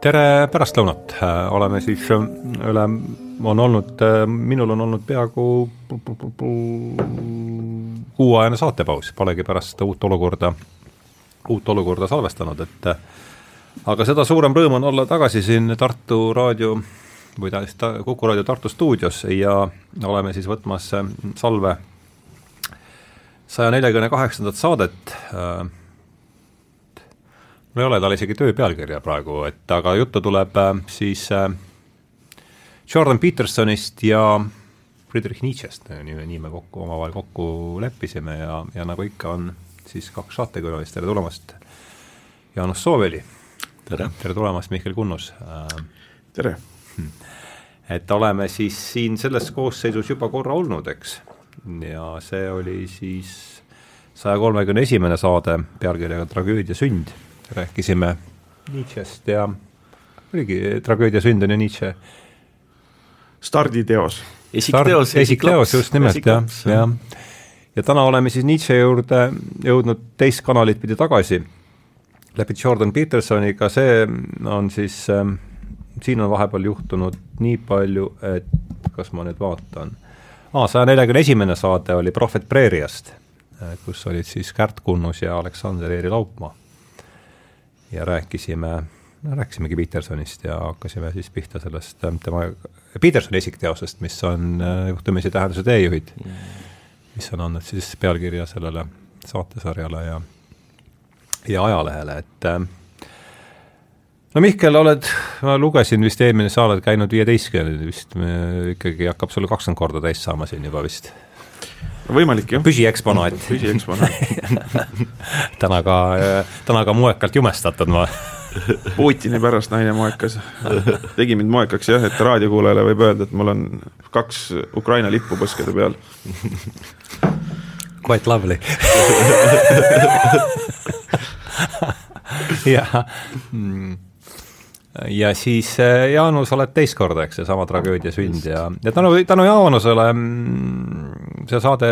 tere pärastlõunat, oleme siis üle, on olnud, minul on olnud peaaegu kuuajane saatepaus, polegi pärast uut olukorda, uut olukorda salvestanud, et aga seda suurem rõõm on olla tagasi siin Tartu raadio või ta, Kuku raadio Tartu stuudios ja oleme siis võtmas salve saja neljakümne kaheksandat saadet mul ei ole tal isegi töö pealkirja praegu, et aga juttu tuleb äh, siis äh, Jordan Petersonist ja Friedrich Nietzsche'st, nii, nii me kokku, omavahel kokku leppisime ja, ja nagu ikka, on siis kaks saatekülalist, tere tulemast, Jaanus Sooveli. tere. tere tulemast, Mihkel Kunnus. Äh, tere. et oleme siis siin selles koosseisus juba korra olnud, eks, ja see oli siis saja kolmekümne esimene saade pealkirjaga Tragöödia sünd rääkisime Nietzsche'st ja oligi tragöödia sünd on ju Nietzsche starditeos. esikteos, esikteos, just nimelt, jah, jah. ja täna oleme siis Nietzsche juurde jõudnud teist kanalit pidi tagasi läbi Jordan Petersoniga, see on siis äh,, siin on vahepeal juhtunud nii palju, et kas ma nüüd vaatan. Aa, saja neljakümne esimene saade oli Prohvet Preeriast, äh, kus olid siis Kärt Kunnus ja Aleksander Eeri Laupmaa ja rääkisime, no rääkisimegi Petersonist ja hakkasime siis pihta sellest ähm, tema, Petersoni esikteosest, mis on äh, juhtumisi tähenduse teejuhid. Mis on andnud siis pealkirja sellele saatesarjale ja, ja ajalehele, et äh, no Mihkel, oled, ma lugesin vist eelmine, sa oled käinud viieteistkümnendal vist, ikkagi hakkab sulle kakskümmend korda täis saama siin juba vist võimalik jah. püsieksponaat püsieksponaat täna ka, täna ka moekalt jumestatud ma Putini pärast naine moekas. tegi mind moekaks jah, et raadiokuulajale võib öelda, et mul on kaks Ukraina lippu põskede peal. Quite lovely jah mm ja siis äh, Jaanus oled teist korda, eks, seesama tragöödia sünd ja, ja tänu, tänu Jaanusele mm, see saade,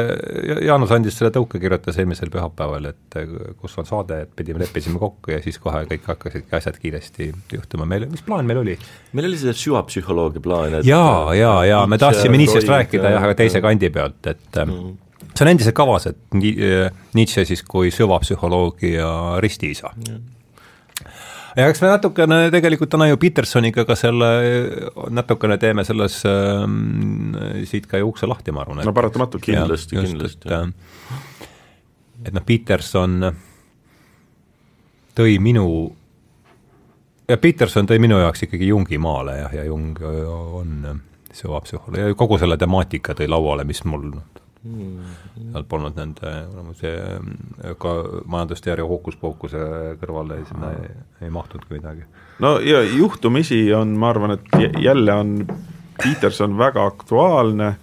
Jaanus andis selle tõuke, kirjutas eelmisel pühapäeval, et äh, kus on saade, et pidime, leppisime kokku ja siis kohe kõik hakkasidki asjad kiiresti juhtuma, meil, mis plaan meil oli? meil oli see süvapsühholoogia plaan, et jaa, jaa, jaa, me tahtsime Nietzsche'st rääkida jah, aga teise kandi pealt, et mm. see on endiselt kavas, et Nietzsche siis kui süvapsühholoogia ristiisa mm ja eks me natukene tegelikult täna ju Petersoniga ka selle, natukene teeme selles äh, siit ka ju ukse lahti, ma arvan. no paratamatult. kindlasti, kindlasti. et, et noh, Peterson tõi minu, ja Peterson tõi minu jaoks ikkagi Jungi maale jah, ja Jung on süvapsühholoog ja kogu selle temaatika tõi lauale, mis mul noh, seal polnud nende see ka majandusteooria hookuspookuse kõrvale sinna ei, ei mahtunudki midagi. no ja juhtumisi on, ma arvan, et jälle on Peterson väga aktuaalne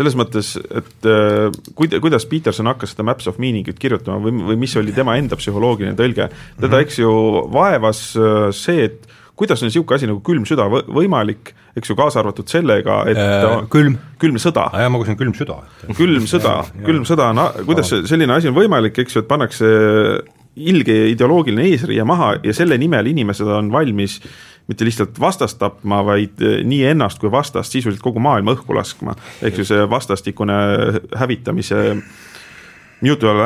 selles mõttes, et äh, kuida-, kuidas Peterson hakkas seda Maps of Meaning'it kirjutama või, või mis oli tema enda psühholoogiline tõlge, teda -hmm. eks ju vaevas äh, see, et kuidas on niisugune asi nagu külm süda võimalik, eks ju, kaasa arvatud sellega, et äh, külm, külm sõda. jaa, ma kuulsin külm süda. külm sõda, külm sõda, no kuidas selline asi on võimalik, eks ju, et pannakse ilge ideoloogiline eesriie maha ja selle nimel inimesed on valmis mitte lihtsalt vastast tapma, vaid eh, nii ennast kui vastast sisuliselt kogu maailma õhku laskma. ehk ju see vastastikune hävitamise Newton,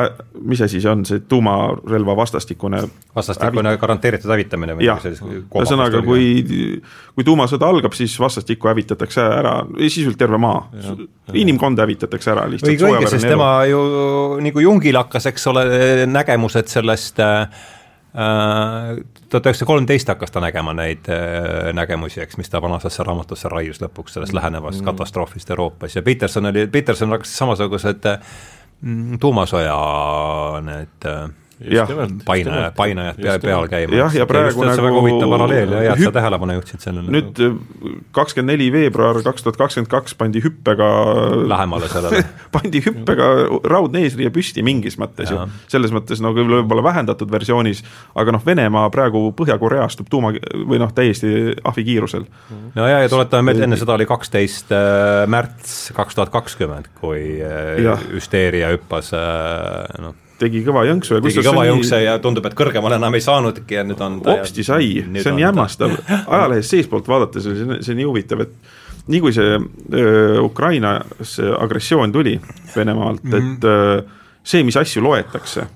mis asi see on, see tuumarelva vastastikune vastastikune hävit... garanteeritud hävitamine või jah, ühesõnaga, kui, kui tuumasõda algab, siis vastastikku hävitatakse ära, sisuliselt terve maa. inimkond hävitatakse ära lihtsalt. õige, õige, sest tema ju nagu Jungil hakkas, eks ole, nägemused sellest äh, tuhat üheksasada kolmteist hakkas ta nägema neid äh, nägemusi, eks, mis ta vanasesse raamatusse raius lõpuks sellest lähenevast mm. katastroofist Euroopas ja Peterson oli, Peterson hakkas samasugused Mm, tuumasõja need äh, jah, painajad, painajad pea, peal käima. jah, ja praegu just, nagu väga huvitav paralleel ja hea, et sa tähelepanu juhtisid sellele. nüüd kakskümmend neli veebruar kaks tuhat kakskümmend kaks pandi hüppega lähemale sellele pandi hüppega raudne eesriie püsti mingis mõttes ja. ju, selles mõttes nagu võib-olla vähendatud versioonis, aga noh, Venemaa praegu Põhja-Korea astub tuuma või noh, täiesti ahvikiirusel. no ja, ja tuletame meelde, enne seda oli kaksteist äh, märts kaks tuhat kakskümmend, kui äh, hüsteeria hüppas noh tegi kõva jõnksu ja tegi kõva jõnkse ja tundub, et kõrgemale enam ei saanudki ja nüüd on hopsti sai, see on jämmastav, ajalehest seestpoolt vaadates oli see, see nii huvitav, et nii kui see äh, Ukrainas agressioon tuli Venemaalt mm, -hmm. et äh, see, mis asju loetakse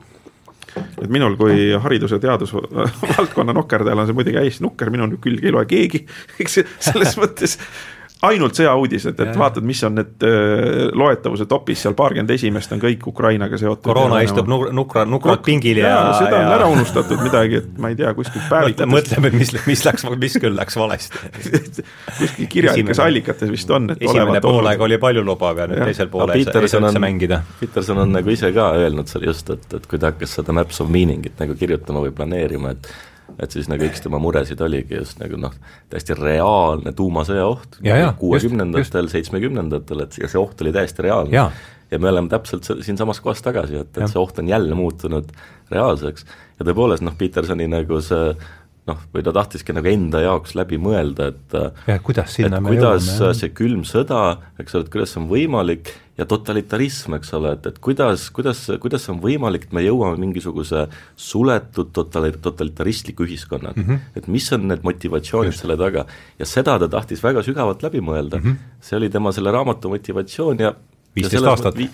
et minul kui haridus- ja teadusvaldkonna nokerdajal on see muidugi hästi nukker, minu külge ei loe keegi, eks selles mõttes ainult sõjauudised, et ja. vaatad, mis on need äh, loetavuse topis seal paarkümmend esimest on kõik Ukrainaga seotud. koroona istub nukra, nukra, nukralt pingil ja, ja seda on ära unustatud midagi, et ma ei tea, kuskilt päevitades mõtleme, et mis, mis läks, mis küll läks valesti kuskil kirjalikes allikates vist on, et esimene poolaeg oli paljulubav ja nüüd ja. teisel poolel ei saa üldse mängida. Peterson on nagu ise ka öelnud seal just, et, et kui ta hakkas seda Maps of Meaning'it nagu kirjutama või planeerima, et et siis nagu üks tema muresid oligi just nagu noh, täiesti reaalne tuumasõja oht. Kuuekümnendatel, seitsmekümnendatel, et ja see oht oli täiesti reaalne. ja, ja me oleme täpselt siinsamas kohas tagasi, et, et see oht on jälle muutunud reaalseks. Ja tõepoolest noh, Petersoni nagu see noh, või ta tahtiski nagu enda jaoks läbi mõelda, et ja kuidas sinna me kuidas jõuame, see külm sõda, eks ole, et kuidas see on võimalik ja totalitarism, eks ole, et, et kuidas, kuidas, kuidas on võimalik, et me jõuame mingisuguse suletud totali-, totalitaristliku ühiskonnani mm. -hmm. et mis on need motivatsioonid Just. selle taga ja seda ta tahtis väga sügavalt läbi mõelda mm, -hmm. see oli tema selle raamatu motivatsioon ja viisteist aastat vi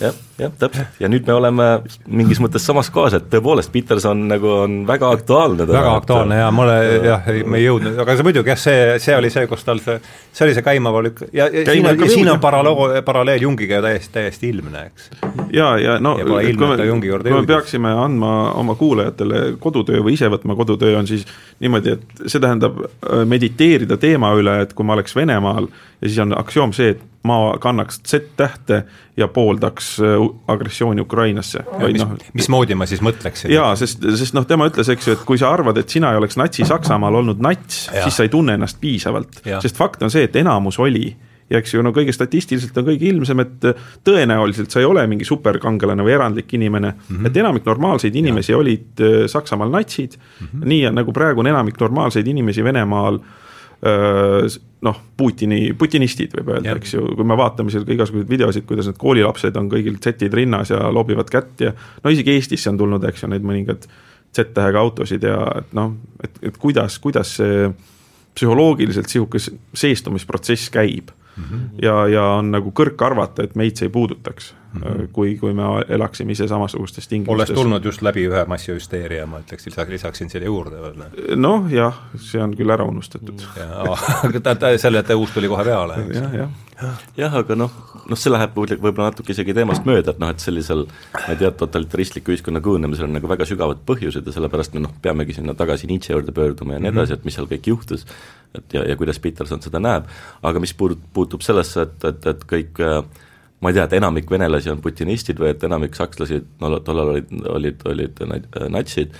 jah, jah, täpselt ja nüüd me oleme mingis mõttes samas kohas, et tõepoolest Peterson nagu on väga aktuaalne. väga aktuaalne ja mulle jah, me ei jõudnud, aga see muidugi jah, see, see oli see, kus tal see, see oli see käimav lükk ja, ja siin on, siin on paralleel, paralleel Jungiga täiesti, täiesti ilmne, eks. ja, ja no ja kui me, kui me peaksime andma oma kuulajatele kodutöö või ise võtma kodutöö, on siis niimoodi, et see tähendab äh, mediteerida teema üle, et kui ma oleks Venemaal ja siis on aktsioom see, et ma kannaks Z-tähte ja pooldaks äh, agressiooni Ukrainasse. mis no,, mismoodi ma siis mõtleksin? jaa, sest, sest noh, tema ütles, eks ju, et kui sa arvad, et sina ei oleks Natsi-Saksamaal olnud nats, siis sa ei tunne ennast piisavalt, sest fakt on see, et enamus oli ja eks ju no kõige statistiliselt on kõige ilmsem, et tõenäoliselt sa ei ole mingi superkangelane või erandlik inimene mm, -hmm. et enamik normaalseid inimesi ja. olid äh, Saksamaal natsid mm, -hmm. nii nagu praegu on enamik normaalseid inimesi Venemaal äh, noh, Putini, putinistid võib öelda, eks ju, kui me vaatame seal igasuguseid videosid, kuidas need koolilapsed on kõigil Z-id rinnas ja loobivad kätt ja no isegi Eestisse on tulnud, eks ju, neid mõningad Z-tähega autosid ja et noh, et, et kuidas, kuidas see psühholoogiliselt sihuke seestumisprotsess käib mm. -hmm. ja, ja on nagu kõrk arvata, et meid see ei puudutaks mm, -hmm. kui, kui me elaksime ise samasugustes tingimustes. olles tulnud just läbi ühe massihüsteeria, ma ütleks, lisaks, lisaksin selle juurde veel. noh, jah, see on küll ära unustatud. aga ta, ta, selle tõus tuli kohe peale. jah, jah jah, aga noh, noh see läheb võib-olla natuke isegi teemast mööda, et noh, et sellisel ma ei tea, totalitaristliku ühiskonna kujunemisel on nagu väga sügavad põhjused ja sellepärast me noh, peamegi sinna tagasi Nietzsche juurde pöörduma ja nii edasi, et mis seal kõik juhtus, et ja, ja kuidas Peterson seda näeb, aga mis puudut-, puutub sellesse, et, et, et kõik äh, ma ei tea, et enamik venelasi on putinistid või et enamik sakslasi no tollal olid, olid, olid natsid,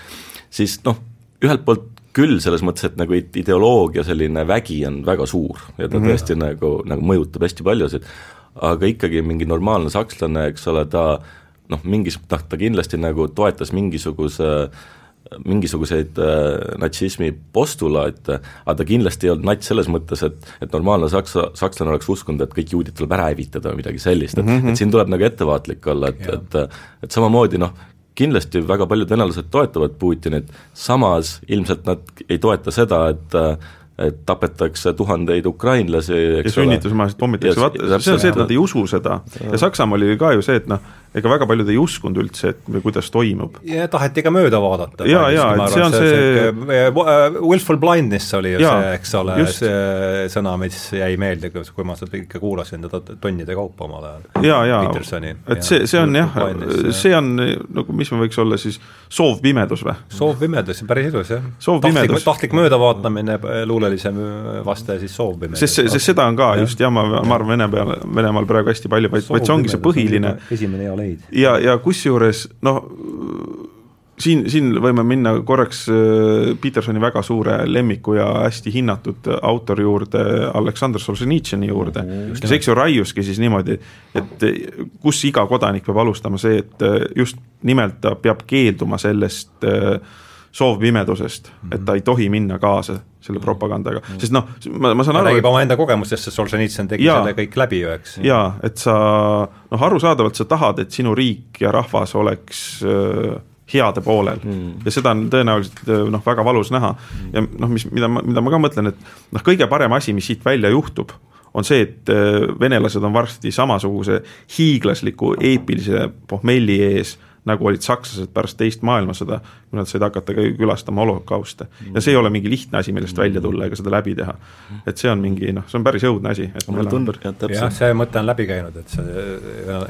siis noh, ühelt poolt küll selles mõttes, et nagu ideoloogia selline vägi on väga suur ja ta mm -hmm. tõesti nagu, nagu mõjutab hästi paljusid, aga ikkagi mingi normaalne sakslane, eks ole, ta noh, mingis, noh ta kindlasti nagu toetas mingisuguse äh, mingisuguseid äh, natsismi postulaate, aga ta kindlasti ei olnud nats selles mõttes, et et normaalne saksa, sakslane oleks uskunud, et kõik juudid tuleb ära hävitada või midagi sellist, et mm, -hmm. et siin tuleb nagu ettevaatlik olla, et, et et samamoodi noh, kindlasti väga paljud venelased toetavad Putinit, samas ilmselt nad ei toeta seda, et et tapetakse tuhandeid ukrainlasi, eks ja sünnitusmajasid pommitatakse, vaata, see on see, et nad ei usu seda. Ja Saksamaal oli ka ju see, et noh, ega väga paljud ei uskunud üldse, et kuidas toimub. ja taheti ka mööda vaadata. ja, ja, et see on see, see... Uh, willful blindness oli ju ja, see, eks ole, see sõna, mis jäi meelde, kui ma seda ikka kuulasin teda tonnide kaupa omal ajal. ja, ja, et see, see on jah, see on nagu, mis me võiks olla siis, soovpimedus või? soovpimedus, päris ilus jah. tahtlik, tahtlik möödavaatamine, luulelisem vaste siis soovpimedus. sest, sest seda on ka ja. just jah, ma, ma arvan, Vene peal, Venemaal praegu hästi palju, vaid, vaid see ongi see põhiline. esimene hea leid. ja, ja kusjuures noh, siin, siin võime minna korraks äh, Petersoni väga suure lemmiku ja hästi hinnatud autori juurde, Aleksandr Solženitšini juurde, kes eks ju raiuski siis niimoodi, et kus iga kodanik peab alustama see, et just nimelt ta peab keelduma sellest soovpimedusest mm, -hmm. et ta ei tohi minna kaasa selle propagandaga mm, -hmm. sest noh, ma, ma saan ta aru räägib oma enda kogemustest, sest Solženitsõn tegi Jaa. selle kõik läbi ju, eks. jaa, et sa noh, arusaadavalt sa tahad, et sinu riik ja rahvas oleks äh, heade poolel mm. ja seda on tõenäoliselt noh, väga valus näha mm. ja noh, mis, mida ma, mida ma ka mõtlen, et noh, kõige parem asi, mis siit välja juhtub, on see, et venelased on varsti samasuguse hiiglasliku eepilise pohmelli ees nagu olid sakslased pärast teist maailmasõda, kui nad said hakata ka külastama holokauste. ja see ei ole mingi lihtne asi, millest välja tulla ega seda läbi teha. et see on mingi noh, see on päris õudne asi. mulle tundub, jah, see mõte on läbi käinud, et see,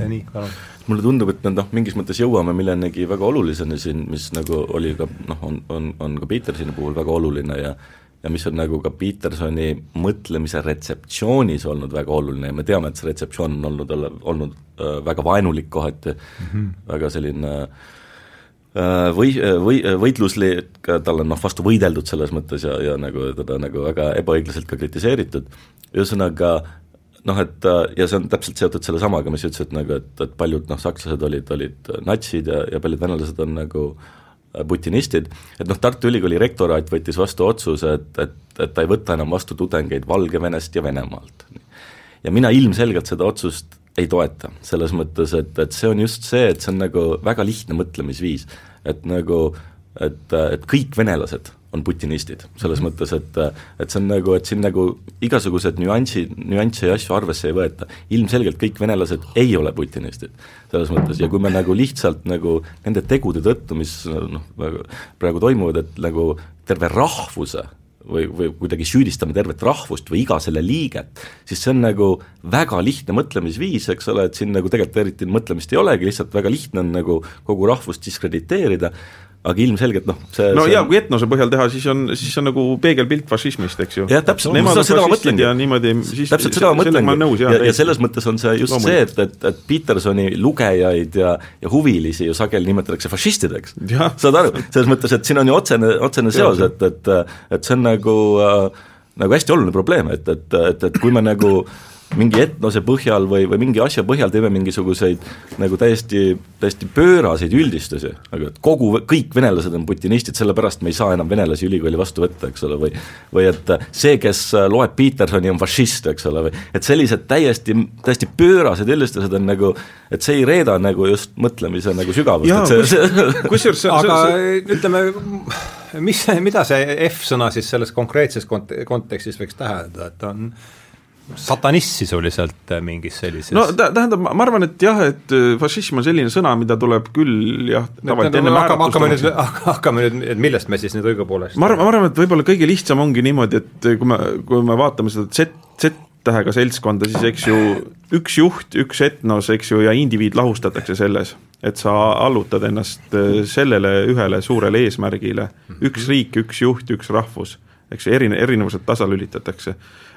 nii, palun. mulle tundub, et me noh, mingis mõttes jõuame millenegi väga oluliseni siin, mis nagu oli ka noh, on, on, on ka Petersoni puhul väga oluline ja ja mis on nagu ka Petersoni mõtlemise retseptsioonis olnud väga oluline ja me teame, et see retseptsioon on olnud, olnud äh, väga vaenulik kohati mm, -hmm. väga selline äh, või, või võitluslik, tal on noh, vastu võideldud selles mõttes ja, ja nagu teda nagu väga ebaõiglaselt ka kritiseeritud, ühesõnaga noh, et ja see on täpselt seotud sellesamaga, mis sa ütlesid nagu, et, et paljud noh, sakslased olid, olid natsid ja, ja paljud venelased on nagu äh, putinistid, et noh, Tartu Ülikooli rektoraat võttis vastu otsuse, et, et, et ta ei võta enam vastu tudengeid Valgevenest ja Venemaalt. ja mina ilmselgelt seda otsust ei toeta, selles mõttes, et, et see on just see, et see on nagu väga lihtne mõtlemisviis, et nagu et, et kõik venelased on putinistid, selles mõttes, et et see on nagu, et siin nagu igasugused nüansid, nüansse ja asju arvesse ei võeta. ilmselgelt kõik venelased ei ole putinistid, selles mõttes, ja kui me nagu lihtsalt nagu nende tegude tõttu, mis noh, praegu toimuvad, et nagu terve rahvuse või, või kuidagi süüdistame tervet rahvust või iga selle liiget, siis see on nagu väga lihtne mõtlemisviis, eks ole, et siin nagu tegelikult eriti mõtlemist ei olegi, lihtsalt väga lihtne on nagu kogu rahvust diskrediteerida, aga ilmselgelt noh, see no see ja kui etnose põhjal teha, siis on, siis on nagu peegelpilt fašismist, eks ju. jah, täpselt, seda, seda ma mõtlengi. ja niimoodi, siis täpselt seda ma mõtlengi ja, ja selles mõttes on see just Loomulikult. see, et, et, et Petersoni lugejaid ja, ja huvilisi ju sageli nimetatakse fašistideks. Saad aru, selles mõttes, et siin on ju otsene, otsene seos, et, et et see on nagu äh, nagu hästi oluline probleem, et, et, et, et kui me nagu mingi etnose põhjal või, või mingi asja põhjal teeme mingisuguseid nagu täiesti, täiesti pööraseid üldistusi, aga et kogu, kõik venelased on putinistid, sellepärast me ei saa enam venelasi ülikooli vastu võtta, eks ole, või või et see, kes loeb Petersoni, on fašist, eks ole, või et sellised täiesti, täiesti pöörased üldistused on nagu, et see ei reeda nagu just mõtlemise nagu sügavust, et see, see kusjuures aga ütleme, mis, mida see F-sõna siis selles konkreetses kont-, kontekstis võiks tähendada, et on satanist sisuliselt äh, mingis sellises? No tä-, tähendab, ma arvan, et jah, et äh, fašism on selline sõna, mida tuleb küll jah, tavaliselt enne hakkame, hakkame nüüd, määratlust hakkame nüüd, et millest me siis nüüd õigupoolest ma arvan, ma arvan, et võib-olla kõige lihtsam ongi niimoodi, et kui me, kui me vaatame seda Z, Z-tähega seltskonda, siis eks ju üks juht, üks etnos, eks ju, ja indiviid lahustatakse selles, et sa allutad ennast äh, sellele ühele suurele eesmärgile, üks riik, üks juht, üks rahvus, eks ju, erine-, erinevused tasalülitatakse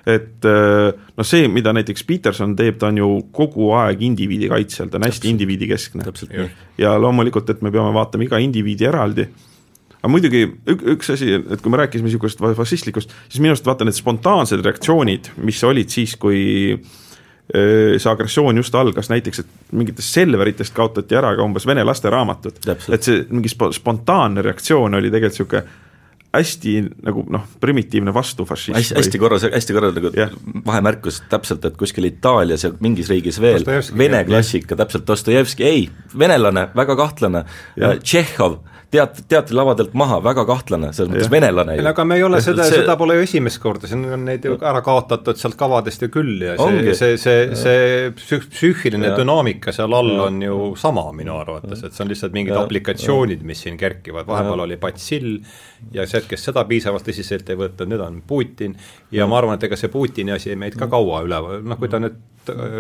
et noh, see, mida näiteks Peterson teeb, ta on ju kogu aeg indiviidi kaitsel, ta on hästi indiviidikeskne. täpselt nii. ja loomulikult, et me peame vaatama iga indiviidi eraldi, aga muidugi ük, üks asi, et kui me rääkisime niisugust fašistlikust, siis minu arust vaata need spontaansed reaktsioonid, mis olid siis, kui öö, see agressioon just algas, näiteks et mingitest Selveritest kaotati ära ka umbes vene lasteraamatud. Täpselt. et see mingi spo-, spontaanne reaktsioon oli tegelikult niisugune hästi nagu noh, primitiivne vastufašism. hästi, hästi korra, hästi korra nagu Jah. vahemärkus täpselt, et kuskil Itaalias ja mingis riigis veel vene klassika, täpselt Dostojevski, ei, venelane, väga kahtlane, Tšehhov, teat-, teatrilavadelt maha, väga kahtlane, selles mõttes venelane ju. aga me ei ole seda, See- seda pole ju esimest korda, siin on neid ju ära kaotatud sealt kavadest ju küll ja see, see, see, see psüh-, psüühiline Ja. dünaamika seal all on ju sama minu arvates, et see on lihtsalt mingid Ja. aplikatsioonid, mis siin kerkivad, vahepeal oli Batsill ja see, kes seda piisavalt tõsiselt ei võtnud, nüüd on Putin. Ja ma arvan, et ega see Putini asi meid ka kaua üleval, noh kui ta nüüd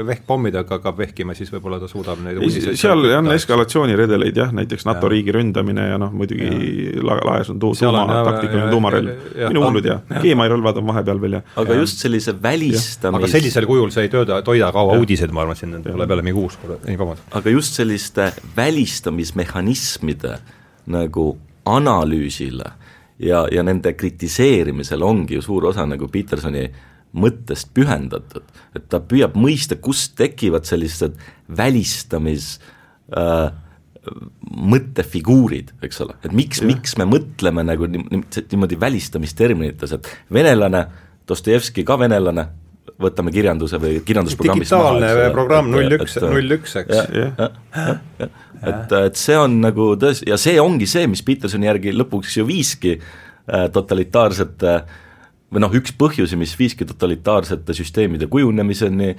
vehkpommidega hakkab vehkima, siis võib-olla ta suudab neid uudiseid seal on eskalatsiooniredeleid jah, näiteks NATO Jah. riigi ründamine ja noh, muidugi la- laes on tu-, tuuma, taktikaline tuumarelv, minu jah. hullud ja keemiarelvad on vahepeal veel ja aga just sellise välistamis- aga sellisel kujul see ei tööda, toida kaua uudiseid, ma arvan, siin tuleb jälle mingi uus, ei vabandust. aga just selliste välistamismehhanismide nagu analüüsile ja, ja nende kritiseerimisel ongi ju suur osa nagu Petersoni mõttest pühendatud, et ta püüab mõista, kust tekivad sellised välistamis äh, mõttefiguurid, eks ole, et miks, miks me mõtleme nagu niimoodi välistamisterminites, et venelane, Dostojevski ka venelane, võtame kirjanduse või kirjandusprogrammist digitaalne programm null üks, null üks, eks. et, et see on nagu tõesti, ja see ongi see, mis Petersoni järgi lõpuks ju viiski äh, totalitaarsete või noh, üks põhjusi, mis viiski totalitaarsete süsteemide kujunemiseni,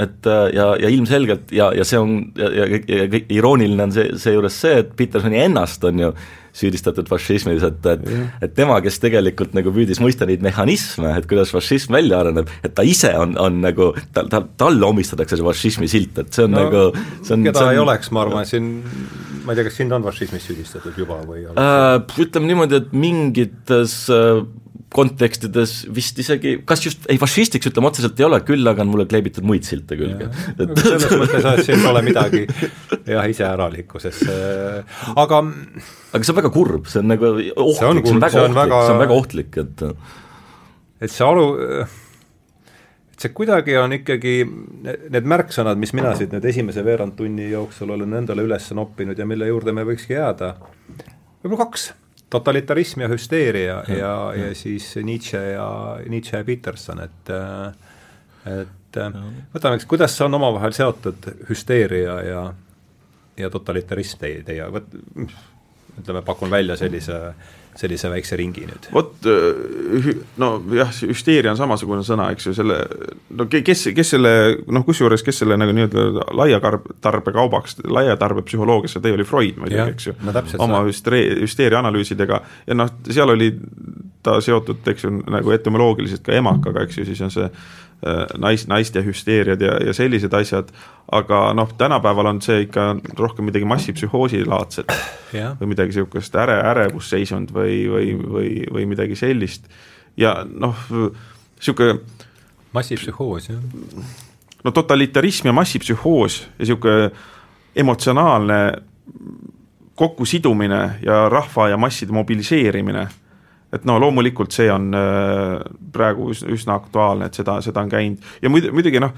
et äh, ja, ja ilmselgelt ja, ja see on ja, ja, ja, irooniline on see, seejuures see, et Petersoni ennast on ju süüdistatud fašismis, et, et yeah. et tema, kes tegelikult nagu püüdis mõista neid mehhanisme, et kuidas fašism välja areneb, et ta ise on, on nagu, tal, tal, talle omistatakse see fašismi silt, et see on no, nagu see on keda see on, ei oleks, ma arvan, siin ma ei tea, kas sind on fašismis süüdistatud juba või äh, ütleme niimoodi, et mingites äh, kontekstides vist isegi, kas just, ei fašistiks ütleme otseselt ei ole, küll aga on mulle kleebitud muid silte külge. Et... selles mõttes, siin pole midagi jah, iseäralikku, sest aga aga see on väga kurb, see on nagu ohtlik, see on, see on väga see on ohtlik väga..., see on väga ohtlik, et et see alu, et see kuidagi on ikkagi, need märksõnad, mis mina siit nüüd esimese veerandtunni jooksul olen endale üles noppinud ja mille juurde me võikski jääda, võib-olla kaks totalitarism ja hüsteeria ja, ja, ja, siis Nietzsche ja, Nietzsche ja Peterson, et et võtame, eks, kuidas on omavahel seotud, hüsteeria ja, ja totalitarism teie, teie, ütleme, pakun välja sellise äh, sellise väikse ringi nüüd. vot äh, nojah, hüsteeria on samasugune sõna, eks ju, selle no kes, kes selle noh, kusjuures kes selle nagu nii-öelda laia tarbekaubaks, laia tarbepsühholoogiasse tõi, oli Freud muidugi, eks ju no,, oma hüsteeria, hüsteeria analüüsidega ja noh, seal oli ta seotud, eks ju, nagu etümoloogiliselt ka emakaga, eks ju, siis on see nais, naiste hüsteeriad ja, ja sellised asjad, aga noh, tänapäeval on see ikka rohkem midagi massipsühhoosi laadset või midagi niisugust äre, ärevusseisund või, või, või, või midagi sellist ja noh, niisugune massipsühhoos, jah? no totalitarism ja massipsühhoos ja niisugune emotsionaalne kokkusidumine ja rahva ja masside mobiliseerimine et no loomulikult see on äh, praegu üsna aktuaalne, et seda, seda on käinud. Ja muidu, muidugi noh,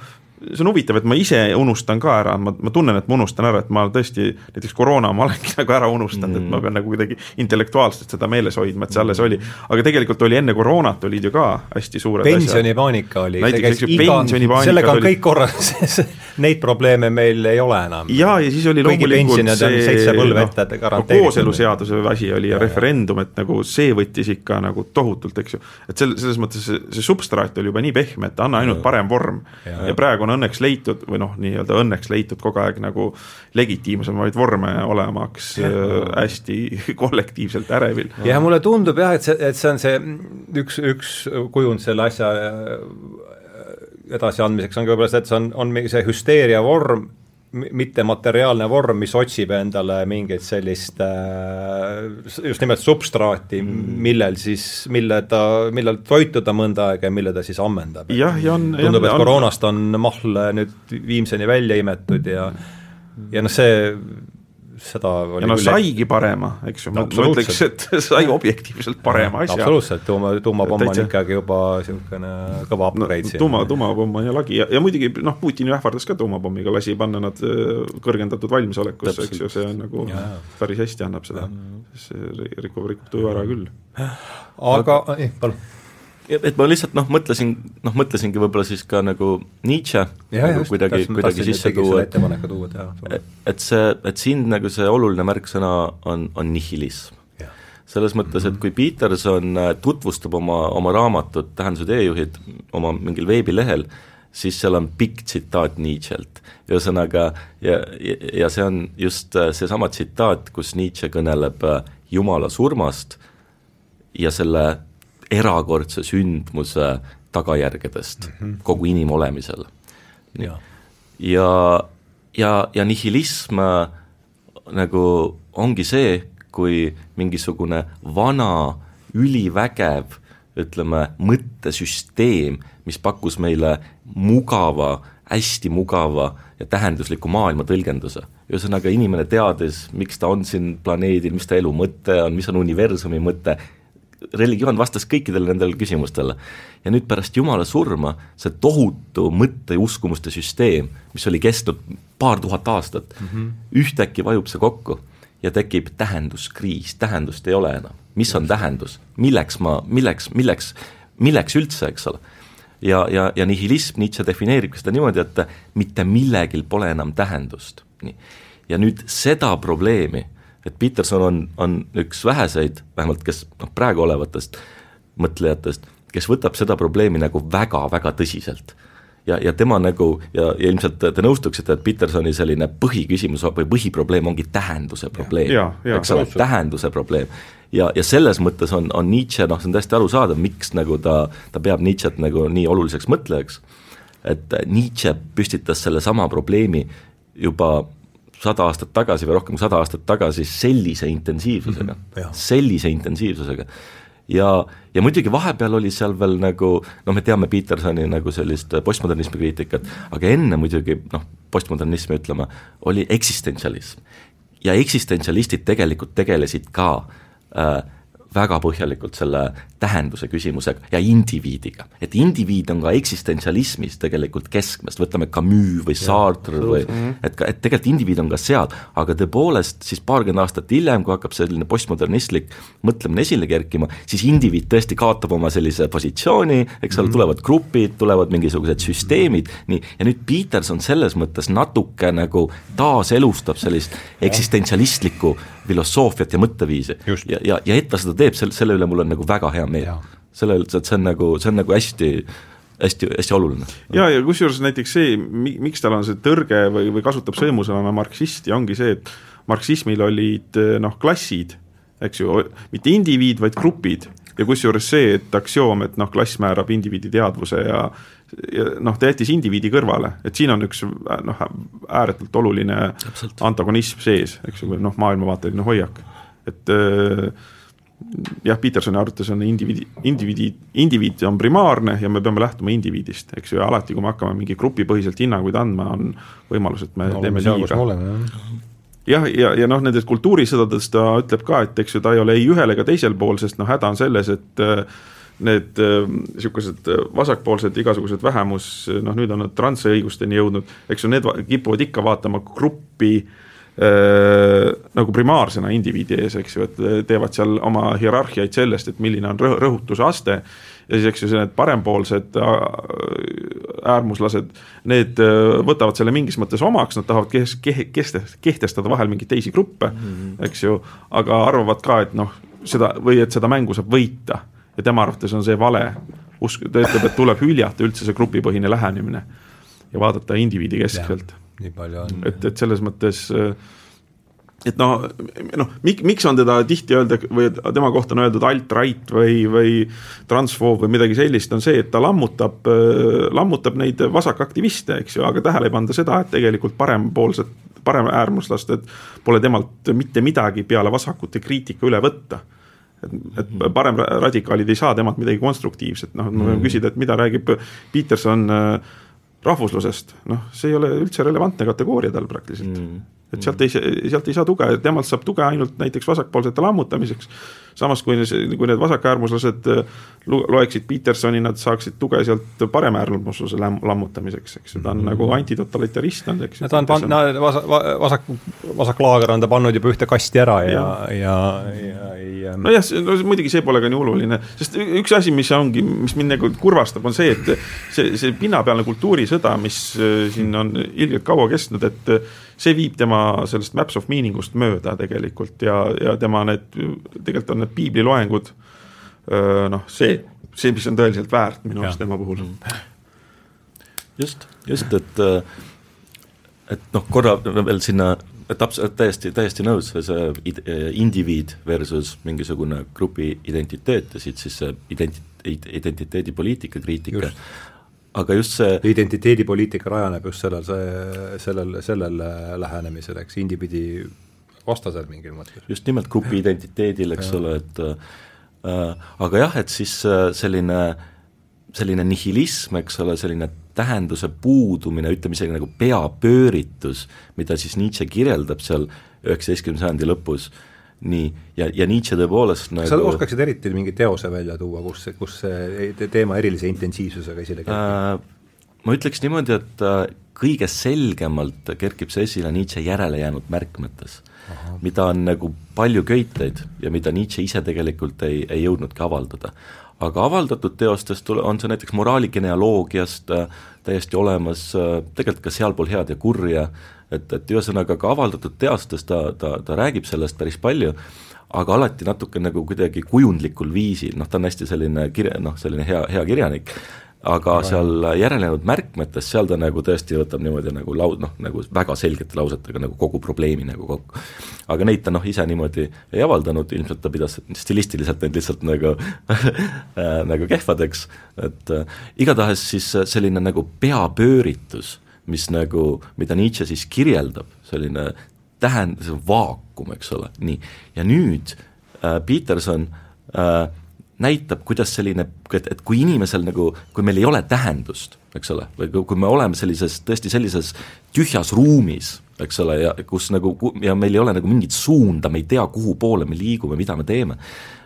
see on huvitav, et ma ise unustan ka ära, ma, ma tunnen, et ma unustan ära, et ma tõesti näiteks koroona ma olengi nagu ära unustanud mm., et ma pean nagu kuidagi intellektuaalselt seda meeles hoidma, et see alles oli. aga tegelikult oli enne koroonat olid ju ka hästi suured pensionipaanika oli. sellega on oli... kõik korras neid probleeme meil ei ole enam. ja, ja siis oli loomulikult see seitse põlve ette no, garanteeritud. kooseluseaduse asi oli ja, ja referendum, et nagu see võttis ikka nagu tohutult, eks ju. et sel-, selles mõttes see, see substraat oli juba nii pehme, et anna ainult parem vorm ja, ja praegu on õnneks leitud või noh, nii-öelda õnneks leitud kogu aeg nagu legitiimsemaid vorme olemaks äh, hästi kollektiivselt ärevil. jah, mulle tundub jah, et see, et see on see üks, üks kujund selle asja äh, edasiandmiseks on ka võib-olla see, et see on, on mingi see hüsteeria vorm mittemateriaalne vorm, mis otsib endale mingit sellist äh, just nimelt substraati, mm. millel siis, mille ta, millel toituda mõnda aega ja mille ta siis ammendab. tundub, et koroonast on mahl nüüd viimseni välja imetud ja ja noh, see seda ja no saigi parema, eks ju, ma ütleks, et sai objektiivselt parema asja. absoluutselt, tuuma, tuumapomm on ikkagi juba niisugune kõva upgrade no, tuuma, tuumapomm on ja lagi ja, ja muidugi noh, Putin ju ähvardas ka tuumapommiga, lasi panna nad äh, kõrgendatud valmisolekusse, eks ju, see on nagu ja. päris hästi annab seda, see rikub, rikub tuju ära küll. aga, palun et ma lihtsalt noh, mõtlesin, noh mõtlesingi võib-olla siis ka nagu Nietzsche ja, nagu just, kuidagi, kuidagi sisse tuua, et et see, et siin nagu see oluline märksõna on, on nihilism. selles mõttes, et mhm. kui Peterson äh, tutvustab oma, oma raamatut Tähenduse teejuhid oma mingil veebilehel, siis seal on pikk tsitaat Nietzsche'lt. ühesõnaga, ja, ja, ja see on just äh, seesama tsitaat, kus Nietzsche kõneleb äh, Jumala surmast ja selle erakordse sündmuse tagajärgedest mm -hmm. kogu inimolemisel. ja, ja, ja, ja nihilism äh, nagu ongi see, kui mingisugune vana ülivägev ütleme, mõttesüsteem, mis pakkus meile mugava, hästi mugava ja tähendusliku maailma tõlgenduse. ühesõnaga, inimene teades, miks ta on siin planeedil, mis ta elu mõte on, mis on universumi mõte, religioon vastas kõikidele nendele küsimustele. ja nüüd pärast Jumala surma see tohutu mõtte ja uskumuste süsteem, mis oli kestnud paar tuhat aastat mm, -hmm. ühtäkki vajub see kokku ja tekib tähenduskriis, tähendust ei ole enam. mis on tähendus, milleks ma, milleks, milleks, milleks üldse, eks ole ja, ja, ja nihilism, Nietzsche defineeribki seda niimoodi, et mitte millegil pole enam tähendust, nii. ja nüüd seda probleemi et Peterson on, on üks väheseid, vähemalt kes noh, praegu olevatest mõtlejatest, kes võtab seda probleemi nagu väga-väga tõsiselt. ja, ja tema nagu ja, ja ilmselt te nõustuksite, et Petersoni selline põhiküsimus või põhiprobleem ongi tähenduse probleem, eks ole, tähenduse probleem. ja, ja selles mõttes on, on Nietzsche, noh, see on täiesti arusaadav, miks nagu ta, ta peab Nietzsche't nagu nii oluliseks mõtlejaks, et Nietzsche püstitas sellesama probleemi juba sada aastat tagasi või rohkem kui sada aastat tagasi sellise intensiivsusega mm, -hmm, sellise intensiivsusega. ja, ja muidugi vahepeal oli seal veel nagu noh, me teame Petersoni nagu sellist postmodernismi kriitikat, aga enne muidugi noh, postmodernismi ütleme, oli eksistentsialism. ja eksistentsialistid tegelikult tegelesid ka äh, väga põhjalikult selle tähenduse küsimusega ja indiviidiga. et indiviid on ka eksistentsialismis tegelikult keskmes, võtame Camus või Sartre või et ka, et tegelikult indiviid on ka seal, aga tõepoolest siis paarkümmend aastat hiljem, kui hakkab selline postmodernistlik mõtlemine esile kerkima, siis indiviid tõesti kaotab oma sellise positsiooni, eks ole -hmm., tulevad grupid, tulevad mingisugused süsteemid, nii, ja nüüd Peterson selles mõttes natuke nagu taaselustab sellist eksistentsialistlikku filosoofiat ja mõtteviisi. ja, ja, ja et ta seda teeb, selle, selle üle mul on nagu väga hea meel. selle üle, et see on nagu, see on nagu hästi hästi, hästi oluline. ja, ja kusjuures näiteks see, miks tal on see tõrge või, või kasutab sõimusõnana marksisti, ongi see, et marksismil olid noh, klassid, eks ju, mitte indiviid, vaid grupid ja kusjuures see, et aktsioom, et noh, klass määrab indiviidi teadvuse ja ja noh, ta jättis indiviidi kõrvale, et siin on üks noh, ääretult oluline Täpselt. antagonism sees, eks ju, või noh, maailmavaateline hoiak, et äh, jah, Petersoni arvates on indiviidi, indiviidi, indiviid on primaarne ja me peame lähtuma indiviidist, eks ju, ja alati, kui me hakkame mingi grupipõhiselt hinnanguid andma, on võimalus, et me no, teeme liiga. jah, ja, ja, ja noh, nendest kultuurisõdadest ta ütleb ka, et eks ju, ta ei ole ei ühel ega teisel pool, sest noh, häda on selles, et need niisugused vasakpoolsed igasugused vähemus, noh nüüd on nad transõigusteni jõudnud, eks ju, need kipuvad ikka vaatama gruppi äh, Äh, nagu primaarsena indiviidi ees, eks ju, et teevad seal oma hierarhiaid sellest, et milline on rõh rõhutuse aste ja siis, eks ju, need parempoolsed äärmuslased, need võtavad selle mingis mõttes omaks, nad tahavad kes-, kes-, kehtestada vahel mingeid teisi gruppe mm, -hmm. eks ju, aga arvavad ka, et noh, seda või et seda mängu saab võita ja tema arvates on see vale. usk, ta ütleb, et tuleb hüljata üldse see grupipõhine lähenemine ja vaadata indiviidi keskselt nii palju on. et, et selles mõttes et noh, noh, mik-, miks on teda tihti öelda või tema kohta on öeldud alt-right või, või transfoob või midagi sellist, on see, et ta lammutab, lammutab neid vasakaktiviste, eks ju, aga tähele ei panda seda, et tegelikult parempoolsed, paremäärmuslased pole temalt mitte midagi peale vasakute kriitika üle võtta et, et paremradikaalid ei saa temalt midagi konstruktiivset, noh, me võime mhm. küsida, et mida räägib Peterson äh, rahvuslusest, noh, see ei ole üldse relevantne kategooria tal praktiliselt mm et sealt ei, sealt ei saa tuge, temalt saab tuge ainult näiteks vasakpoolsete lammutamiseks. Samas kui, kui need vasakäärmuslased äh, loeksid Petersoni, nad saaksid tuge sealt paremäärmusluse lammutamiseks, eks ju, ta on mm -hmm. nagu antitotalitarist olnud, eks ju. ta on pannud, no vasak, vasak, vasaklaager on ta pannud juba ühte kasti ära ja, ja, ja, ja ei nojah, no muidugi see pole ka nii oluline, sest üks asi, mis ongi, mis mind nagu kurvastab, on see, et see, see pinnapealne kultuurisõda, mis äh, siin on ilgelt kaua kestnud, et see viib tema sellest maps of meaning ust mööda tegelikult ja, ja tema need, tegelikult on need piibliloengud noh, see, see, mis on tõeliselt väärt minu arust tema puhul. just, just, et et noh, korra veel sinna täpselt, täiesti, täiesti nõus, see indiviid versus mingisugune grupi identiteet ja siit siis see identi-, identiteedipoliitika kriitika, aga just see identiteedipoliitika rajaneb just sellel, see, sellel, sellel lähenemisel, eks, indiviidi vastasel mingil mõttes. just nimelt grupi identiteedil, eks ole, et äh, aga jah, et siis äh, selline, selline nihilism, eks ole, selline tähenduse puudumine, ütleme isegi nagu peapööritus, mida siis Nietzsche kirjeldab seal üheksateistkümnenda sajandi lõpus, nii, ja, ja Nietzsche tõepoolest nagu sa oskaksid eriti mingi teose välja tuua, kus, kus see teema erilise intensiivsusega esile kerkib äh,? Ma ütleks niimoodi, et äh, kõige selgemalt kerkib see esile Nietzsche järele jäänud märkmetes, mida on nagu palju köiteid ja mida Nietzsche ise tegelikult ei, ei jõudnudki avaldada. aga avaldatud teostest on see näiteks moraali genealoogiast äh, täiesti olemas, äh, tegelikult ka sealpool head ja kurja, et, et ühesõnaga ka avaldatud teostes ta, ta, ta räägib sellest päris palju, aga alati natuke nagu kuidagi kujundlikul viisil, noh ta on hästi selline kirja, noh selline hea, hea kirjanik, aga Raim. seal järelejäänud märkmetes, seal ta nagu tõesti võtab niimoodi nagu lau-, noh, nagu väga selgete lausetega nagu kogu probleemi nagu kokku. aga neid ta noh, ise niimoodi ei avaldanud, ilmselt ta pidas stilistiliselt neid lihtsalt nagu nagu kehvadeks, et äh, igatahes siis selline nagu peapööritus, mis nagu, mida Nietzsche siis kirjeldab, selline tähend-, see vaakum, eks ole, nii, ja nüüd äh, Peterson äh, näitab, kuidas selline, et, et kui inimesel nagu, kui meil ei ole tähendust, eks ole, või kui me oleme sellises, tõesti sellises tühjas ruumis, eks ole, ja kus nagu, ja meil ei ole nagu mingit suunda, me ei tea, kuhu poole me liigume, mida me teeme,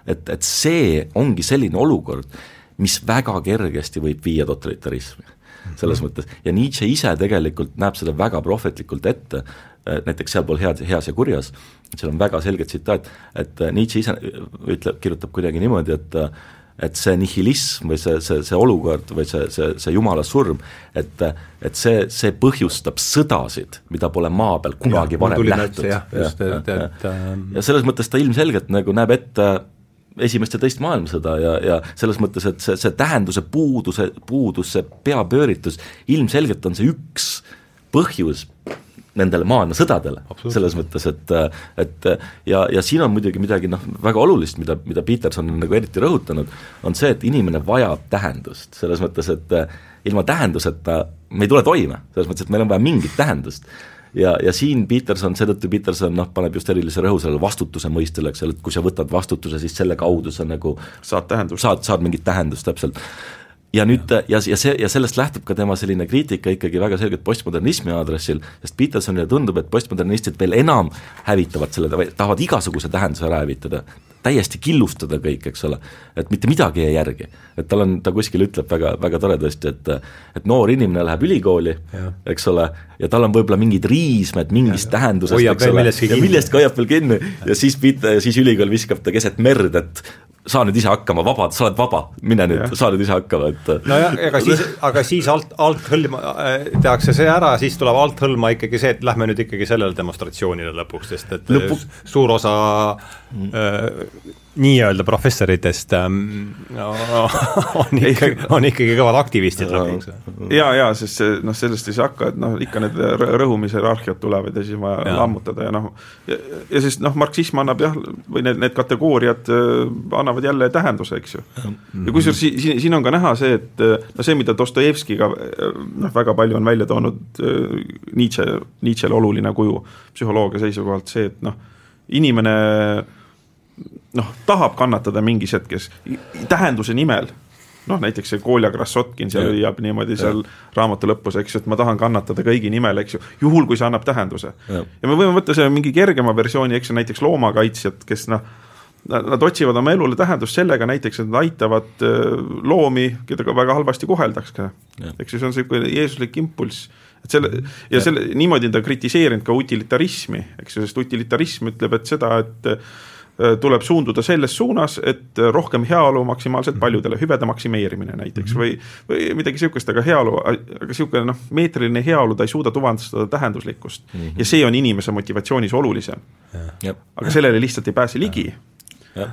et, et see ongi selline olukord, mis väga kergesti võib viia totalitarismi selles mõttes, ja Nietzsche ise tegelikult näeb seda väga prohvetlikult ette, näiteks sealpool head, heas ja kurjas, seal on väga selge tsitaat, et Nietzsche ise ütleb, kirjutab kuidagi niimoodi, et et see nihilism või see, see, see olukord või see, see, see jumala surm, et, et see, see põhjustab sõdasid, mida pole maa peal kunagi ja, varem nähtud. ja, ja, ja, ja selles mõttes ta ilmselgelt nagu näeb ette esimest ja teist maailmasõda ja, ja selles mõttes, et see, see tähenduse puuduse, puudus, see peapööritus, ilmselgelt on see üks põhjus nendele maailmasõdadele, selles mõttes, et et ja, ja siin on muidugi midagi noh, väga olulist, mida, mida Peterson on nagu eriti rõhutanud, on see, et inimene vajab tähendust, selles mõttes, et ilma tähenduseta me ei tule toime, selles mõttes, et meil on vaja mingit tähendust ja, ja siin Peterson, seetõttu Peterson noh, paneb just erilise rõhu sellele vastutuse mõistele, eks ole, et kui sa võtad vastutuse, siis selle kaudu sa nagu saad tähendust. saad, saad mingit tähendust, täpselt. Ja nüüd ja, ja see, ja sellest lähtub ka tema selline kriitika ikkagi väga selgelt postmodernismi aadressil, sest Petersonile tundub, et postmodernistid veel enam hävitavad selle, tahavad igasuguse tähenduse ära hävitada täiesti killustada kõik, eks ole, et mitte midagi ei järgi. et tal on, ta kuskil ütleb väga, väga toredasti, et et noor inimene läheb ülikooli, eks ole, ja tal on võib-olla mingid riismed mingist ja, tähendusest, eks ole, ja millestki hoiab veel kinni. Ja siis pit-, siis ülikool viskab ta keset merd, et saa nüüd ise hakkama, vaba, sa oled vaba, mine nüüd, saa nüüd ise hakkama, et nojah, ega siis, aga siis alt, althõlma äh, tehakse see ära, siis tuleb althõlma ikkagi see, et lähme nüüd ikkagi sellele demonstratsioonile lõpuks, sest et Lõpu... suur osa mm. äh, nii-öelda professoritest ähm, no, on ikkagi, on ikkagi kõvad aktivistid lõpuks. ja, ja sest see noh, sellest ei saa hakka, et noh, ikka need rõhumise hierarhiad tulevad ja siis on vaja lammutada ja noh, ja, ja siis noh, marksism annab jah, või need, need kategooriad äh, annavad jälle tähenduse, eks ju. ja kusjuures siin, siin, on ka näha see, et no see, mida Dostojevskiga noh, väga palju on välja toonud äh, Nietzsche, Nietzsche'le oluline kuju psühholoogia seisukohalt, see, et noh, inimene noh, tahab kannatada mingis hetkes tähenduse nimel. Noh, näiteks see Kolja Krassotkin seal hüüab niimoodi seal raamatu lõpus, eks ju, et ma tahan kannatada kõigi nimel, eks ju, juhul kui see annab tähenduse. ja me võime võtta selle mingi kergema versiooni, eks ju, näiteks loomakaitsjad, kes noh, nad otsivad oma elule tähendust sellega näiteks, et nad aitavad äh, loomi, keda ka väga halvasti koheldakse. eks ju, see on niisugune jeesuslik impulss. Et selle ja selle, niimoodi on ta kritiseerinud ka utilitarismi, eks ju, sest utilitarism ütleb, et seda, et tuleb suunduda selles suunas, et äh, rohkem heaolu maksimaalselt mhm. paljudele, hüvede maksimeerimine näiteks -hmm. või, või midagi niisugust, aga heaolu, aga niisugune noh, meetriline heaolu, ta ei suuda tuvastada tähenduslikkust mm. -hmm. ja see on inimese motivatsioonis olulisem. aga sellele lihtsalt ei pääse ligi. jah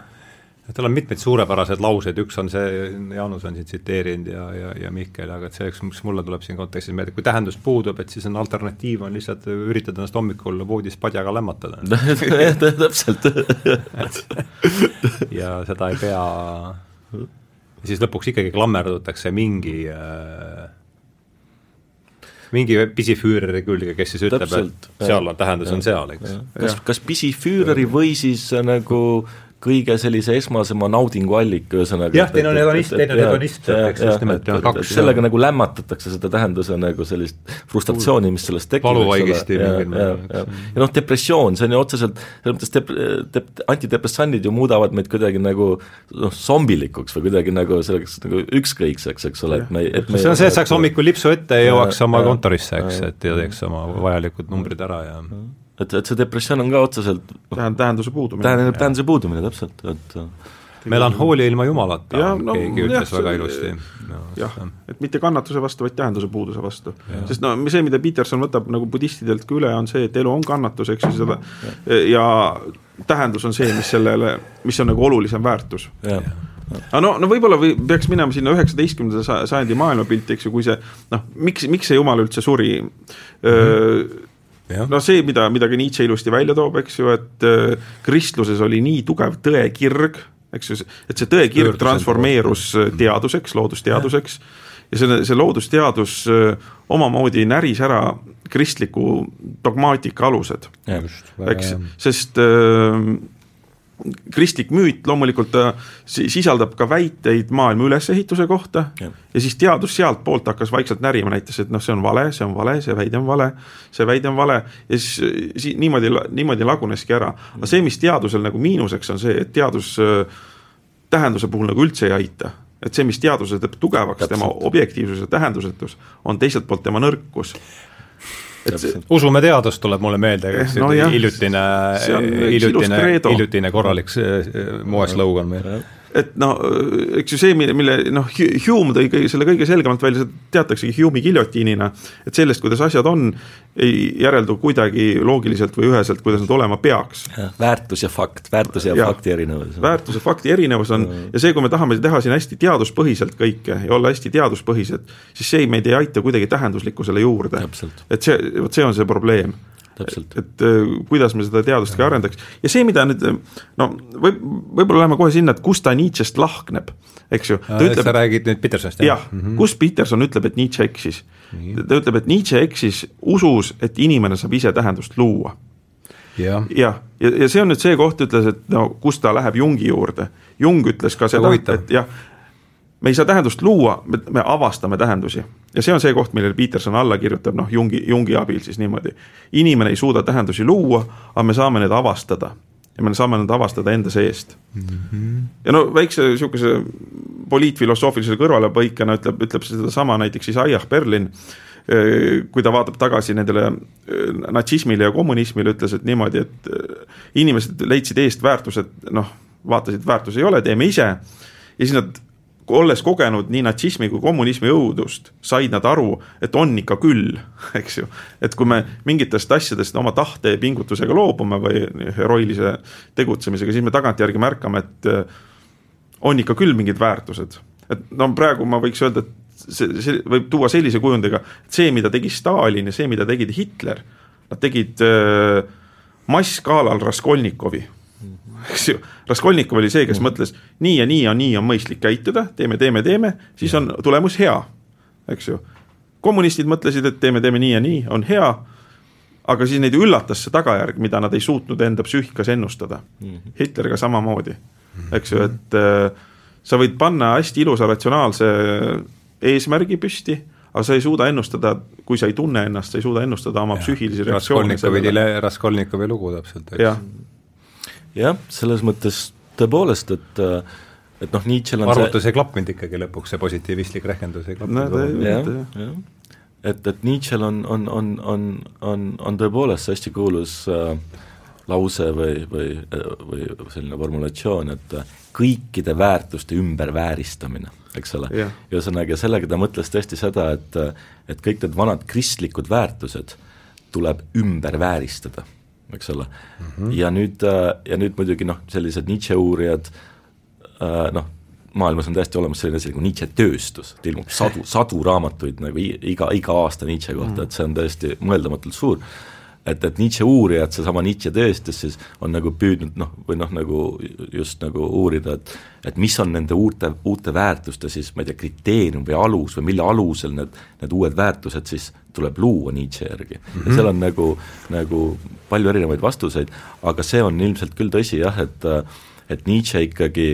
tal on mitmeid suurepäraseid lauseid, üks on see, Jaanus on siin tsiteerinud ja, ja, ja Mihkel, aga et see, mis mulle tuleb siin kontekstis meelde, kui tähendus puudub, et siis on alternatiiv on lihtsalt üritada ennast hommikul voodis padjaga lämmatada. Täpselt. Ja seda ei pea, siis lõpuks ikkagi klammerdutakse mingi äh, mingi pisifüüreri külge, kes siis ütleb, et seal on, tähendus ja, on seal, eks. kas, kas pisifüüreri või siis nagu kõige sellise esmasema naudingu allika, ühesõnaga. jah, teil on hedonism, teil on hedonism, eks just nimelt, ja kaks. sellega jah. nagu lämmatatakse seda tähenduse nagu sellist frustratsiooni, mis sellest tekib. valuvaigisti. ja, ja, ja, ja noh, depressioon, see on ju otseselt, selles mõttes dep-, dep-, antidepressandid ju muudavad meid kuidagi nagu noh, zombilikuks või kuidagi nagu selleks nagu ükskõikseks, eks ole, et me, et me see on see, et saaks hommikul lipsu ette ja jõuaks oma kontorisse, eks, et ja teeks oma vajalikud numbrid ära ja et, et see depressioon on ka otseselt tähend-, tähenduse puudumine. tähendab tähenduse puudumine, täpselt, et melanhoolia ilma jumalata, no, keegi ütles jah, väga ilusti no,. jah, et mitte kannatuse vastu, vaid tähenduse puuduse vastu. sest no see, mida Peterson võtab nagu budistidelt ka üle, on see, et elu on kannatus, eks ju, seda ja, ja tähendus on see, mis sellele, mis on nagu olulisem väärtus aga no, no võib-olla või peaks minema sinna üheksateistkümnenda sajandi maailmapilti, eks ju, kui see noh, miks, miks see jumal üldse suri mm. -hmm no see, mida, mida ka Nietzsche ilusti välja toob, eks ju, et äh, kristluses oli nii tugev tõekirg, eks ju, et see tõekirg transformeerus äh, teaduseks, loodusteaduseks. Ja selle, see loodusteadus äh, omamoodi näris ära kristliku dogmaatika alused, eks, sest äh, kristlik müüt loomulikult sisaldab ka väiteid maailma ülesehituse kohta ja. ja siis teadus sealtpoolt hakkas vaikselt närima, näitas, et noh, see on vale, see on vale, see väide on vale, see väide on vale ja siis, siis niimoodi, niimoodi laguneski ära. aga see, mis teadusel nagu miinuseks on see, et teadus äh, tähenduse puhul nagu üldse ei aita et see, mis teaduse teeb tugevaks, tema objektiivsus ja tähendusetus, on teiselt poolt tema nõrkus et usume teadust tuleb mulle meelde, eks no, hiljutine, hiljutine, hiljutine korralik moeslogan meil et no eks ju see, mille, mille noh, Hume tõi kõige, selle kõige selgemalt välja, seda teataksegi Hume'i giljotiinina, et sellest, kuidas asjad on, ei järeldu kuidagi loogiliselt või üheselt, kuidas nad olema peaks. väärtus ja fakt, väärtuse ja, ja fakti erinevus. väärtuse, fakti erinevus on ja. ja see, kui me tahame teha siin hästi teaduspõhiselt kõike ja olla hästi teaduspõhised, siis see meid ei aita kuidagi tähenduslikkusele juurde. et see, vot see on see probleem täpselt. et äh, kuidas me seda teadust ka arendaks ja see, mida nüüd no võib, võib-olla läheme kohe sinna, et kus ta Nietzsche'st lahkneb, eks ju. sa räägid nüüd Petersonist, jah? jah mm -hmm., kus Peterson ütleb, et Nietzsche eksis. ta ütleb, et Nietzsche eksis usus, et inimene saab ise tähendust luua jah, ja, ja, ja see on nüüd see koht, ütles, et no kus ta läheb Jungi juurde. Jung ütles ka seda, et jah, me ei saa tähendust luua, me, me avastame tähendusi. ja see on see koht, millele Peterson alla kirjutab, noh, Jungi, Jungi abil siis niimoodi. inimene ei suuda tähendusi luua, aga me saame need avastada. ja me saame need avastada enda seest mm. -hmm. ja no väikse sihukese poliitfilosoofilise kõrvalepõikena ütleb, ütleb sedasama näiteks Isaiah Berlin kui ta vaatab tagasi nendele natsismile ja kommunismile, ütles, et niimoodi, et inimesed leidsid eest väärtused, noh, vaatasid, väärtus ei ole, teeme ise. ja siis nad olles kogenud nii natsismi kui kommunismi õudust, said nad aru, et on ikka küll, eks ju. et kui me mingitest asjadest oma tahte ja pingutusega loobume või heroilise tegutsemisega, siis me tagantjärgi märkame, et äh, on ikka küll mingid väärtused. et no praegu ma võiks öelda, et see, see võib tuua sellise kujundiga, et see, mida tegi Stalin ja see, mida tegid Hitler, nad tegid äh, masskaalal Raskolnikovi eks ju. Raskolnikov oli see, kes mm. mõtles nii ja nii ja nii on mõistlik käituda, teeme, teeme, teeme, siis on tulemus hea, eks ju. kommunistid mõtlesid, et teeme, teeme nii ja nii, on hea. aga siis neid üllatas see tagajärg, mida nad ei suutnud enda psüühikas ennustada mm. Hitler ka samamoodi, eks ju, et äh, sa võid panna hästi ilusa ratsionaalse eesmärgi püsti aga sa ei suuda ennustada, kui sa ei tunne ennast, sa ei suuda ennustada oma ja. psüühilisi reaktsioone. Raskolnikovi, Raskolnikovi lugu täpselt. jah, jah, selles mõttes tõepoolest, et et noh, Nietzsche'l on arvutus see... ei klappinud ikkagi lõpuks, see positiivistlik rehkendus ei klappinud no,. jah, jah. et, et Nietzsche'l on, on, on, on, on, on tõepoolest see hästi kuulus äh, lause või, või, või selline formulatsioon, et kõikide väärtuste ümbervääristamine, eks ole ühesõnaga, sellega ta mõtles tõesti seda, et et kõik need vanad kristlikud väärtused tuleb ümber vääristada eks ole mm. -hmm. ja nüüd, äh, ja nüüd muidugi noh, sellised Nietzsche uurijad äh, noh, maailmas on täiesti olemas selline asi nagu Nietzsche tööstus, et ilmub sadu, sadu raamatuid nagu iga, iga aasta Nietzsche kohta mm., et see on täiesti mõeldamatult suur et, et Nietzsche uurijad, seesama Nietzsche tööstus siis on nagu püüdnud noh, või noh, nagu just nagu uurida, et et mis on nende uute, uute väärtuste siis ma ei tea, kriteerium või alus või mille alusel need, need uued väärtused siis tuleb luua Nietzsche järgi mm. -hmm. seal on nagu, nagu palju erinevaid vastuseid, aga see on ilmselt küll tõsi jah, et et Nietzsche ikkagi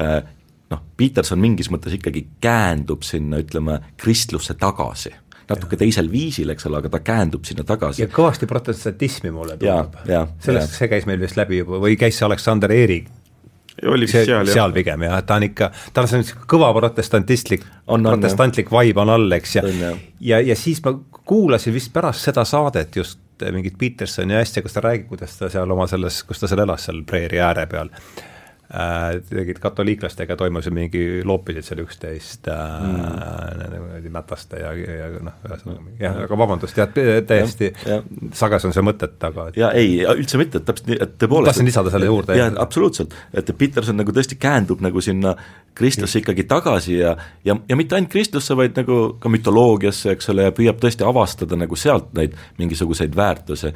äh, noh, Peterson mingis mõttes ikkagi käändub sinna, ütleme, kristlusse tagasi natuke teisel viisil, eks ole, aga ta käändub sinna tagasi. ja kõvasti protestantismi mulle tundub. sellest, see käis meil vist läbi juba või käis see Aleksander Eerik oli vist seal, jah. seal pigem jah, ta on ikka, tal on selline kõva protestantistlik, protestantlik vibe on all, eks, ja ja, ja siis ma kuulasin vist pärast seda saadet just mingit Petersoni asja, kus ta räägib, kuidas ta seal oma selles, kus ta seal elas, seal preeri ääre peal tegid katoliiklastega, toimus mingi, loopisid seal üksteist äh, mm. mätaste ja, ja noh, ühesõnaga jah, aga vabandust, jah, täiesti ja, ja. sages on see mõtet, aga et... ja ei, üldse mitte, et täpselt nii, et tõepoolest tahtsin lisada selle juurde. jaa, absoluutselt, et Peterson nagu tõesti käändub nagu sinna kristlusse ikkagi tagasi ja ja, ja mitte ainult kristlusse, vaid nagu ka mütoloogiasse, eks ole, ja püüab tõesti avastada nagu sealt neid mingisuguseid väärtusi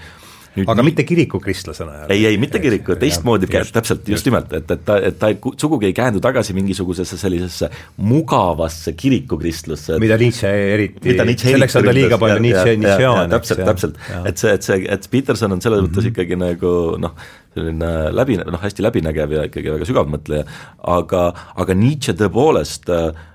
Nüüd aga nii... mitte kirikukristlasena? ei, ei mitte kiriku, teistmoodi täpselt, just nimelt, et, et ta, et ta ei, sugugi ei käändu tagasi mingisugusesse sellisesse mugavasse kirikukristlusse. mida Nietzsche eriti, selleks on ta liiga palju Nietzsche, Nietzschean. täpselt, täpselt, et see, et see, et Peterson on selles mõttes mm -hmm. ikkagi nagu noh, selline läbi, noh hästi läbinägev ja ikkagi väga sügavmõtleja, aga, aga Nietzsche tõepoolest äh,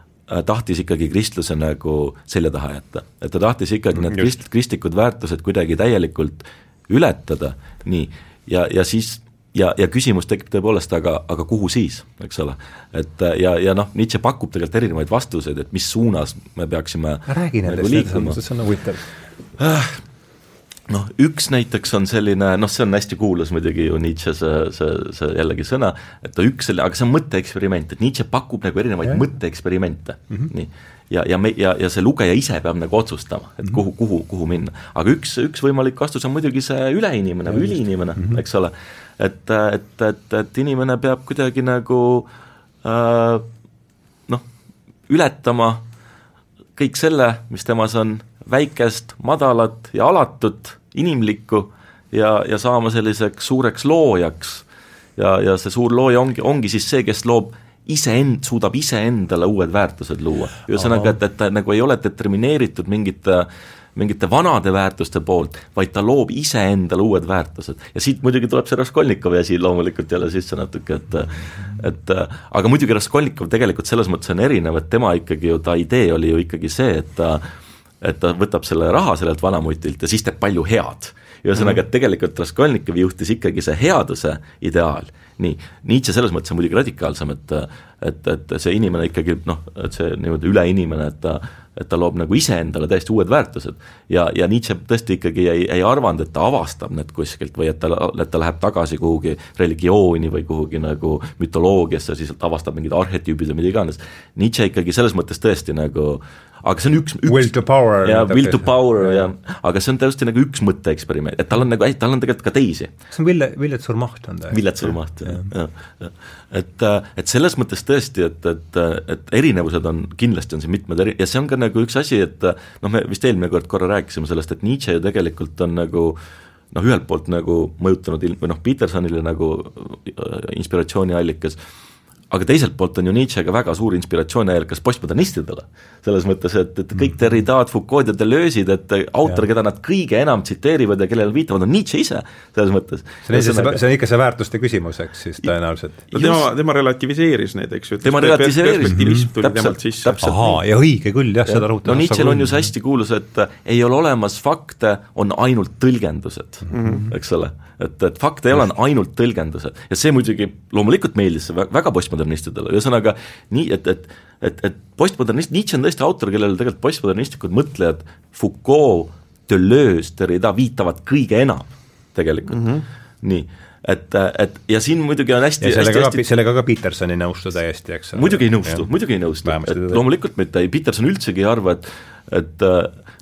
tahtis ikkagi kristluse nagu selja taha jätta. et ta tahtis ikkagi need krist-, kristlikud väärtused kuidagi täielikult ületada, nii, ja, ja siis ja, ja küsimus tekib tõepoolest, aga, aga kuhu siis, eks ole. et ja, ja noh, Nietzsche pakub tegelikult erinevaid vastuseid, et mis suunas me peaksime räägi nendest nagu liikuma. see on huvitav äh, noh, üks näiteks on selline, noh, see on hästi kuulus muidugi ju Nietzsche see, see, see jällegi sõna, et ta üks aga see on mõtteeksperiment, et Nietzsche pakub nagu erinevaid mõtteeksperimente mm, -hmm. nii ja, ja me, ja, ja see lugeja ise peab nagu otsustama, et kuhu, mhm. kuhu, kuhu minna. aga üks, üks võimalik vastus on muidugi see üleinimene või üliinimene mm, -hmm. eks ole. et, et, et, et inimene peab kuidagi nagu äh, noh, ületama kõik selle, mis temas on väikest, madalat ja alatut, inimlikku ja, ja saama selliseks suureks loojaks. ja, ja see suur looja ongi, ongi siis see, kes loob iseend-, suudab iseendale uued väärtused luua. ühesõnaga, et, et ta nagu ei ole determineeritud mingite mingite vanade väärtuste poolt, vaid ta loob iseendale uued väärtused. ja siit muidugi tuleb see Raskolnikovi asi loomulikult jälle sisse natuke, et et aga muidugi Raskolnikov tegelikult selles mõttes on erinev, et tema ikkagi ju, ta idee oli ju ikkagi see, et ta et ta võtab selle raha sellelt vanamutilt ja siis teeb palju head ühesõnaga, et tegelikult Raskolnikov juhtis ikkagi see headuse ideaal nii, Nietzsche selles mõttes on muidugi radikaalsem, et et, et see inimene ikkagi noh, et see nii-öelda üleinimene, et ta et ta loob nagu iseendale täiesti uued väärtused. ja, ja Nietzsche tõesti ikkagi ei, ei arvanud, et ta avastab need kuskilt või et ta, et ta läheb tagasi kuhugi religiooni või kuhugi nagu mütoloogiasse, siis avastab mingid arhetüübid või mida iganes. Nietzsche ikkagi selles mõttes tõesti nagu aga see on üks, üks will to power. jaa, will to power ja, ja, aga see on tõesti nagu üks mõtteeksperiment, et tal on nagu, tal on tegelikult ka teisi. see on Ville, Villet Surmaht on ta? Villet Surmaht, jah, jah, jah. et, et selles mõttes tõesti, et, et, et erinevused on, kindlasti on siin mitmed eri-, ja see on ka nagu üks asi, et noh, me vist eelmine kord korra rääkisime sellest, et Nietzsche ju tegelikult on nagu noh, ühelt poolt nagu mõjutanud ilm-, või noh, Petersonile nagu inspiratsiooniallikas aga teiselt poolt on ju Nietzsche ka väga suur inspiratsiooniallikas postmodernistidele. selles mõttes, et, et kõik Derridaad, Foucault ja Deleuze'id, et autor, keda nad kõige enam tsiteerivad ja kellele viitavad, on Nietzsche ise, selles mõttes. see on, see, see on ikka see väärtuste küsimus, eks siis tõenäoliselt. no tema, tema relativiseeris neid, eks ju. tema relativiseeris, täpselt, täpselt. ahaa, ja õige küll, jah, seda rõhutab. no Nietzsche'l on ju see hästi kuulus, et ei ole olemas fakte, on ainult tõlgendused mm, -hmm. eks ole et, et fakt ei ole ainult tõlgendused ja see muidugi loomulikult meeldis väga postmodernistidele, ühesõnaga nii, et, et et, et postmodernist, Nietzsche on tõesti autor, kellele tegelikult postmodernistlikud mõtlejad Foucault, Deleuze, Derrida viitavad kõige enam tegelikult. Mm, -hmm. nii et, et ja siin muidugi on hästi ja sellega hästi, ka, sellega ka Peterson ei nõustu täiesti, eks ole. muidugi ei nõustu, muidugi ei nõustu, et loomulikult mitte, ei Peterson üldsegi ei arva, et et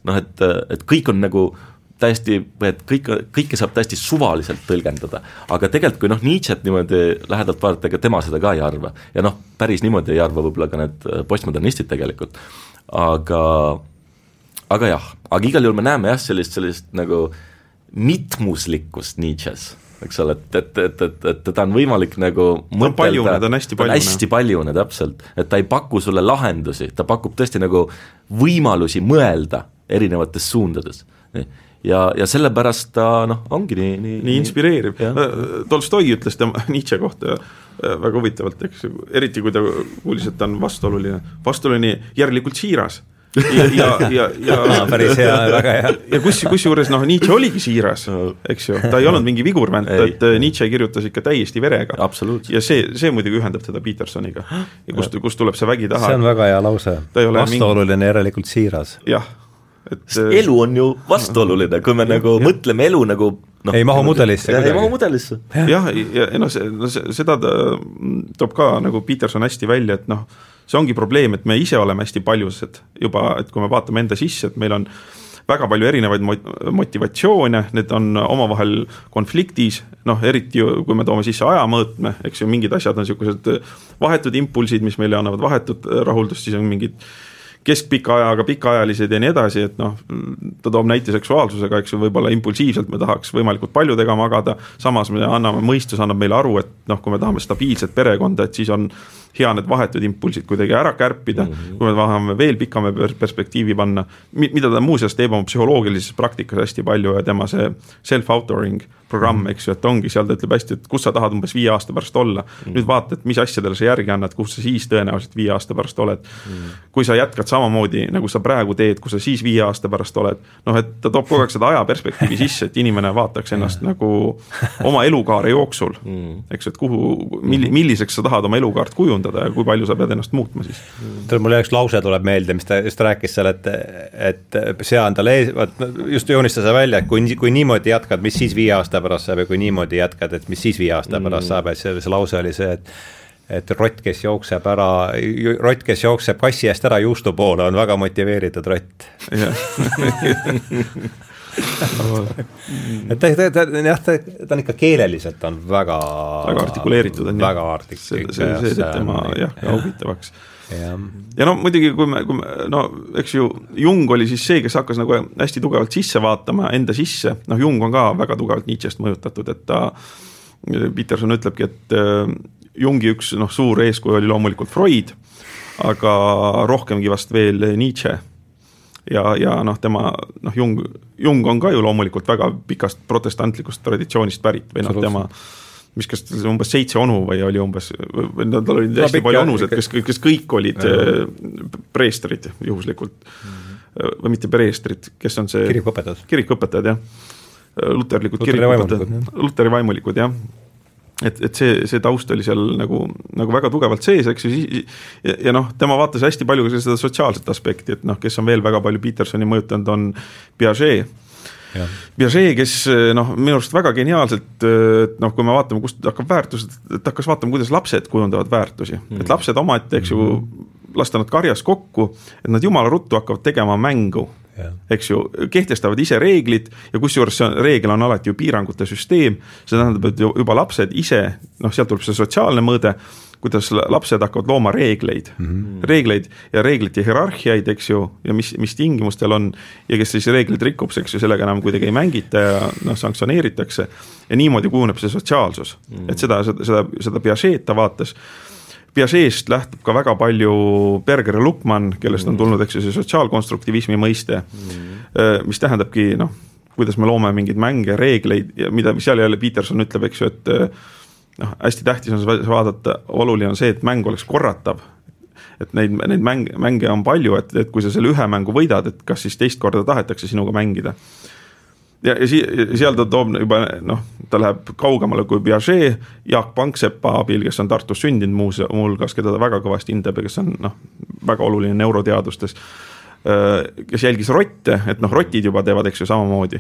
noh, et, et kõik on nagu äh, täiesti, et kõik, kõike saab täiesti suvaliselt tõlgendada. aga tegelikult, kui noh, Nietzsche't niimoodi lähedalt vaadata, ega tema seda ka ei arva. ja noh, päris niimoodi ei arva võib-olla ka need äh, postmodernistid tegelikult, aga aga jah, aga igal juhul me näeme jah, sellist, sellist nagu mitmuslikkust Nietzsche's eks ole, et, et, et, et, et teda on võimalik nagu mõtelda, ta on hästi paljune. hästi paljune, täpselt, et ta ei paku sulle lahendusi, ta pakub tõesti nagu võimalusi mõelda erinevates suundades ja, ja sellepärast ta noh, ongi nii, nii nii inspireeriv, Tolstoi ütles tema Nietzsche kohta äh, väga huvitavalt, eks eriti kui ta kuulis, et ta on vastuoluline, vastuoluline järelikult siiras ja, ja, ja, ja ah, päris hea, väga hea. ja kus, kusjuures noh, Nietzsche oligi siiras, eks ju, ta ei olnud mingi vigurvänt, et Nietzsche kirjutas ikka täiesti verega. ja see, see muidugi ühendab teda Petersoniga. ja kust, kust tuleb see vägi taha. see on väga hea lause, vastuoluline mingi... järelikult siiras. jah et Sest elu on ju vastuoluline, kui me ja, nagu ja. mõtleme elu nagu noh, ei mahu mudelisse kuidagi. ei mahu mudelisse. jah, ja, ja noh, see, no seda ta toob ka nagu Peterson hästi välja, et noh, see ongi probleem, et me ise oleme hästi paljused juba, et kui me vaatame enda sisse, et meil on väga palju erinevaid motivatsioone, need on omavahel konfliktis, noh eriti ju, kui me toome sisse ajamõõtme, eks ju, mingid asjad on niisugused vahetud impulsid, mis meile annavad vahetut rahuldust, siis on mingid keskpika ajaga pikaajalised ja nii edasi, et noh, ta toob näite seksuaalsusega, eks ju, võib-olla impulsiivselt me tahaks võimalikult paljudega magada, samas me anname, mõistus annab meile aru, et noh, kui me tahame stabiilset perekonda, et siis on hea need vahetud impulsid kuidagi ära kärpida mm, -hmm. kui me tahame veel pikama perspektiivi panna, mida ta muuseas teeb oma psühholoogilises praktikas hästi palju ja tema see self-authoring programm mm, -hmm. eks ju, et ongi seal ta ütleb hästi, et kus sa tahad umbes viie aasta pärast olla mm. -hmm. nüüd vaata, et mis asjadele sa järgi annad, kus sa siis tõenäoliselt viie aasta pärast oled mm. -hmm. kui sa jätkad samamoodi, nagu sa praegu teed, kus sa siis viie aasta pärast oled, noh, et ta toob kogu aeg seda ajaperspektiivi sisse, et inimene vaataks ennast nagu oma elukaare jooksul mm, -hmm. eks ju, et kuhu, milli-, milliseks sa tahad oma elukaart kujundada kujundada ja kui palju sa pead ennast muutma siis. tead, mulle üks lause tuleb meelde, mis ta just rääkis seal, et, et sea endale ees, vot just joonistas välja, et kui, kui niimoodi jätkad, mis siis viie aasta pärast saab ja kui niimoodi jätkad, et mis siis viie aasta mm. pärast saab, et see, see lause oli see, et et rott, kes jookseb ära, rott, kes jookseb kassi eest ära juustu poole, on väga motiveeritud rott et ta, ta, ta jah, ta, ta on ikka keeleliselt on väga väga artikuleeritud on väga artik-. see, see, teeb tema jah, ka huvitavaks. ja, ja no muidugi, kui me, kui me, no eks ju, Jung oli siis see, kes hakkas nagu hästi tugevalt sisse vaatama enda sisse, noh, Jung on ka väga tugevalt Nietzsche'st mõjutatud, et ta, Peterson ütlebki, et äh, Jungi üks noh, suur eeskuju oli loomulikult Freud, aga rohkemgi vast veel Nietzsche ja, ja noh, tema noh, Jung, Jung on ka ju loomulikult väga pikast protestantlikust traditsioonist pärit või noh, tema mis, kas umbes seitse onu või oli umbes, no tal oli hästi palju onusid, kes, kes kõik olid äh, preestrid juhuslikult. Mm. -hmm. või mitte preestrid, kes on see kirikuõpetajad, kirikuõpetajad jah, luterlikud kirikuõpetajad, luteri vaimulikud jah et, et see, see taust oli seal nagu, nagu väga tugevalt sees, eks ju, ja, ja noh, tema vaatas hästi palju ka seda sotsiaalset aspekti, et noh, kes on veel väga palju Petersoni mõjutanud, on Piaget. Piaget, kes noh, minu arust väga geniaalselt, noh, kui me vaatame, kust hakkab väärtus, et hakkas vaatama, kuidas lapsed kujundavad väärtusi mm, -hmm. et lapsed omaette, eks ju mm, -hmm. lasta nad karjas kokku, et nad jumala ruttu hakkavad tegema mängu eks ju, kehtestavad ise reeglid ja kusjuures see on, reegel on alati ju piirangute süsteem, see tähendab, et juba lapsed ise, noh, sealt tuleb see sotsiaalne mõõde, kuidas lapsed hakkavad looma reegleid mm, -hmm. reegleid ja reeglite hierarhiaid, eks ju, ja mis, mis tingimustel on ja kes siis reegleid rikub, eks ju, sellega enam kuidagi ei mängita ja noh, sanktsioneeritakse. ja niimoodi kujuneb see sotsiaalsus mm, -hmm. et seda, seda, seda, seda Piaget ta vaatas Piaget'st lähtub ka väga palju Berger ja Lukman, kellest on mm. tulnud, eks ju, see sotsiaalkonstruktivismi mõiste mm., mis tähendabki noh, kuidas me loome mingeid mänge, reegleid ja mida, seal jälle Peterson ütleb, eks ju, et noh, hästi tähtis on vaadata, oluline on see, et mäng oleks korratav. et neid, neid mänge, mänge on palju, et, et kui sa selle ühe mängu võidad, et kas siis teist korda tahetakse sinuga mängida ja, ja si-, seal ta toob juba noh, ta läheb kaugemale kui Piaget, Jaak Panksepa abil, kes on Tartus sündinud muuse-, muuhulgas, keda ta väga kõvasti hindab ja kes on noh, väga oluline neuroteadustes, kes jälgis rotte, et noh, rotid juba teevad, eks ju, samamoodi.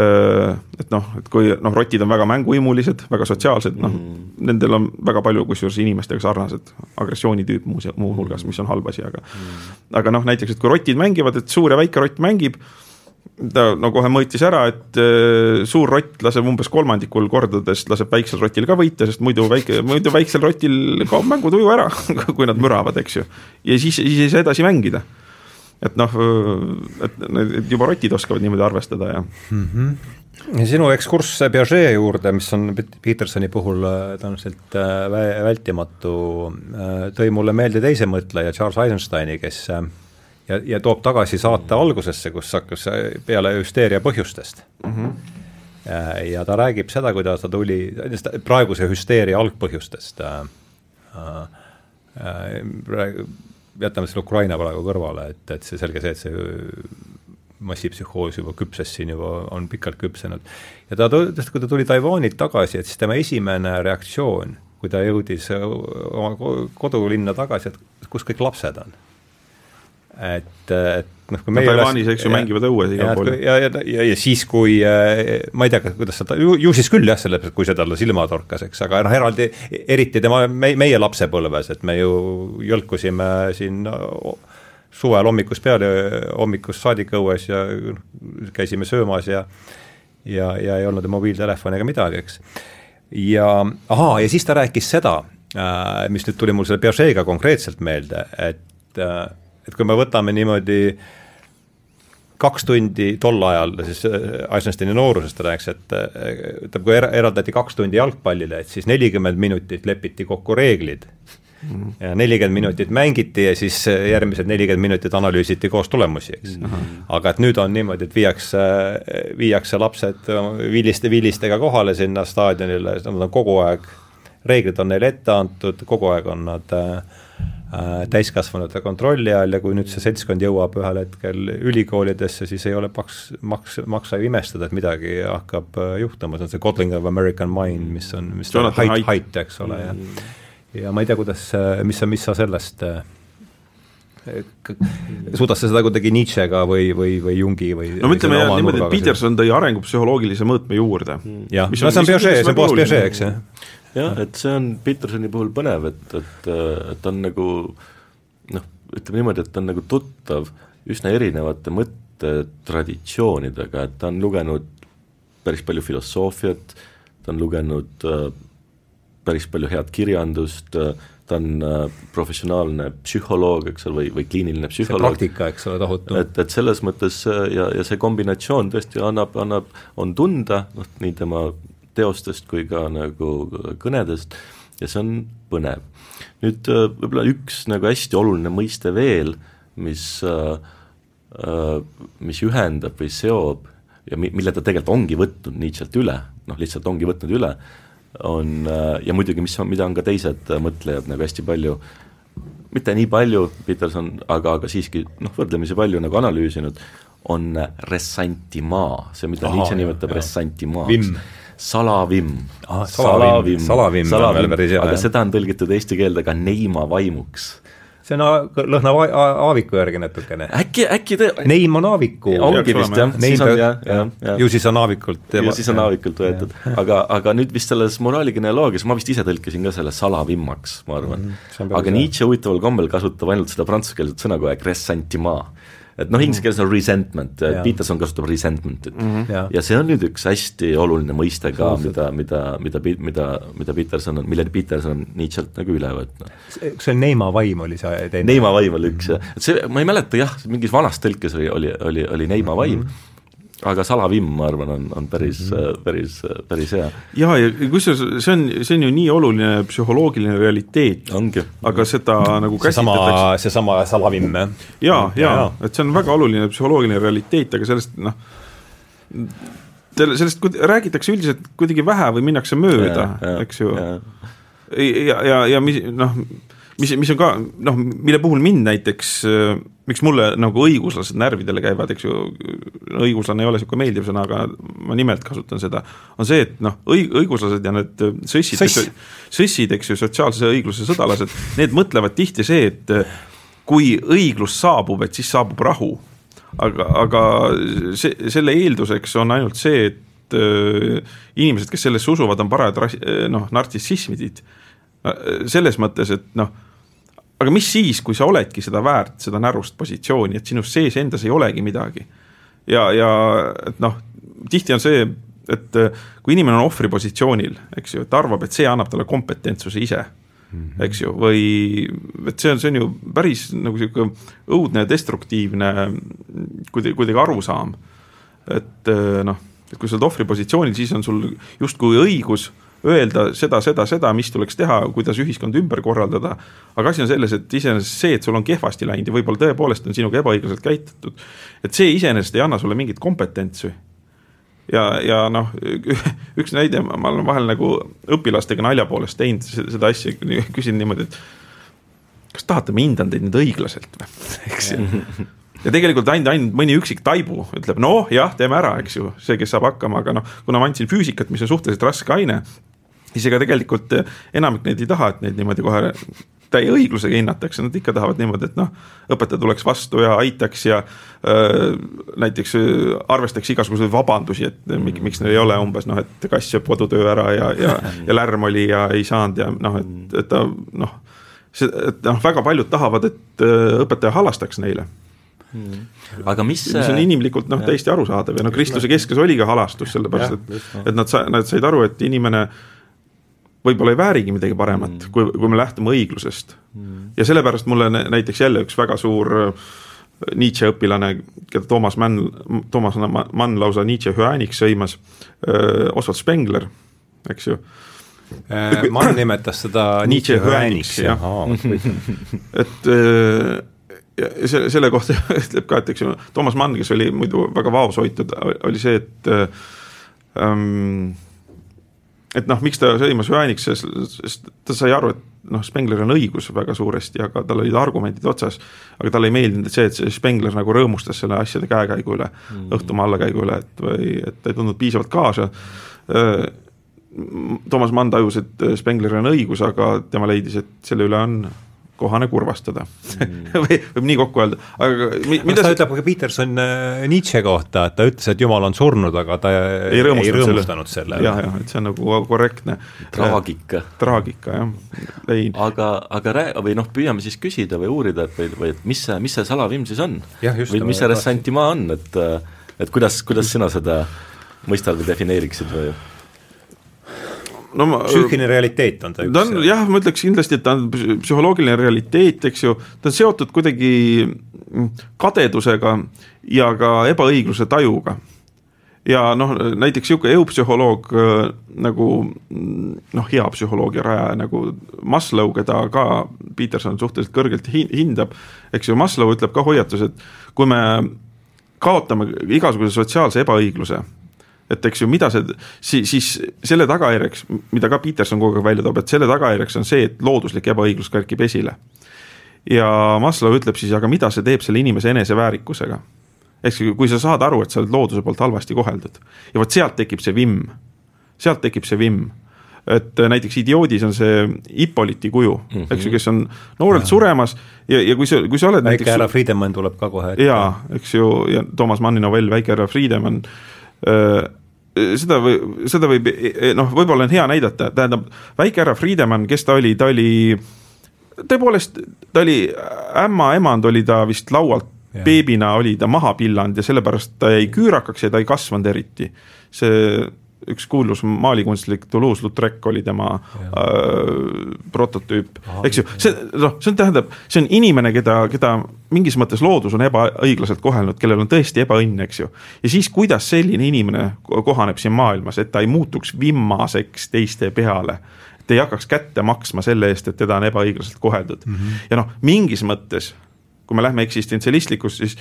Et noh, et kui noh, rotid on väga mänguimulised, väga sotsiaalsed, noh mm., nendel on väga palju kusjuures inimestega sarnased agressioonitüüp muuse-, muuhulgas, mis on halb asi, aga mm. aga noh, näiteks, et kui rotid mängivad, et suur ja väike rott mängib, ta no kohe mõõtis ära, et äh, suur rott laseb umbes kolmandikul kordadest, laseb väiksel rotil ka võita, sest muidu väike, muidu väiksel rotil kaob mängutuju ära kui nad müravad, eks ju. ja siis, siis ei saa edasi mängida. et noh, et, et juba rotid oskavad niimoodi arvestada ja mm. -hmm ja sinu ekskurss Piaget juurde, mis on Petersoni puhul äh, tõenäoliselt äh, vältimatu, tõi mulle meelde teise mõtleja, Charles Eisensteini, kes ja, ja toob tagasi saate algusesse, kus hakkas peale hüsteeria põhjustest mm. -hmm. ja ta räägib seda, kuidas ta tuli, praeguse hüsteeria algpõhjustest äh, äh, jätame selle Ukraina praegu kõrvale, et, et see selge see, et see massipsühhoos juba küpses siin juba, on pikalt küpsenud. ja ta, kui ta tuli Taiwanilt tagasi, et siis tema esimene reaktsioon, kui ta jõudis oma kodulinna tagasi, et kus kõik lapsed on et, et noh, kui meie no, Taiwanis, eks ju, mängivad õues igal pool. ja, ja, ja, ja siis, kui äh, ma ei tea, kuidas seda, ju, siis küll jah, sellepärast, kui see talle silma torkas, eks, aga noh, eraldi, eriti tema, me, meie lapsepõlves, et me ju jõlkusime siin suvel hommikust peale, hommikust saadik õues ja käisime söömas ja ja, ja ei olnud mobiiltelefoni ega midagi, eks. ja ahaa, ja siis ta rääkis seda, äh, mis nüüd tuli mul selle Piaget'ga konkreetselt meelde, et äh, et kui me võtame niimoodi kaks tundi tol ajal, siis äh, Eisensteini noorusest rääkis, et äh, ütleme, kui eraldati kaks tundi jalgpallile, et siis nelikümmend minutit lepiti kokku reeglid -hmm. ja nelikümmend minutit mängiti ja siis äh, järgmised nelikümmend minutit analüüsiti koos tulemusi, eks mm. -hmm. aga et nüüd on niimoodi, et viiakse, viiakse lapsed viliste, vilistega kohale sinna staadionile, nad on kogu aeg, reeglid on neile ette antud, kogu aeg on nad Äh, täiskasvanute kontrolli all ja kui nüüd see seltskond jõuab ühel hetkel ülikoolidesse, siis ei ole paks, maks, maksa ju imestada, et midagi hakkab äh, juhtuma, see on see Godling of American Mind, mis on, mis on height, height, eks ole, ja ja ma ei tea, kuidas, mis sa, mis sa sellest suudas sa seda kuidagi Nietzschega või, või, või Jungi või no ütleme niimoodi, et Peterson tõi arengupsühholoogilise mõõtme juurde. jah, no see on Piaget, see on puhas Piaget, eks ju jah, et see on Petersoni puhul põnev, et, et, et ta on nagu noh, ütleme niimoodi, et ta on nagu tuttav üsna erinevate mõttetraditsioonidega, et ta on lugenud päris palju filosoofiat, ta on lugenud äh, päris palju head kirjandust äh,, ta on äh, professionaalne psühholoog, eks ole, või, või kliiniline psühholoog. praktika, eks ole, tohutu. et, et selles mõttes ja, ja see kombinatsioon tõesti annab, annab, on tunda, noh, nii tema teostest kui ka nagu kõnedest. Ja see on põnev. nüüd äh, võib-olla üks nagu hästi oluline mõiste veel, mis, äh, äh, mis ühendab või seob ja mi-, mille ta tegelikult ongi võtnud Nietzsche't üle, noh lihtsalt ongi võtnud üle, on ja muidugi, mis on, mida on ka teised mõtlejad nagu hästi palju mitte nii palju, Peterson, aga, aga siiski noh, võrdlemisi palju nagu analüüsinud, on ressantimaa, see, mida Nietzsche nimetab ressantimaaks salavimm ah,. salavimm, salavimm, salavimm, aga jah. seda on tõlgitud eesti keelde ka neima vaimuks see on lõhnab Aaviku järgi natukene. äkki, äkki te Neim on Aaviku. ongi vist jah, siis on jah, jah, jah. ju siis on Aavikult. ju siis on Aavikult võetud, aga, aga nüüd vist selles moraaligeneoloogias, ma vist ise tõlkisin ka selle salavimmaks, ma arvan mm. -hmm. aga Nietzsche huvitaval kombel kasutab ainult seda prantsuskeelset sõna ressentiment et noh, inglise keeles on resentment, Peterson kasutab resentment'it mm. -hmm. Ja. see on nüüd üks hästi oluline mõiste ka, mida, mida, mida, mida, mida Peterson on, mille Peterson on Nietzsche'lt nagu üle võtnud. kas see Neima vaim oli see teine? Neima vaim oli üks jah, et see, ma ei mäleta jah, mingis vanas tõlkes oli, oli, oli, oli Neima vaim mm, -hmm aga salavimm, ma arvan, on, on päris mm, -hmm. päris, päris hea. jaa, ja kusjuures see on, see on ju nii oluline psühholoogiline realiteet, aga seda nagu käsitletakse seesama salavimm, jah? jaa, jaa ja., et see on väga oluline psühholoogiline realiteet, aga sellest noh, sellest räägitakse üldiselt kuidagi vähe või minnakse mööda, eks ju. ja, ja, ja, ja mis noh, mis, mis on ka noh, mille puhul mind näiteks, miks mulle nagu õiguslased närvidele käivad, eks ju, õiguslane ei ole niisugune meeldiv sõna, aga ma nimelt kasutan seda, on see, et noh, õig-, õiguslased ja need sõssid Sõss., sõssid, eks ju, sotsiaalse õigluse sõdalased, need mõtlevad tihti see, et kui õiglus saabub, et siis saabub rahu. aga, aga see, selle eelduseks on ainult see, et äh, inimesed, kes sellesse usuvad, on parajad noh, nartsissismid selles mõttes, et noh aga mis siis, kui sa oledki seda väärt, seda närust positsiooni, et sinust sees endas ei olegi midagi. ja, ja et noh, tihti on see, et äh, kui inimene on ohvri positsioonil, eks ju, et ta arvab, et see annab talle kompetentsuse ise mm, -hmm. eks ju, või et see on, see on ju päris nagu sihuke õudne ja destruktiivne kuidagi, kuidagi arusaam. et äh, noh, et kui sa oled ohvri positsioonil, siis on sul justkui õigus öelda seda, seda, seda, mis tuleks teha, kuidas ühiskond ümber korraldada. aga asi on selles, et iseenesest see, et sul on kehvasti läinud ja võib-olla tõepoolest on sinuga ebaõiglaselt käitutud, et see iseenesest ei anna sulle mingit kompetentsi ja, ja noh, üks näide, ma olen vahel nagu õpilastega nalja poolest teinud seda asja, küsin niimoodi, et kas tahate, ma hindan teid nüüd õiglaselt või, eks ju. ja tegelikult ainult, ainult mõni üksik taibu ütleb, noh jah, teeme ära, eks ju, see, kes saab hakkama, aga noh, kuna ma andsin füüsikat, mis on suhteliselt raske aine siis ega tegelikult eh, enamik neid ei taha, et neid niimoodi kohe täie õiglusega hinnatakse, nad ikka tahavad niimoodi, et noh, õpetaja tuleks vastu ja aitaks ja öö, näiteks arvestaks igasuguseid vabandusi, et miks, miks neil ei ole umbes noh, et kass sööb kodutöö ära ja, ja, ja lärm oli ja ei saanud ja noh, et, et ta noh, see, et noh, väga paljud tahavad, et õpetaja halastaks neile. Hmm. aga mis see on inimlikult noh, täiesti arusaadav ja no Kristuse keskes oli ka halastus, sellepärast et, et nad sa-, nad said aru, et inimene võib-olla ei väärigi midagi paremat mm., kui, kui me lähtume õiglusest mm.. ja sellepärast mulle näiteks jälle üks väga suur äh, Nietzsche õpilane, keda Toomas Mann, Toomas Mann lausa Nietzsche hüääniks sõimas, äh, Oswald Spengler, eks ju. Äh, Mann nimetas seda Nietzsche hüääniks, jah. et selle, selle kohta ütleb ka, et eks ju, Toomas Mann, kes oli muidu väga vaoshoitud, oli see, et ähm, et noh, miks ta sõimas Joaniks, sest ta sai aru, et noh, Spengleril on õigus väga suuresti, aga tal olid argumendid otsas. aga talle ei meeldinud see, et see Spengler nagu rõõmustas selle asjade käekäigu üle mm, õhtumaa allakäigu üle, et või et ta ei tundnud piisavalt kaasa. Toomas Mann tajus, et Spengleril on õigus, aga tema leidis, et selle üle on kohane kurvastada mm. või võib nii kokku öelda, aga mi, mida ta ütleb ka Peterson äh, Nietzsche kohta, et ta ütles, et jumal on surnud, aga ta ei rõõmustanud, ei rõõmustanud selle, jah, jah, et see on nagu korrektne. traagika. traagika, jah, ei. aga, aga rää-, või noh, püüame siis küsida või uurida, et või, või et mis see, mis see salavimm siis on? või mis see ressentimaa on, et et kuidas, kuidas sina seda mõistad või defineeriksid või? No ma psüühiline realiteet on ta üks. ta on jah, ma ütleks kindlasti, et ta on psühholoogiline realiteet, eks ju, ta on seotud kuidagi kadedusega ja ka ebaõigluse tajuga. ja noh, näiteks niisugune eupsühholoog nagu noh, hea psühholoogia rajaja nagu Maslow, keda ka Peterson suhteliselt kõrgelt hindab, eks ju, Maslow ütleb ka hoiatus, et kui me kaotame igasuguse sotsiaalse ebaõigluse et eks ju, mida see, siis, siis selle tagajärjeks, mida ka Peterson kogu aeg välja toob, et selle tagajärjeks on see, et looduslik ebaõiglus kerkib esile. ja Maslow ütleb siis, aga mida see teeb selle inimese eneseväärikusega. ehk siis, kui sa saad aru, et sa oled looduse poolt halvasti koheldud ja vot sealt tekib see vimm, sealt tekib see vimm et näiteks idioodis on see Hippolyti kuju mm, -hmm. eks ju, kes on noorelt ja. suremas ja, ja kui sa, kui sa oled väike näiteks, härra Friedemann tuleb ka kohe jaa, eks ju, ja Toomas Manni novell Väike härra Friedemann äh, seda või, seda võib noh, võib-olla on hea näidata, tähendab, väike härra Friedemann, kes ta oli, ta oli tõepoolest, ta oli ämma emand oli ta vist laualt ja. beebina oli ta maha pillanud ja sellepärast ta jäi küürakaks ja ta ei kasvanud eriti. see üks kuulus maalikunstnik Toulouse-Lautrec oli tema äh, prototüüp, eks ju, see noh, see on, tähendab, see on inimene, keda, keda mingis mõttes loodus on ebaõiglaselt kohelnud, kellel on tõesti ebaõnn, eks ju. ja siis, kuidas selline inimene kohaneb siin maailmas, et ta ei muutuks vimmaseks teiste peale et ei hakkaks kätte maksma selle eest, et teda on ebaõiglaselt koheldud mm. -hmm. ja noh, mingis mõttes, kui me lähme eksistentsialistlikust, siis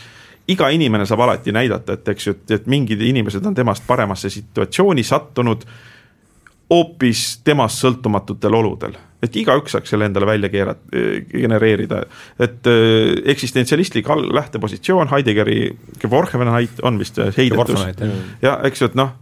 iga inimene saab alati näidata, et eks ju, et, et mingid inimesed on temast paremasse situatsiooni sattunud hoopis temast sõltumatutel oludel. et igaüks saaks selle endale välja keerata, genereerida, et äh, eksistentsialistlik lähtepositsioon, Heideggeri Geworgenheit on vist heidetus. ja eks ju, et noh,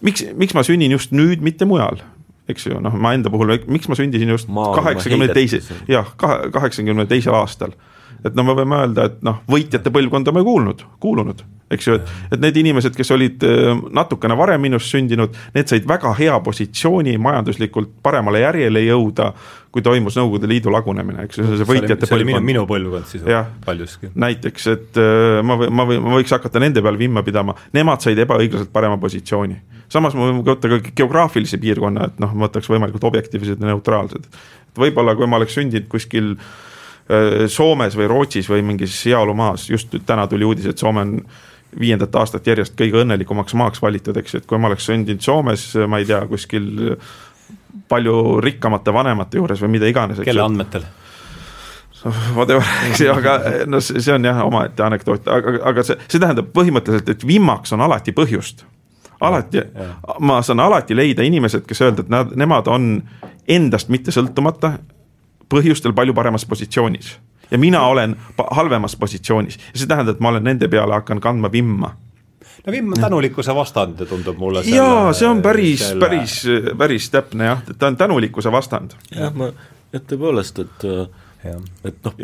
miks, miks ma sünnin just nüüd, mitte mujal? Eks ju, noh, ma enda puhul, miks ma sündisin just kaheksakümne teise, jah, kaheksakümne teisel aastal et no me võime öelda, et noh, võitjate põlvkonda me kuulnud, kuulunud, eks ju, et, et need inimesed, kes olid äh, natukene varem minust sündinud, need said väga hea positsiooni majanduslikult paremale järjele jõuda, kui toimus Nõukogude Liidu lagunemine, eks ju, see võitjate see põlvkond. minu põlvkond siis jah, paljuski. näiteks, et äh, ma ma ma võiks hakata nende peal vimma pidama, nemad said ebaõiglaselt parema positsiooni. samas ma võin võtta ka geograafilise piirkonna, et noh, ma võtaks võimalikult objektiivsed ja neutraalsed. et võib-olla, kui ma oleks sündinud kuskil Äh, Soomes või Rootsis või mingis heaolumaas, just täna tuli uudis, et Soome on viiendat aastat järjest kõige õnnelikumaks maaks valitud, eks ju, et kui ma oleks sündinud Soomes, ma ei tea, kuskil palju rikkamate vanemate juures või mida iganes. kelle andmetel? whatever, eks ju, aga no see on jah, omaette anekdoot, aga, aga see, see tähendab põhimõtteliselt, et vimmaks on alati põhjust. alati, ma saan alati leida inimesed, kes öelda, et nad, nemad on endast mitte sõltumata põhjustel palju paremas positsioonis. ja mina olen halvemas positsioonis ja see tähendab, et ma olen nende peale hakkan kandma vimma no vimm on tänulikkuse vastand, tundub mulle. jaa, see on päris selle..., päris, päris täpne jah, ta on tänulikkuse vastand. jah, ma, et tõepoolest, et äh, et noh,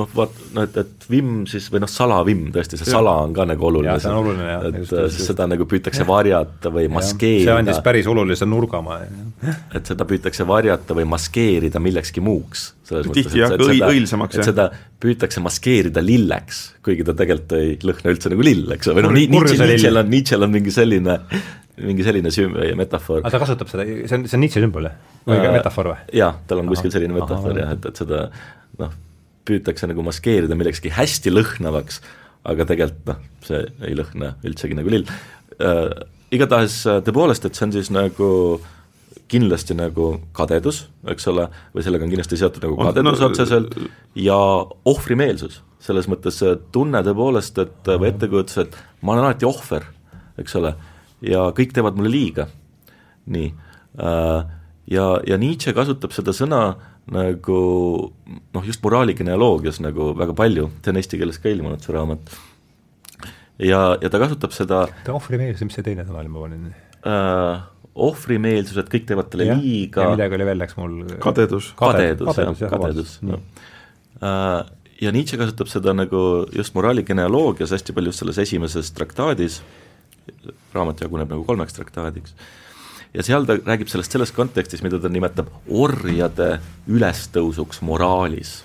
noh vaat, no et, et vimm siis või noh, salavimm tõesti, see ja. sala on ka nagu oluline, see on oluline jah. et just, just. seda nagu püütakse ja. varjata või maskeerida. see andis päris olulise nurgamaa. et seda püütakse varjata või maskeerida millekski muuks. tihti jah, õilsamaks. et seda püütakse maskeerida lilleks, kuigi ta tegelikult ei lõhna üldse nagu lill, eks ole, või noh, Nietzsche'l on, Nietzsche'l on mingi selline mingi selline süm-, metafoor. aga ta kasutab seda, see on, see on Nietzsche sümbol, jah? või äh, metafoor või? jah, tal on kuskil selline metafoor jah, et, et seda noh, püütakse nagu maskeerida millekski hästi lõhnavaks, aga tegelikult noh, see ei lõhna üldsegi nagu lill äh,. Igatahes äh, tõepoolest, et see on siis nagu kindlasti nagu kadedus, eks ole, või sellega on kindlasti seotud nagu kadedus no, otseselt ja ohvrimeelsus, selles mõttes tunne tõepoolest, et või ettekujutus, et ma olen alati ohver, eks ole ja kõik teevad mulle liiga. nii, äh, ja, ja Nietzsche kasutab seda sõna nagu noh, just moraali genealoogias nagu väga palju, see on eesti keeles ka ilmunud, see raamat. ja, ja ta kasutab seda ohvrimeelsus, mis see teine sõna oli, ma panin äh,? ohvrimeelsus, et kõik teevad talle liiga ja midagi oli veel, läks mul kadedus. kadedus, kadedus, jah, kadedus. Äh, ja Nietzsche kasutab seda nagu just moraali genealoogias hästi palju just selles esimeses traktaadis, raamat jaguneb nagu kolmeks traktaadiks. ja seal ta räägib sellest selles kontekstis, mida ta nimetab orjade ülestõusuks moraalis.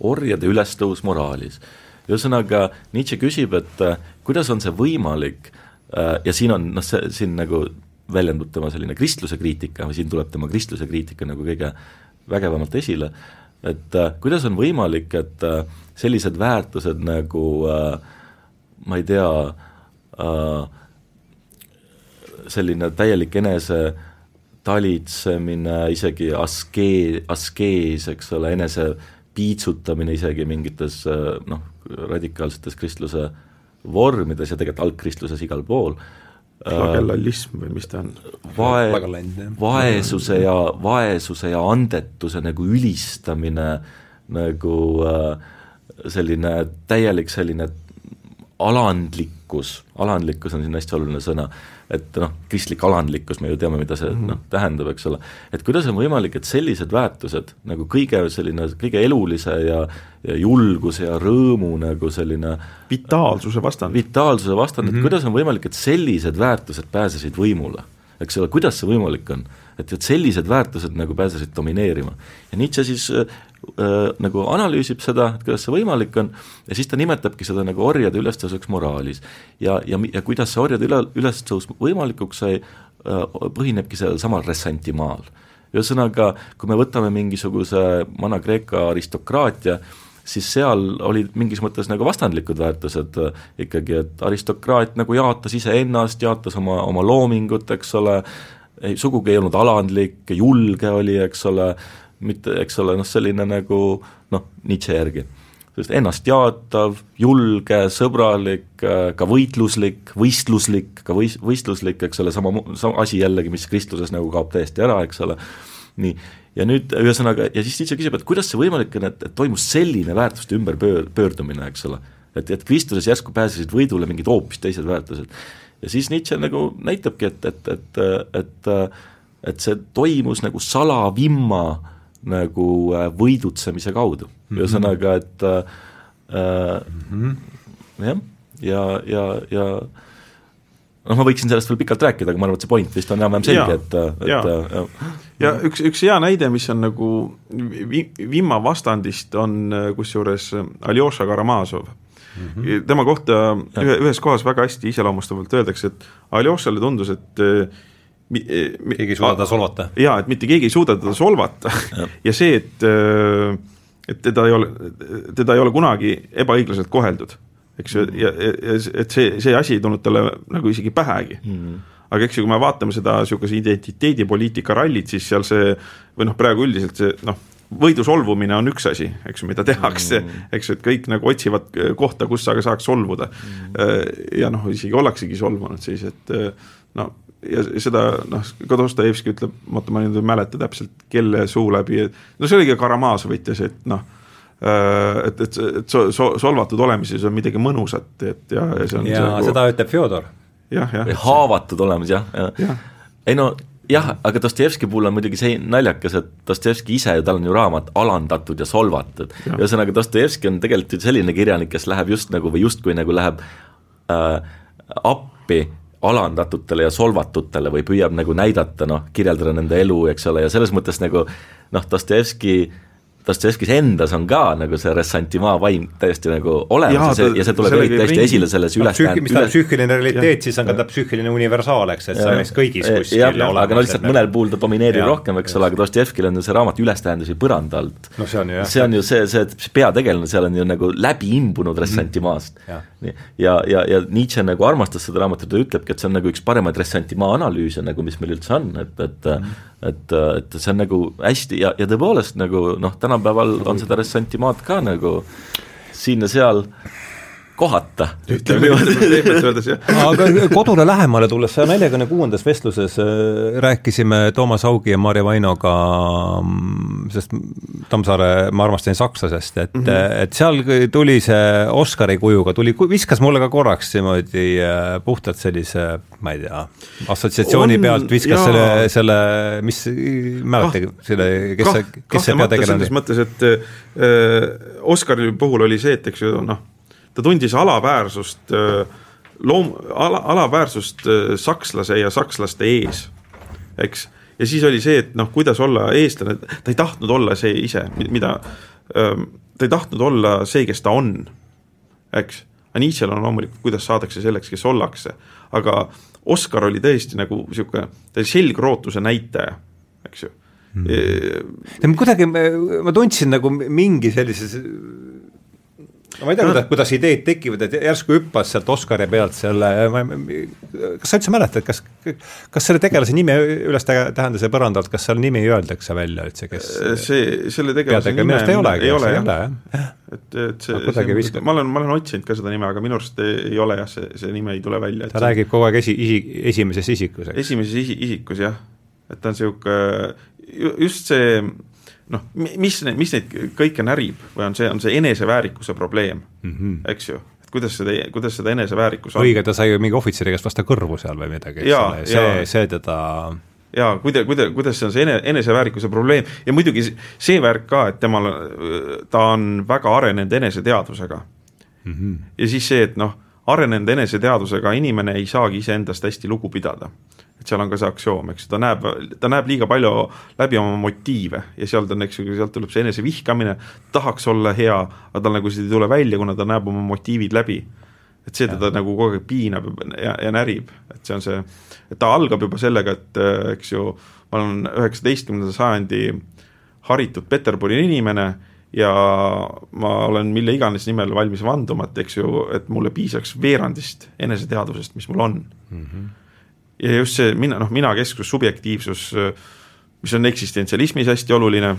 orjade ülestõus moraalis. ühesõnaga, Nietzsche küsib, et äh, kuidas on see võimalik äh, ja siin on noh, see siin nagu väljendub tema selline kristluse kriitika siin tuleb tema kristluse kriitika nagu kõige vägevamalt esile, et äh, kuidas on võimalik, et äh, sellised väärtused nagu äh, ma ei tea äh,, selline täielik enese talitsemine, isegi askee, askees, eks ole, enese piitsutamine isegi mingites noh, radikaalsetes kristluse vormides ja tegelikult algkristluses igal pool. flagellallism või mis ta on? Vae-, vaesuse ja, vaesuse ja andetuse nagu ülistamine, nagu äh, selline täielik selline alandlikkus, alandlikkus on siin hästi oluline sõna et noh, kristlik alandlikkus, me ju teame, mida see mm -hmm. noh, tähendab, eks ole. et kuidas on võimalik, et sellised väärtused nagu kõige selline, kõige elulise ja ja julguse ja rõõmu nagu selline vitaalsuse vastand. vitaalsuse vastand mm, -hmm. et mhm. kuidas on võimalik, et sellised väärtused pääsesid võimule? eks ole, kuidas see võimalik on? et, et sellised väärtused nagu pääsesid domineerima. ja Nietzsche siis äh, nagu analüüsib seda, et kuidas see võimalik on, ja siis ta nimetabki seda nagu orjade ülestõusuks moraalis. ja, ja, ja kuidas see orjade üle, ülestõus võimalikuks sai äh,, põhinebki sellel samal ressantimaal. ühesõnaga, kui me võtame mingisuguse Vana-Kreeka aristokraatia, siis seal olid mingis mõttes nagu vastandlikud väärtused äh, ikkagi, et aristokraat nagu jaotas iseennast, jaotas oma, oma loomingut, eks ole, ei, sugugi ei olnud alandlik, julge oli, eks ole, mitte, eks ole, noh selline nagu noh, Nietzsche järgi. sest ennastjaatav, julge, sõbralik, ka võitluslik, võistluslik, ka võis-, võistluslik, eks ole, sama, sama asi jällegi, mis kristluses nagu kaob täiesti ära, eks ole, nii, ja nüüd ühesõnaga, ja siis Nietzsche küsib, et kuidas see võimalik on, et, et toimus selline väärtuste ümberpöör-, pöördumine, eks ole. et, et kristluses järsku pääsesid võidule mingid hoopis teised väärtused ja siis Nietzsche nagu näitabki, et, et, et, et et see toimus nagu salavimma nagu äh, võidutsemise kaudu mm -hmm., ühesõnaga, et äh, mm -hmm. jah, ja, ja, ja noh, ma võiksin sellest veel pikalt rääkida, aga ma arvan, et see point vist on enam-vähem selge, et, et ja, ja. ja üks, üks hea näide, mis on nagu vi-, vimma vastandist, on kusjuures Aljoša Karamazov mm. -hmm. tema kohta ühe, ühes kohas väga hästi iseloomustavalt öeldakse, et Aljošale tundus, et keegi ei suuda teda solvata. jaa, et mitte keegi ei suuda teda solvata ja, ja see, et eh, et teda ei ole, teda ei ole kunagi ebaõiglaselt koheldud, eks ju, ja, ja et see, see asi ei tulnud talle nagu isegi pähegi mm. -hmm. aga eks ju, kui me vaatame seda niisuguse identiteedipoliitika rallit, siis seal see või noh, praegu üldiselt see noh, võidu solvumine on üks asi, eks ju, mida tehakse mm., eks ju, et kõik nagu otsivad kohta, kus aga saaks solvuda mm.. ja noh, isegi ollaksegi solvunud siis, et no ja seda noh, ka Dostojevski ütleb, oota ma nüüd ei mäleta täpselt, kelle suu läbi, no see oligi Karamazov ütles, et noh äh, et, et, et so, so, solvatud olemises on midagi mõnusat, et ja, ja see on ja nagu... seda ütleb Fjodor. jah, jah. haavatud olemas jah, jah ja. ei no jah, aga Dostojevski puhul on muidugi see naljakas, et Dostojevski ise, tal on ju raamat Alandatud ja solvatud. ühesõnaga, Dostojevski on tegelikult ju selline kirjanik, kes läheb just nagu või justkui nagu läheb äh, appi alandatutele ja solvatutele või püüab nagu näidata noh, kirjeldada nende elu, eks ole, ja selles mõttes nagu noh, Dostojevski Dostojevskis endas on ka nagu see ressantimaa vaim täiesti nagu olemas ja, see, ja see tuleb eriti ringi. esile selles no, ülestand-. mis tähendab psüühiline realiteet, siis on ka ta psüühiline universaal, eks, et see on kõigis kuskil olemas. aga no lihtsalt mõnel puhul ta domineerib rohkem, eks ole, aga Dostojevskil on ju see raamat Ülestähendusi põranda alt. no see on ju jah. see on ju see, see peategelane seal on ju nagu läbi imbunud mhm. ressantimaast mm. ja, ja, ja Nietzsche nagu armastas seda raamatut ja ütlebki, et see on nagu üks paremaid ressantimaa analüüse nagu, mis meil üldse on, et, et mm et, et see on nagu hästi ja, ja tõepoolest nagu noh, tänapäeval on seda ressantimaad ka nagu siin ja seal kohata. aga kodule lähemale tulles, saja neljakümne kuuendas vestluses äh, rääkisime Toomas Augi ja Marje Vainoga, mm, sest Tammsaare ma armastasin sakslasest, et mm, -hmm. et seal tuli see Oscari kujuga, tuli, viskas mulle ka korraks niimoodi äh, puhtalt sellise, ma ei tea, assotsiatsiooni on, pealt viskas jaa. selle, selle, mis, mäletage ah, selle, kes see, kes see peategelane oli? selles mõttes, et äh, Oscari puhul oli see, et eks ju noh ta tundis alaväärsust, loom-, ala, alaväärsust sakslase ja sakslaste ees, eks. ja siis oli see, et noh, kuidas olla eestlane, ta ei tahtnud olla see ise, mida, ta ei tahtnud olla see, kes ta on, eks. aga Nietzsche'l on loomulikult, kuidas saadakse selleks, kes ollakse, aga Oskar oli tõesti nagu niisugune, ta oli selgrootuse näitaja, eks ju mm.. kuidagi ma tundsin nagu mingi sellise no ma ei tea, kuidas, kuidas ideed tekivad, et järsku hüppas sealt Oscari pealt selle, kas sa üldse mäletad, kas, kas selle tegelase nime üles tähenduse põrandalt, kas seal nimi öeldakse välja üldse, kes see, selle tegelase nime ei olegi, ei ole jah? et, et see, see, ma olen, ma olen otsinud ka seda nime, aga minu arust ei ole jah, see, see nimi ei tule välja. ta räägib kogu aeg esi, isi, esimeses isikus, eks? esimeses isi, isikus jah, et ta on niisugune, just see noh, mis, mis neid kõike närib või on see, on see eneseväärikuse probleem mm, -hmm. eks ju kuidas seda, kuidas seda eneseväärikus on. õige, ta sai ju mingi ohvitseri käest vastu kõrvu seal või midagi, eks ole, see, see teda jaa, kuida-, kuida-, kuidas see on see ene-, eneseväärikuse probleem ja muidugi see värk ka, et temal, ta on väga arenenud eneseteadvusega mm. -hmm. ja siis see, et noh, arenenud eneseteadvusega inimene ei saagi iseendast hästi lugu pidada et seal on ka see aktsioom, eks ta näeb, ta näeb liiga palju läbi oma motiive ja sealt on, eks ju, sealt tuleb see enesevihkamine, tahaks olla hea, aga tal nagu see ei tule välja, kuna ta näeb oma motiivid läbi. et see teda nagu kogu aeg piinab ja, ja närib, et see on see, et ta algab juba sellega, et eks ju, ma olen üheksateistkümnenda sajandi haritud Peterburi inimene ja ma olen mille iganes nimel valmis vanduma, et eks ju, et mulle piisaks veerandist eneseteadvusest, mis mul on mm. -hmm ja just see mina, noh, minakesksus, subjektiivsus, mis on eksistentsialismis hästi oluline,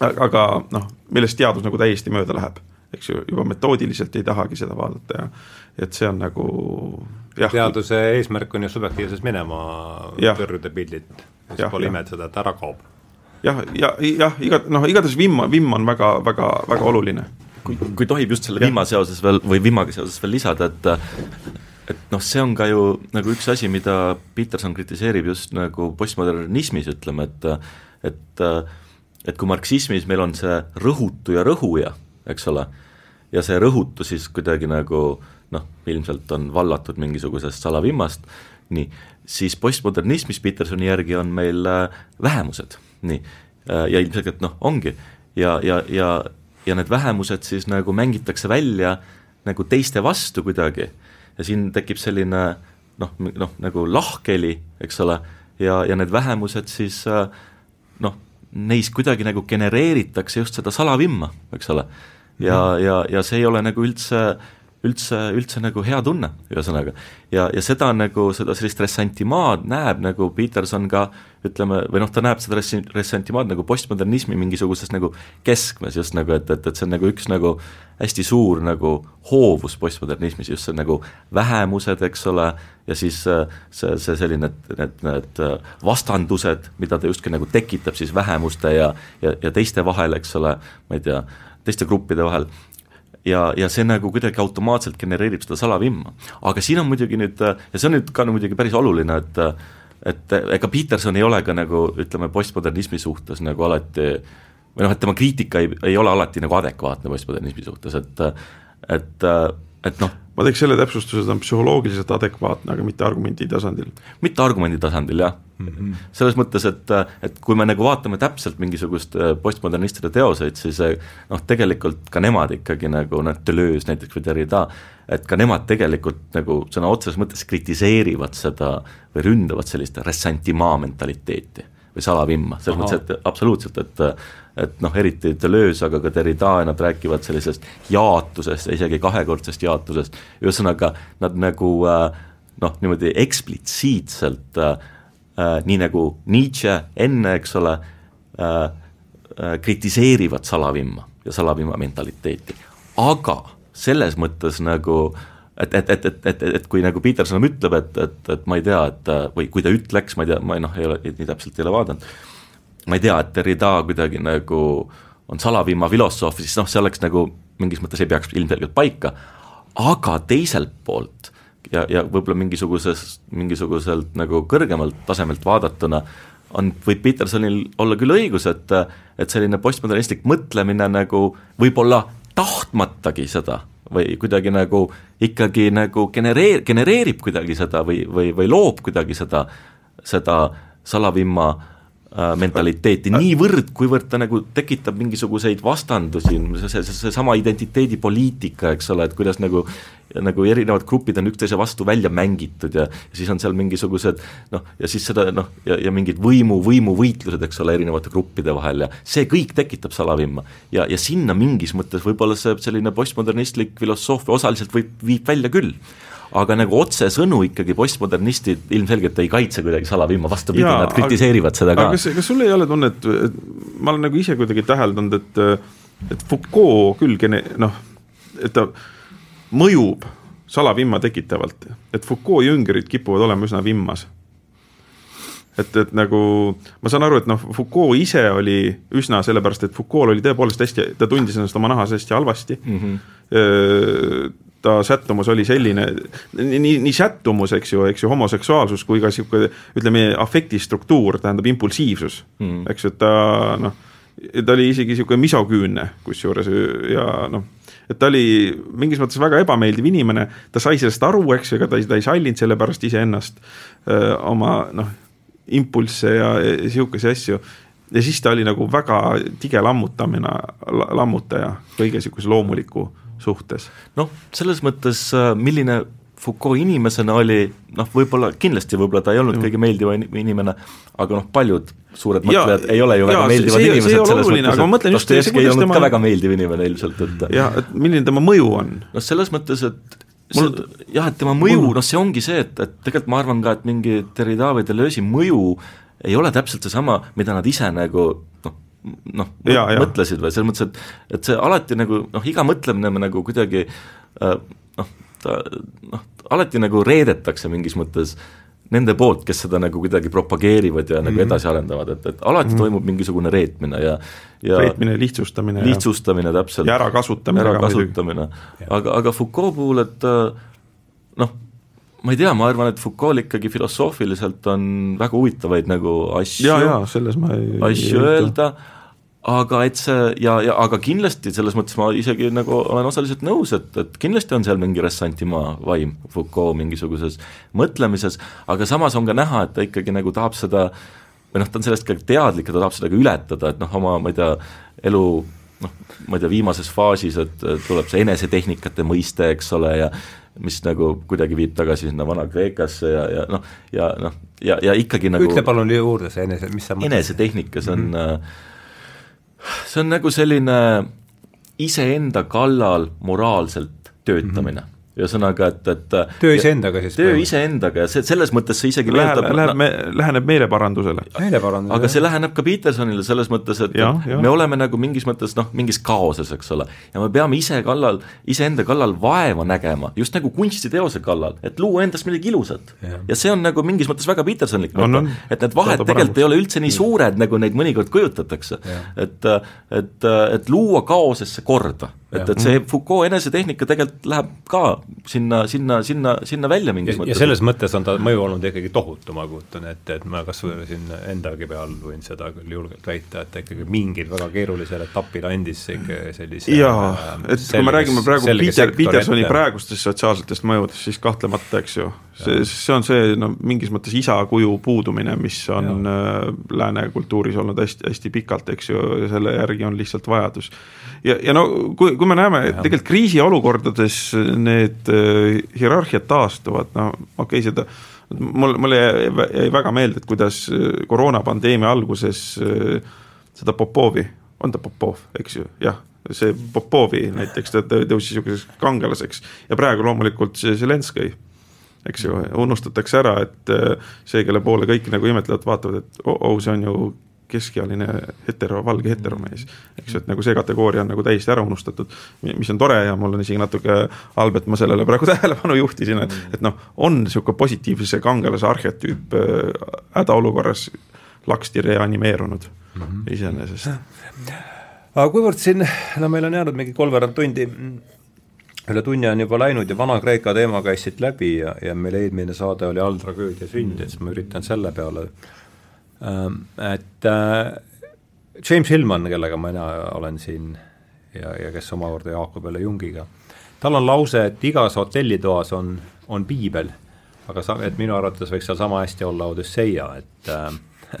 aga noh, millest teadus nagu täiesti mööda läheb, eks ju, juba metoodiliselt ei tahagi seda vaadata ja et see on nagu jah. teaduse eesmärk on ju subjektiivses minema tõrjuda pildid, siis pole ime, et seda, et ära kaob. jah, ja, jah, iga, noh, igatahes vimm, vimm on väga, väga, väga oluline. Kui, kui tohib just selle vimma seoses veel või vimmaga seoses veel lisada, et et noh, see on ka ju nagu üks asi, mida Peterson kritiseerib just nagu postmodernismis, ütleme, et et et kui marksismis meil on see rõhutu ja rõhuja, eks ole, ja see rõhutu siis kuidagi nagu noh, ilmselt on vallatud mingisugusest salavimmast, nii, siis postmodernismis Petersoni järgi on meil äh, vähemused, nii, äh, ja ilmselgelt noh, ongi, ja, ja, ja ja need vähemused siis nagu mängitakse välja nagu teiste vastu kuidagi ja siin tekib selline noh, noh nagu lahkheli, eks ole, ja, ja need vähemused siis äh, noh, neis kuidagi nagu genereeritakse just seda salavimma, eks ole. ja mm, -hmm. ja, ja see ei ole nagu üldse, üldse, üldse nagu hea tunne, ühesõnaga. ja, ja seda nagu, seda sellist ressentimaad näeb nagu Peterson ka ütleme, või noh, ta näeb seda res-, ressentimaad nagu postmodernismi mingisuguses nagu keskmes just nagu, et, et, et see on nagu üks nagu hästi suur nagu hoovus postmodernismis, just see nagu vähemused, eks ole, ja siis see, see selline, need, need vastandused, mida ta justkui nagu tekitab siis vähemuste ja ja, ja teiste vahel, eks ole, ma ei tea, teiste gruppide vahel, ja, ja see nagu kuidagi automaatselt genereerib seda salavimma. aga siin on muidugi nüüd, ja see on nüüd ka muidugi päris oluline, et et ega Peterson ei ole ka nagu ütleme, postmodernismi suhtes nagu alati või noh, et tema kriitika ei, ei ole alati nagu adekvaatne postmodernismi suhtes, et et, et noh, ma teeks selle täpsustuse, ta on psühholoogiliselt adekvaatne, aga mitte argumendi tasandil. mitte argumendi tasandil, jah mm. -hmm. selles mõttes, et, et kui me nagu vaatame täpselt mingisugust äh, postmodernistide teoseid, siis äh, noh, tegelikult ka nemad ikkagi nagu noh, Deleuze näiteks või Derrida, et ka nemad tegelikult nagu sõna otseses mõttes kritiseerivad seda või ründavad sellist ressentimaa mentaliteeti või salavimma, selles mõttes, et absoluutselt, et et noh, eriti Deleuze, aga ka Derrida, nad räägivad sellisest jaatusest ja isegi kahekordsest jaatusest, ühesõnaga nad nagu äh, noh, niimoodi eksplitsiitselt äh, äh, nii nagu Nietzsche enne, eks ole äh,, äh, kritiseerivad salavimma ja salavimma mentaliteeti, aga selles mõttes nagu et, et, et, et, et, et kui nagu Peterson ütleb, et, et, et ma ei tea, et või kui ta ütleks, ma ei tea, ma ei noh, ei ole, nii täpselt ei ole vaadanud, ma ei tea, et Derrida kuidagi nagu on salaviima filosoof, siis noh, see oleks nagu mingis mõttes ei peaks ilmselgelt paika, aga teiselt poolt ja, ja võib-olla mingisuguses, mingisuguselt nagu kõrgemalt tasemelt vaadatuna on, võib Petersonil olla küll õigus, et et selline postmodernistlik mõtlemine nagu võib-olla tahtmatagi seda või kuidagi nagu ikkagi nagu genereer-, genereerib kuidagi seda või, või, või loob kuidagi seda, seda salavimma äh, mentaliteeti niivõrd, kuivõrd ta nagu tekitab mingisuguseid vastandusi, see, see, seesama identiteedipoliitika, eks ole, et kuidas nagu nagu erinevad grupid on üksteise vastu välja mängitud ja, ja siis on seal mingisugused noh, ja siis seda noh, ja, ja mingid võimu, võimuvõitlused, eks ole, erinevate gruppide vahel ja see kõik tekitab salavimma. ja, ja sinna mingis mõttes võib-olla see selline postmodernistlik filosoofia osaliselt võib, viib välja küll aga nagu otsesõnu ikkagi postmodernistid ilmselgelt ei kaitse kuidagi salavimma, vastupidi, nad kritiseerivad seda ka. kas, kas sul ei ole tunnet, et ma olen nagu ise kuidagi täheldanud, et et Foucault küll gene-, noh, et ta mõjub salavimma tekitavalt, et Foucault jüngrid kipuvad olema üsna vimmas et, et nagu ma saan aru, et noh, Foucault ise oli üsna sellepärast, et Foucault oli tõepoolest hästi, ta tundis ennast oma nahas hästi halvasti mm. -hmm ta sättumus oli selline, nii, nii sättumus, eks ju, eks ju, homoseksuaalsus kui ka niisugune ütleme, afektistruktuur, tähendab impulsiivsus mm., eks ju, et ta noh, ta oli isegi niisugune misoküünne kusjuures ja noh, et ta oli mingis mõttes väga ebameeldiv inimene, ta sai sellest aru, eks ju, ega ta, ta ei sallinud selle pärast iseennast oma noh, impulsse ja niisuguseid asju ja siis ta oli nagu väga tige lammutamine, lammutaja kõige niisuguse loomuliku suhtes? noh, selles mõttes, äh, milline Foucault inimesena oli, noh, võib-olla, kindlasti võib-olla ta ei olnud kõige meeldivam inimene, aga noh, paljud suured ja, mõtlejad ei ole ju ja, väga meeldivad see, inimesed see selles oluline, mõttes, et Dostojevski ei olnud tema... ka väga meeldiv inimene ilmselt, et jah, et milline tema mõju on? noh, selles mõttes, et mul jah, et tema mõju, noh see ongi see, et, et tegelikult ma arvan ka, et mingi Derrida või Deleuze'i mõju ei ole täpselt seesama, mida nad ise nagu noh, noh, mõtlesid või selles mõttes, et et see alati nagu noh, iga mõtlemine nagu kuidagi äh, noh, ta noh, alati nagu reedetakse mingis mõttes nende poolt, kes seda nagu kuidagi propageerivad ja mm -hmm. nagu mhm. edasi arendavad, et, et alati mm -hmm. toimub mingisugune reetmine ja ja reetmine, lihtsustamine. lihtsustamine täpselt. ja ärakasutamine. ärakasutamine, aga, aga Foucault puhul, et äh, noh, ma ei tea, ma arvan, et Foucault ikkagi filosoofiliselt on väga huvitavaid nagu asju, asju öelda, aga et see ja, ja aga kindlasti selles mõttes ma isegi nagu olen osaliselt nõus, et, et kindlasti on seal mingi Ressantimaa vaim Foucault mingisuguses mõtlemises, aga samas on ka näha, et ta ikkagi nagu tahab seda või noh, ta on sellest ka teadlik ja ta tahab seda ka ületada, et noh, oma ma ei tea, elu noh, ma ei tea, viimases faasis, et tuleb see enesetehnikate mõiste, eks ole, ja mis nagu kuidagi viib tagasi sinna Vana-Kreekasse ja, ja noh, ja noh, ja, ja ikkagi nagu ütle palun juurde see enese, mis sa mõtled? enesetehnika, see on mm -hmm see on nagu selline iseenda kallal moraalselt töötamine mm. -hmm ühesõnaga, et, et töö iseendaga siis? töö iseendaga ja see, selles mõttes see isegi läheb, läheb me,, läheneb meeleparandusele. meeleparandusele. aga see läheneb ka Petersonile selles mõttes, et ja, ja. me oleme nagu mingis mõttes noh, mingis kaoses, eks ole, ja me peame ise kallal, iseenda kallal vaeva nägema, just nagu kunstiteose kallal, et luua endast midagi ilusat. ja see on nagu mingis mõttes väga Petersonlik mõte, et need vahed tegelikult ei ole üldse nii suured, nagu neid mõnikord kujutatakse. et, et, et luua kaosesse korda et, et see Foucault enesetehnika tegelikult läheb ka sinna, sinna, sinna, sinna välja mingis ja, mõttes. ja selles mõttes on ta mõju olnud ikkagi tohutu, ma kujutan ette, et ma kas või siin endagi peal võin seda küll julgelt väita, et ta ikkagi mingil väga keerulisel etapil andis ikka sellise jaa, et selges, kui me räägime praegu Peter, Petersoni praegustest sotsiaalsetest mõjudest, siis kahtlemata, eks ju, see, see on see no mingis mõttes isa kuju puudumine, mis on ja. Äh, lääne kultuuris olnud hästi, hästi pikalt, eks ju, ja selle järgi on lihtsalt vajadus. ja, ja no kui, kui me näeme, et tegelikult kriisiolukordades need äh, hierarhiad taastuvad, no okei okay,, seda mul, mulle jäi väga meelde, et kuidas äh, koroonapandeemia alguses seda Popovi, on ta Popov, eks ju, jah, see Popovi näiteks, ta tõusis niisuguseks kangelaseks. Ja praegu loomulikult see Zelenskõi eks ju, unustatakse ära, et see, kelle poole kõik nagu imetlevalt vaatavad, et oh, oh, see on ju keskealine hetero, valge heteromees. eks ju, et nagu see kategooria on nagu täiesti ära unustatud, mis on tore ja mul on isegi natuke halb, et ma sellele praegu tähelepanu juhtisin, et, et noh, on niisugune positiivse kangelase arhetüüp äh, hädaolukorras laksti reanimeerunud mm -hmm. iseenesest. aga kuivõrd siin, no meil on jäänud mingi kolmveerand tundi üle tunni on juba läinud ja Vana-Kreeka teema käis siit läbi ja, ja meil eelmine saade oli alltragöödia sünd, et siis ma üritan selle peale Ähm, et äh, James Hillman, kellega mina olen siin ja, ja kes omakorda jaokub jälle Jungiga, tal on lause, et igas hotellitoas on, on piibel, aga sa, et minu arvates võiks seal sama hästi olla Odüsseia, et äh,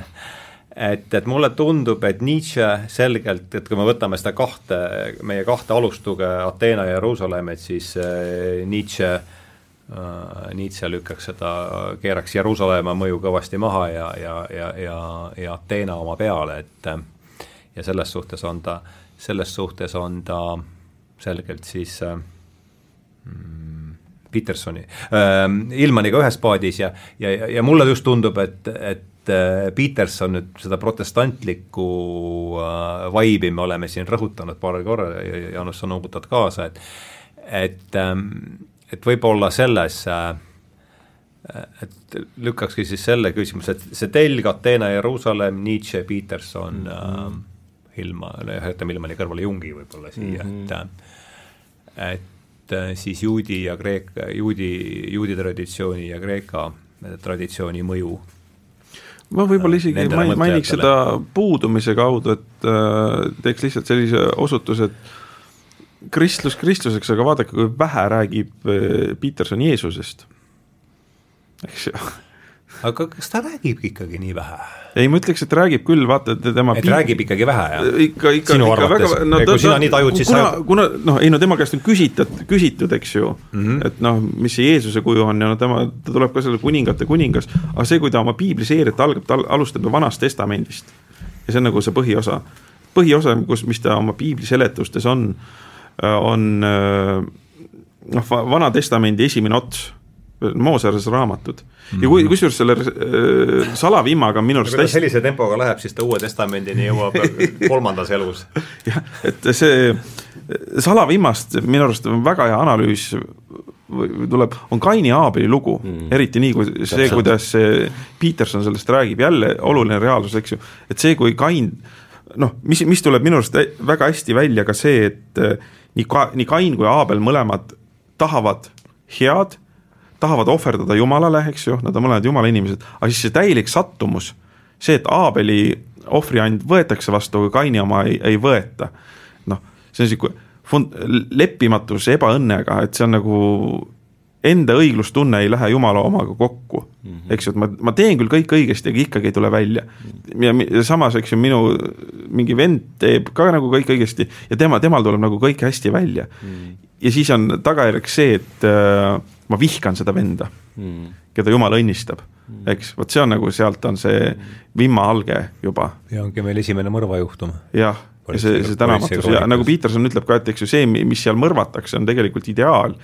et, et mulle tundub, et Nietzsche selgelt, et kui me võtame seda kahte, meie kahte alustuge, Ateena ja Jeruusalemm, et siis äh, Nietzsche äh, Nietzsche lükkaks seda, keeraks Jeruusalemma mõju kõvasti maha ja, ja, ja, ja, ja Ateena oma peale, et ja selles suhtes on ta, selles suhtes on ta selgelt siis äh, mm, Petersoni äh,, Ilmaniga ühes paadis ja, ja, ja mulle just tundub, et, et äh, Peterson nüüd seda protestantlikku äh, vaibi me oleme siin rõhutanud paaril korral, Jaanus, sa noogutad kaasa, et et ähm, et võib-olla selles äh, et lükkakski siis selle küsimuse, et see telg Ateena, Jeruusalemm, Nietzsche, Peterson mm, -hmm. Hilma, jätame Ilmani kõrvale Jungi võib-olla siia mm, -hmm. et et äh, siis juudi ja kreeka, juudi, juudi traditsiooni ja Kreeka traditsiooni mõju ma võib-olla isegi main, mainiks seda puudumise kaudu, et äh, teeks lihtsalt sellise osutuse, et kristlus kristluseks, aga vaadake, kui vähe räägib eh, Peterson Jeesusest, eks ju. aga kas ta räägib ikkagi nii vähe? Ei, ma ütleks, et räägib küll, vaata tema et piib... räägib ikkagi vähe, jah? ikka, ikka, ikka väga, no ta, kui sina nii tajud, siis kuna sa..., kuna noh, ei no tema käest on küsitud, küsitud, eks ju mm, -hmm. et noh, mis see Jeesuse kuju on ja no tema, ta tuleb ka selle kuningate kuningas, aga see, kui ta oma piibliseeriat algab, ta alustab Vanast Testamendist. ja see on nagu see põhiosa, põhiosa, kus, mis ta oma piibli seletustes on Äh, on äh, noh, Vana Testamendi esimene ots, Mooses raamatud mm. -hmm. ja kui, mhm. kusjuures selle äh, salavimmaga on minu arust hästi sellise tempoga läheb, siis ta Uue Testamendini jõuab kolmandas elus. jah, et see salavimmast minu arust on väga hea analüüs tuleb, on Kaini Aabeli lugu mm., eriti nii, kui see, kuidas see Peterson sellest räägib, jälle oluline reaalsus, eks ju, et see, kui Kain noh, mis, mis tuleb minu arust väga hästi välja ka see, et nii ka-, nii Kain kui Aabel mõlemad tahavad head, tahavad ohverdada Jumalale, eks ju, nad on mõlemad Jumala inimesed, aga siis see täielik sattumus, see, et Aabeli ohvriand võetakse vastu, aga Kaini oma ei, ei võeta, noh, see on niisugune fund-, leppimatus ebaõnnega, et see on nagu enda õiglustunne ei lähe Jumala omaga kokku mm, -hmm. eks ju, et ma, ma teen küll kõik õigesti, aga ikkagi ei tule välja. ja, ja samas, eks ju, minu mingi vend teeb ka nagu kõik õigesti ja tema, temal tuleb nagu kõik hästi välja mm. -hmm. ja siis on tagajärjeks see, et äh, ma vihkan seda venda mm, keda Jumal õnnistab mm, eks, vot see on nagu, sealt on see vimmahalge juba. ja ongi meil esimene mõrvajuhtum. jah ja see, see tänamatus ja nagu Peterson ütleb ka, et eks ju see, mis seal mõrvatakse, on tegelikult ideaal.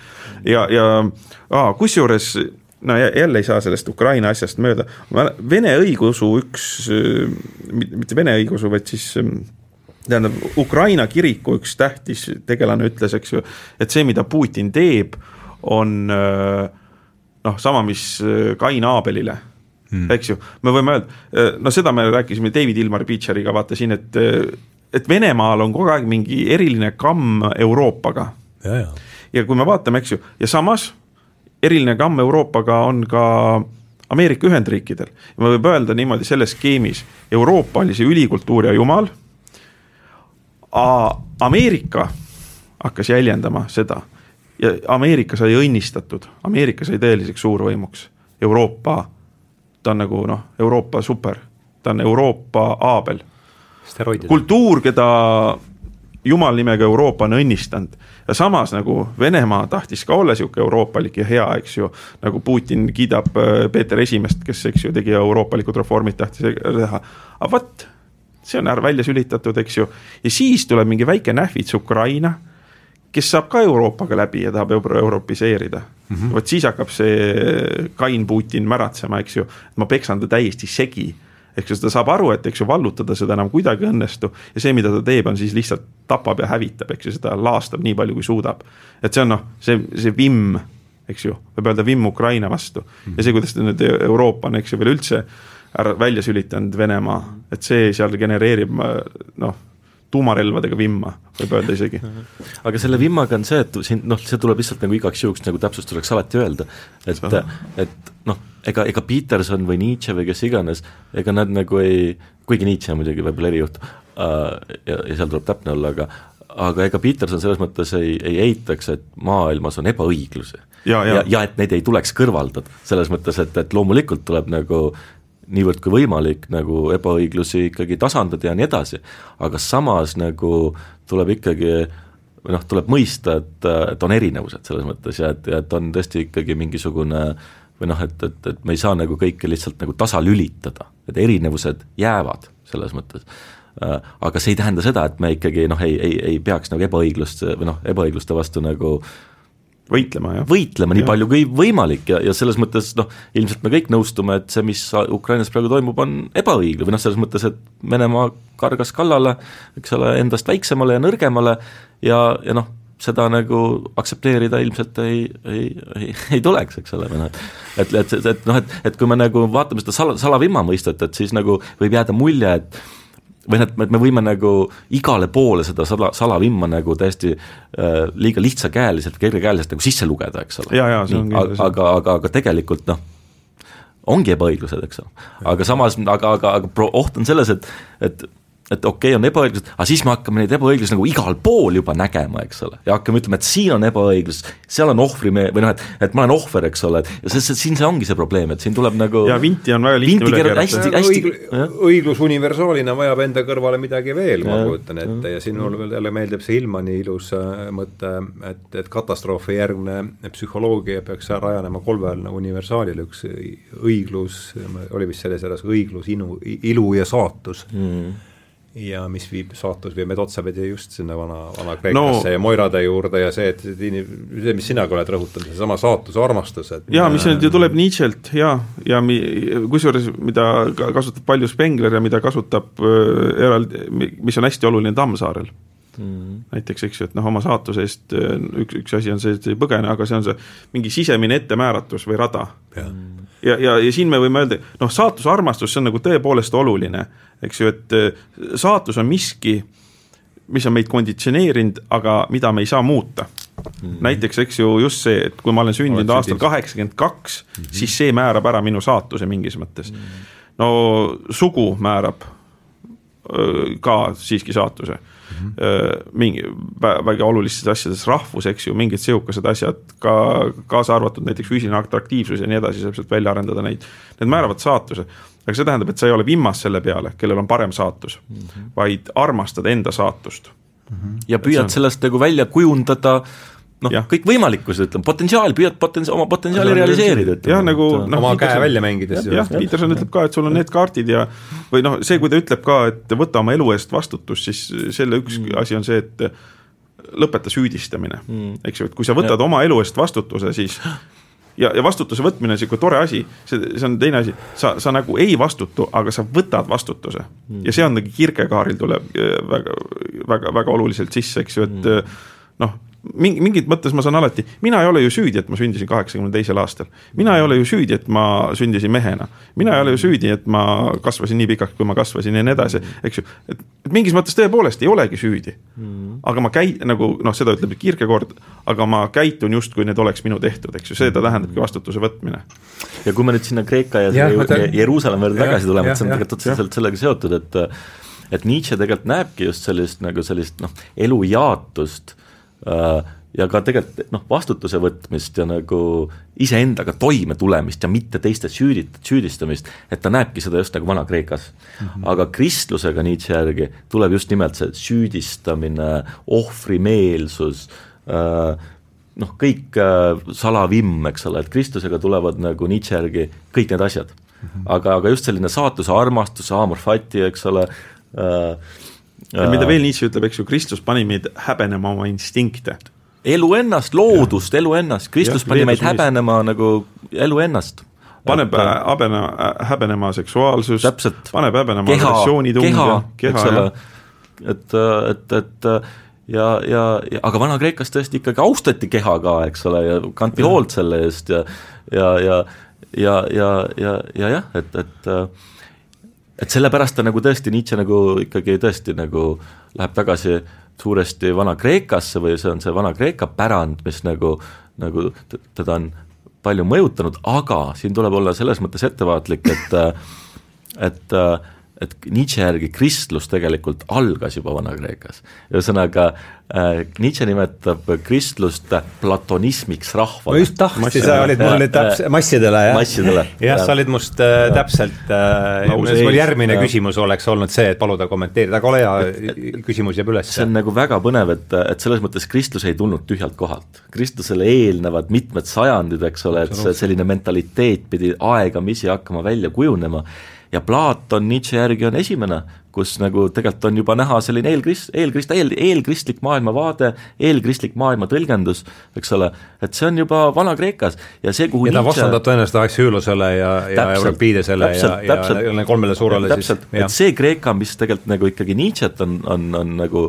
ja, ja kusjuures no jälle ei saa sellest Ukraina asjast mööda, Vene õigeusu üks, mitte Vene õigeusu, vaid siis tähendab, Ukraina kiriku üks tähtis tegelane ütles, eks ju, et see, mida Putin teeb, on noh, sama, mis Kain Aabelile hmm., eks ju, me võime öelda, no seda me rääkisime David Ilmar Beecheriga, vaata siin, et et Venemaal on kogu aeg mingi eriline kamm Euroopaga. ja, kui me vaatame, eks ju, ja samas eriline kamm Euroopaga on ka Ameerika Ühendriikidel. ja võib öelda niimoodi selles skeemis, Euroopa oli see ülikultuur ja jumal, Ameerika hakkas jäljendama seda ja Ameerika sai õnnistatud, Ameerika sai tõeliseks suurvõimuks, Euroopa, ta on nagu noh, Euroopa super, ta on Euroopa Aabel. kultuur, keda jumal nimega Euroopa on õnnistanud. Ja samas nagu Venemaa tahtis ka olla sihuke euroopalik ja hea, eks ju. nagu Putin kiidab äh, Peeter Esimest, kes, eks ju, tegi euroopalikud reformid, tahtis teha, aga vot, see on välja sülitatud, eks ju. ja siis tuleb mingi väike nähvits Ukraina, kes saab ka Euroopaga läbi ja tahab euro europiseerida mm -hmm.. vot siis hakkab see kain Putin märatsema, eks ju, ma peksan ta täiesti segi. Ehk siis ta saab aru, et eks ju vallutada seda enam kuidagi ei õnnestu. Ja see, mida ta teeb, on siis lihtsalt tapab ja hävitab, eks ju, seda laastab nii palju, kui suudab. et see on noh, see, see vimm, eks ju, võib öelda vimm Ukraina vastu. Ja see, kuidas ta nüüd Euroopa on, eks ju, veel üldse ära välja sülitanud Venemaa, et see seal genereerib noh tuumarelvadega vimma, võib öelda isegi. aga selle vimmaga on see, et siin noh, see tuleb lihtsalt nagu igaks juhuks nagu täpsustuseks alati öelda, et, et noh, ega, ega Peterson või Nietzsche või kes iganes, ega nad nagu ei, kuigi Nietzsche on muidugi võib-olla erijuht äh, ja, ja seal tuleb täpne olla, aga aga ega Peterson selles mõttes ei, ei eitaks, et maailmas on ebaõiglusi. ja, ja. ja, ja et neid ei tuleks kõrvaldada, selles mõttes, et, et loomulikult tuleb nagu niivõrd kui võimalik nagu ebaõiglusi ikkagi tasandada ja nii edasi, aga samas nagu tuleb ikkagi või noh, tuleb mõista, et, et on erinevused selles mõttes ja et, ja et on tõesti ikkagi mingisugune või noh, et, et, et me ei saa nagu kõike lihtsalt nagu tasalülitada, et erinevused jäävad selles mõttes. aga see ei tähenda seda, et me ikkagi noh, ei, ei, ei peaks nagu ebaõiglust või noh, ebaõigluste vastu nagu võitlema, jah. võitlema nii ja. palju kui võimalik ja, ja selles mõttes noh, ilmselt me kõik nõustume, et see, mis Ukrainas praegu toimub, on ebaõiglane või noh, selles mõttes, et Venemaa kargas kallale, eks ole, endast väiksemale ja nõrgemale ja, ja noh, seda nagu aktsepteerida ilmselt ei, ei, ei, ei tuleks, eks ole, või noh, et et, et, et noh, et, et kui me nagu vaatame seda sala, salavimma mõistet, et siis nagu võib jääda mulje, et või noh, et me võime nagu igale poole seda sala, salavimma nagu täiesti äh, liiga lihtsakäeliselt, kergekäeliselt nagu sisse lugeda, eks ole. aga, aga, aga, aga tegelikult noh, ongi ebaõiglused, eks ole. aga samas, aga, aga, aga oht on selles, et, et et okei okay,, on ebaõiglus, aga siis me hakkame neid ebaõiglusi nagu igal pool juba nägema, eks ole, ja hakkame ütlema, et siin on ebaõiglus, seal on ohvrimehe või noh, et, et ma olen ohver, eks ole, et ja see, siin see ongi see probleem, et siin tuleb nagu ja vinti on väga lihtne üle keerata. Õigl, õiglus universaalina vajab enda kõrvale midagi veel, ma kujutan ette, ja siin mulle veel jälle meeldib see Ilmani ilus äh, mõte, et, et katastroofi järgne psühholoogia peaks rajanema kolmel universaalil, üks õiglus, oli vist selles järjes õiglus, inu, ilu ja saatus. Mm ja mis viib, saatus viib meid otsapidi just sinna vana, vana Kreekasse no, ja Moirade juurde ja see, et see, mis sinagi oled rõhutanud, seesama saatuse armastus, et jaa, mis nüüd ju tuleb Nietzsche'lt ja, ja mi-, kusjuures mida kasutab palju Spengler ja mida kasutab äh, eraldi, mis on hästi oluline Tammsaarel mm. näiteks, eks ju, et noh, oma saatuse eest äh, üks, üks asi on see, et ei põgene, aga see on see mingi sisemine ettemääratus või rada. Ja, ja, ja, siin me võime öelda, noh, saatuse armastus, see on nagu tõepoolest oluline eks ju, et äh, saatus on miski, mis on meid konditsioneerinud, aga mida me ei saa muuta mm. -hmm. näiteks, eks ju, just see, et kui ma olen sündinud Oled aastal kaheksakümmend kaks, mhm. siis see määrab ära minu saatuse mingis mõttes mm. -hmm. no sugu määrab ka siiski saatuse. Mingi väga olulistes asjades, rahvus, eks ju, mingid sihukesed asjad, ka kaasa arvatud näiteks füüsiline atraktiivsus ja nii edasi, saab sealt välja arendada neid, need määravad saatuse aga see tähendab, et sa ei ole vimmas selle peale, kellel on parem saatus mm, -hmm. vaid armastad enda saatust mm. -hmm. ja püüad on... sellest nagu välja kujundada noh, kõikvõimalikkused, ütleme, potentsiaal, püüad potens-, oma potentsiaali realiseerida, ütleme. jah, nagu noh, oma käe välja mängides. jah, Peterson ütleb ka, et sul on need kaardid ja või noh, see, kui ta ütleb ka, et võta oma elu eest vastutus, siis selle üks mm. asi on see, et lõpeta süüdistamine mm., eks ju, et kui sa võtad ja. oma elu eest vastutuse, siis ja, ja vastutuse võtmine on niisugune tore asi, see, see on teine asi, sa, sa nagu ei vastutu, aga sa võtad vastutuse mm.. ja see on nagu Kierkegaardil tuleb äh, väga, väga, väga oluliselt sisse, eks ju, et mm. noh mingi, mingit mõttes ma saan alati, mina ei ole ju süüdi, et ma sündisin kaheksakümne teisel aastal. mina ei ole ju süüdi, et ma sündisin mehena. mina ei ole ju süüdi, et ma kasvasin nii pikaks, kui ma kasvasin ja nii edasi, eks ju. et, mingis mõttes tõepoolest ei olegi süüdi mm.. aga ma käi-, nagu noh, seda ütleb Kierkegaard, aga ma käitun justkui need oleks minu tehtud, eks ju, seda tähendabki vastutuse võtmine. ja kui me nüüd sinna Kreeka ja, ja Jeruusalemma juurde tagasi tuleme, et see on tegelikult otseselt sellega seotud, et et Nietzsche tegelikult näebki just sellist nagu sellist noh, elujaatust Äh, ja ka tegelikult noh, vastutuse võtmist ja nagu iseendaga toime tulemist ja mitte teiste süüdit-, süüdistamist, et ta näebki seda just nagu Vana-Kreekas mm. -hmm. aga kristlusega Nietzsche järgi tuleb just nimelt see süüdistamine, ohvrimeelsus äh,, noh, kõik äh, salavimm, eks ole, et kristlusega tulevad nagu Nietzsche järgi kõik need asjad mm. -hmm. aga, aga just selline saatuse armastus, amor fati, eks ole äh,, ja mida veel Nietzsche ütleb, eks ju, Kristus pani meid häbenema oma instinkte. elu ennast, loodust, elu ennast, Kristus ja, pani meid häbenema nagu elu ennast. Paneb häbene, häbenema seksuaalsust, paneb häbenema agressioonitunge, keha, keha, ole, et, et, et ja, ja, ja aga Vana-Kreekas tõesti ikkagi austati keha ka, eks ole, ja kanti hoolt selle eest ja ja, ja ja, ja, ja, ja jah, et, et et sellepärast ta nagu tõesti, Nietzsche nagu ikkagi tõesti nagu läheb tagasi suuresti Vana-Kreekasse või see on see Vana-Kreeka pärand, mis nagu, nagu teda on palju mõjutanud, aga siin tuleb olla selles mõttes ettevaatlik, et et et Nietzsche järgi kristlus tegelikult algas juba Vana-Kreekas. ühesõnaga äh, Nietzsche nimetab kristlust platonismiks rahvale. ma just tahtsin, sa olid mul nüüd täpselt, massidele jah? massidele. jah, sa olid must äh, täpselt äh,, mul järgmine ja. küsimus oleks olnud see, et paluda kommenteerida, aga ole hea, küsimus jääb üles. see on nagu väga põnev, et, et selles mõttes kristlus ei tulnud tühjalt kohalt. kristlusele eelnevad mitmed sajandid, eks ole, et see selline mentaliteet pidi aegamisi hakkama välja kujunema ja Platon Nietzsche järgi on esimene, kus nagu tegelikult on juba näha selline eelkrist-, eelkrist-, eel, eelkristlik maailmavaade, eelkristlik maailma tõlgendus, eks ole, et see on juba Vana-Kreekas ja see, kuhu ja ta Nietzsche... vastandab tõenäoliselt Axiolosele ja, ja Euripidesele ja, ja, ja kolmele suurele täpselt, siis. et see Kreeka, mis tegelikult nagu ikkagi Nietzsche't on, on, on nagu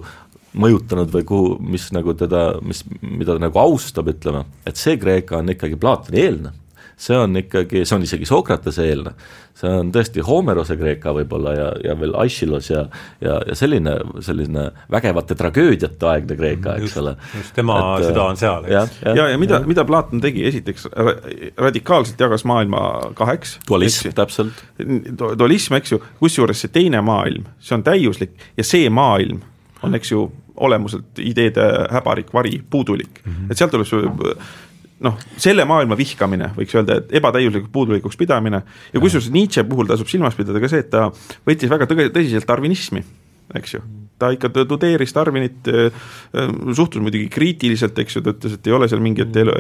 mõjutanud või kuhu, mis nagu teda, mis, mida nagu austab, ütleme, et see Kreeka on ikkagi Platoni eelne see on ikkagi, see on isegi Sokratese eelne, see on tõesti Homerose Kreeka võib-olla ja, ja veel Aeschylus ja ja, ja selline, selline vägevate tragöödiate aegne Kreeka, eks ole. just tema et, süda on seal, eks. ja, ja, ja, ja mida, mida Platon tegi, esiteks radikaalselt jagas maailma kaheks. dualism, täpselt. dualism, eks ju, kusjuures see teine maailm, see on täiuslik ja see maailm on, eks ju, olemuselt ideede häbarik, vari, puudulik mm, -hmm. et sealt tuleb see noh, selle maailma vihkamine, võiks öelda, et ebatäiuslikuks puudulikuks pidamine. Ja kusjuures Nietzsche puhul tasub silmas pidada ka see, et ta võttis väga tõge, tõsiselt darwinismi, eks ju. Ta ikka tudeeris Darwinit, äh, äh, suhtus muidugi kriitiliselt, eks ju, ta ütles, et ei ole seal mingi, et elu,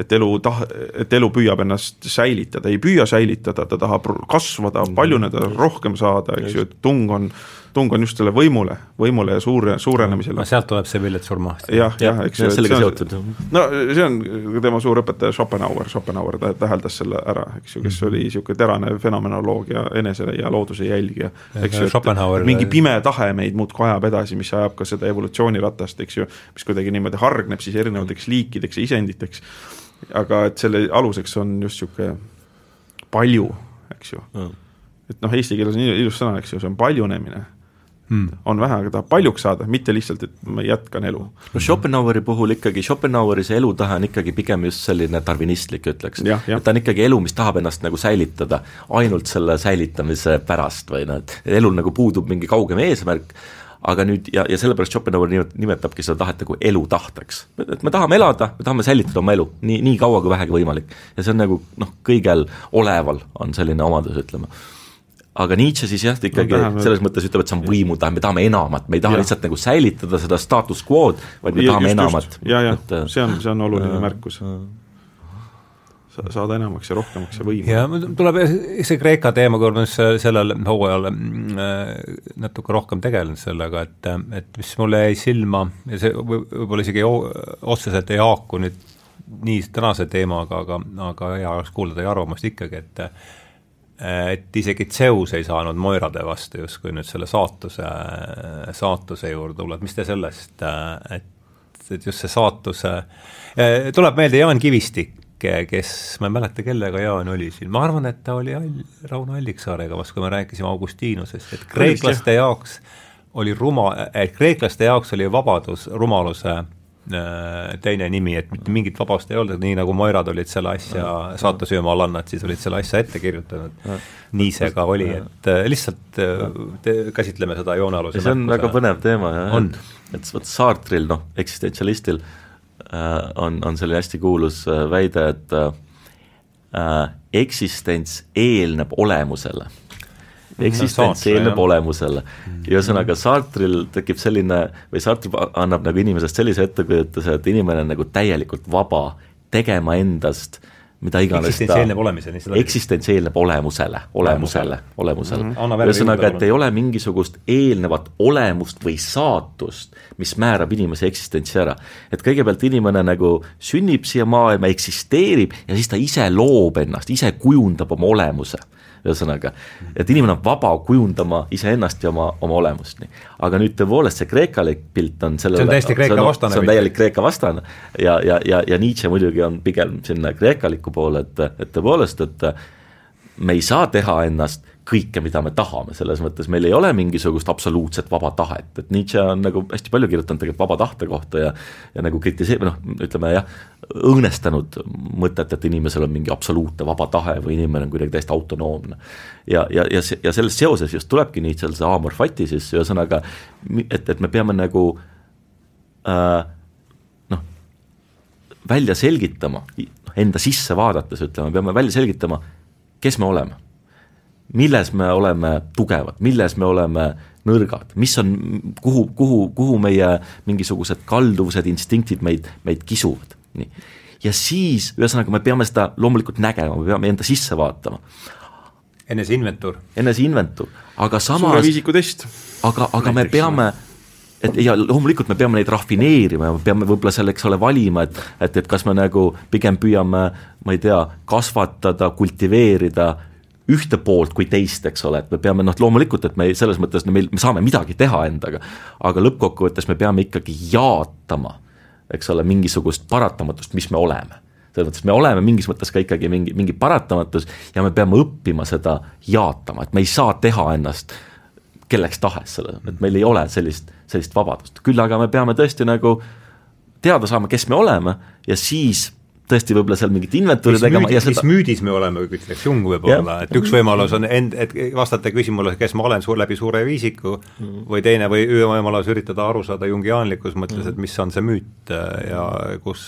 et elu tah-, et elu püüab ennast säilitada, ei püüa säilitada, ta tahab kasvada, paljuneda, rohkem saada, eks ju, et tung on tung on just selle võimule, võimule ja suure, suurenemisele. sealt tuleb see villetsurma. jah, jah, eks ju. sellega seotud. no see on tema suur õpetaja Schopenhauer, Schopenhauer täheldas selle ära, eks ju, kes -hmm. oli niisugune terane fenomenoloogia enese ja looduse jälgija. et mingi pime tahe meid muudkui ajab edasi, mis ajab ka seda evolutsiooniratast, eks ju, mis kuidagi niimoodi hargneb siis erinevateks liikideks ja isenditeks. aga et selle aluseks on just niisugune palju, eks ju mm. et noh, eesti keeles on ilus sõna, eks ju, see on paljunemine hmm. on vähe, aga tahab paljuks saada, mitte lihtsalt, et ma jätkan elu. no Schopenhaueri puhul ikkagi, Schopenhaueri see elutahe on ikkagi pigem just selline tarvinistlik, ütleks. et ta on ikkagi elu, mis tahab ennast nagu säilitada ainult selle säilitamise pärast või noh, et elul nagu puudub mingi kaugem eesmärk, aga nüüd ja, ja sellepärast Schopenhauer nimetabki seda tahet nagu elutahteks. et me tahame elada, me tahame säilitada oma elu nii, nii kaua kui vähegi võimalik. ja see on nagu noh, kõigel oleval on selline omadus, ütleme aga Nietzsche siis jah, ikkagi no, selles mõttes ütleb, et see on võimu tahe, me tahame enamat, me ei taha ja. lihtsalt nagu säilitada seda status quo'd, vaid me ja, tahame just, enamat. ja, ja et, see on, see on oluline ja, märkus saada enamaks ja rohkemaks ja võimu. ja tuleb see Kreeka teema, kui ma sellel hooajal äh, natuke rohkem tegelenud sellega, et, et mis mulle jäi silma ja see võib-olla isegi otseselt ei haaku nüüd nii tänase teemaga, aga, aga hea oleks kuulda teie arvamust ikkagi, et et isegi Zeus ei saanud Moirade vastu justkui nüüd selle saatuse, saatuse juurde tulla, et mis te sellest, et, et just see saatuse, tuleb meelde Jaan Kivistik, kes, ma ei mäleta, kellega Jaan oli siin, ma arvan, et ta oli All, Rauno Alliksaarega vast, kui me rääkisime Augustinusest, et kreeklaste jaoks oli ruma, et kreeklaste jaoks oli vabadus rumaluse Äh, teine nimi, et mitte mingit vabast ei olnud, nii nagu Moirad olid selle asja saatusööma alannad, siis olid selle asja ette kirjutanud. nii see ka oli, et äh, lihtsalt äh, te, käsitleme seda joonealuse see on märkuse. väga põnev teema jah, et, vot Sartril, noh, eksistentsialistil äh, on, on selline hästi kuulus äh, väide, et äh, eksistents eelneb olemusele eksistents eelneb olemusele. ühesõnaga Sartril tekib selline või Sartre annab nagu inimesest sellise ettekujutuse, et inimene on nagu täielikult vaba tegema endast mida iganes eksistents eelneb olemiseni, seda eksistents eelneb olemusele, olemusele, olemusele. mm -hmm.. ühesõnaga, et ei ole mingisugust eelnevat olemust või saatust, mis määrab inimese eksistentsi ära. et kõigepealt inimene nagu sünnib siia maailma, eksisteerib ja siis ta ise loob ennast, ise kujundab oma olemuse ühesõnaga, et inimene on vaba kujundama iseennast ja oma, oma olemust, nii. aga nüüd tõepoolest see kreekalik pilt on sellele see on täiesti Kreeka vastane. see on täielik Kreeka vastane ja, ja, ja, ja Nietzsche muidugi on pigem sinna kreekaliku poole, et, et tõepoolest, et me ei saa teha ennast kõike, mida me tahame, selles mõttes meil ei ole mingisugust absoluutset vaba tahet, et Nietzsche on nagu hästi palju kirjutanud tegelikult vaba tahte kohta ja ja nagu kritiseerib, noh, ütleme jah, õõnestanud mõtet, et inimesel on mingi absoluutne vaba tahe või inimene on kuidagi täiesti autonoomne. ja, ja, ja, ja selles seoses just tulebki Nietzsche'l see amor fati siis, ühesõnaga et, et me peame nagu äh, noh, välja selgitama, enda sisse vaadates ütleme, peame välja selgitama, kes me oleme milles me oleme tugevad, milles me oleme nõrgad, mis on, kuhu, kuhu, kuhu meie mingisugused kalduvused, instinktid meid, meid kisuvad, nii. ja siis, ühesõnaga, me peame seda loomulikult nägema, me peame enda sisse vaatama. eneseinventuur. eneseinventuur, aga samas suureviisiku test. aga, aga me peame et ja loomulikult me peame neid rafineerima ja me peame võib-olla selle, eks ole, valima, et et, et kas me nagu pigem püüame, ma ei tea, kasvatada, kultiveerida ühte poolt kui teist, eks ole, et me peame noh, loomulikult, et me selles mõttes, no meil, me saame midagi teha endaga, aga lõppkokkuvõttes me peame ikkagi jaatama, eks ole, mingisugust paratamatust, mis me oleme. selles mõttes me oleme mingis mõttes ka ikkagi mingi, mingi paratamatus ja me peame õppima seda jaatama, et me ei saa teha ennast kelleks tahes et meil ei ole sellist, sellist vabadust, küll aga me peame tõesti nagu teada saama, kes me oleme ja siis tõesti võib-olla seal mingit inventuuri mis tegema müüdis, ja seda mis müüdis me oleme, ütleks Jung võib-olla, et üks võimalus on end, et vastata küsimusele, kes ma olen suur läbi suure viisiku mm. või teine või võimalus üritada aru saada jungiaanlikus mõttes, et mis on see müüt ja kus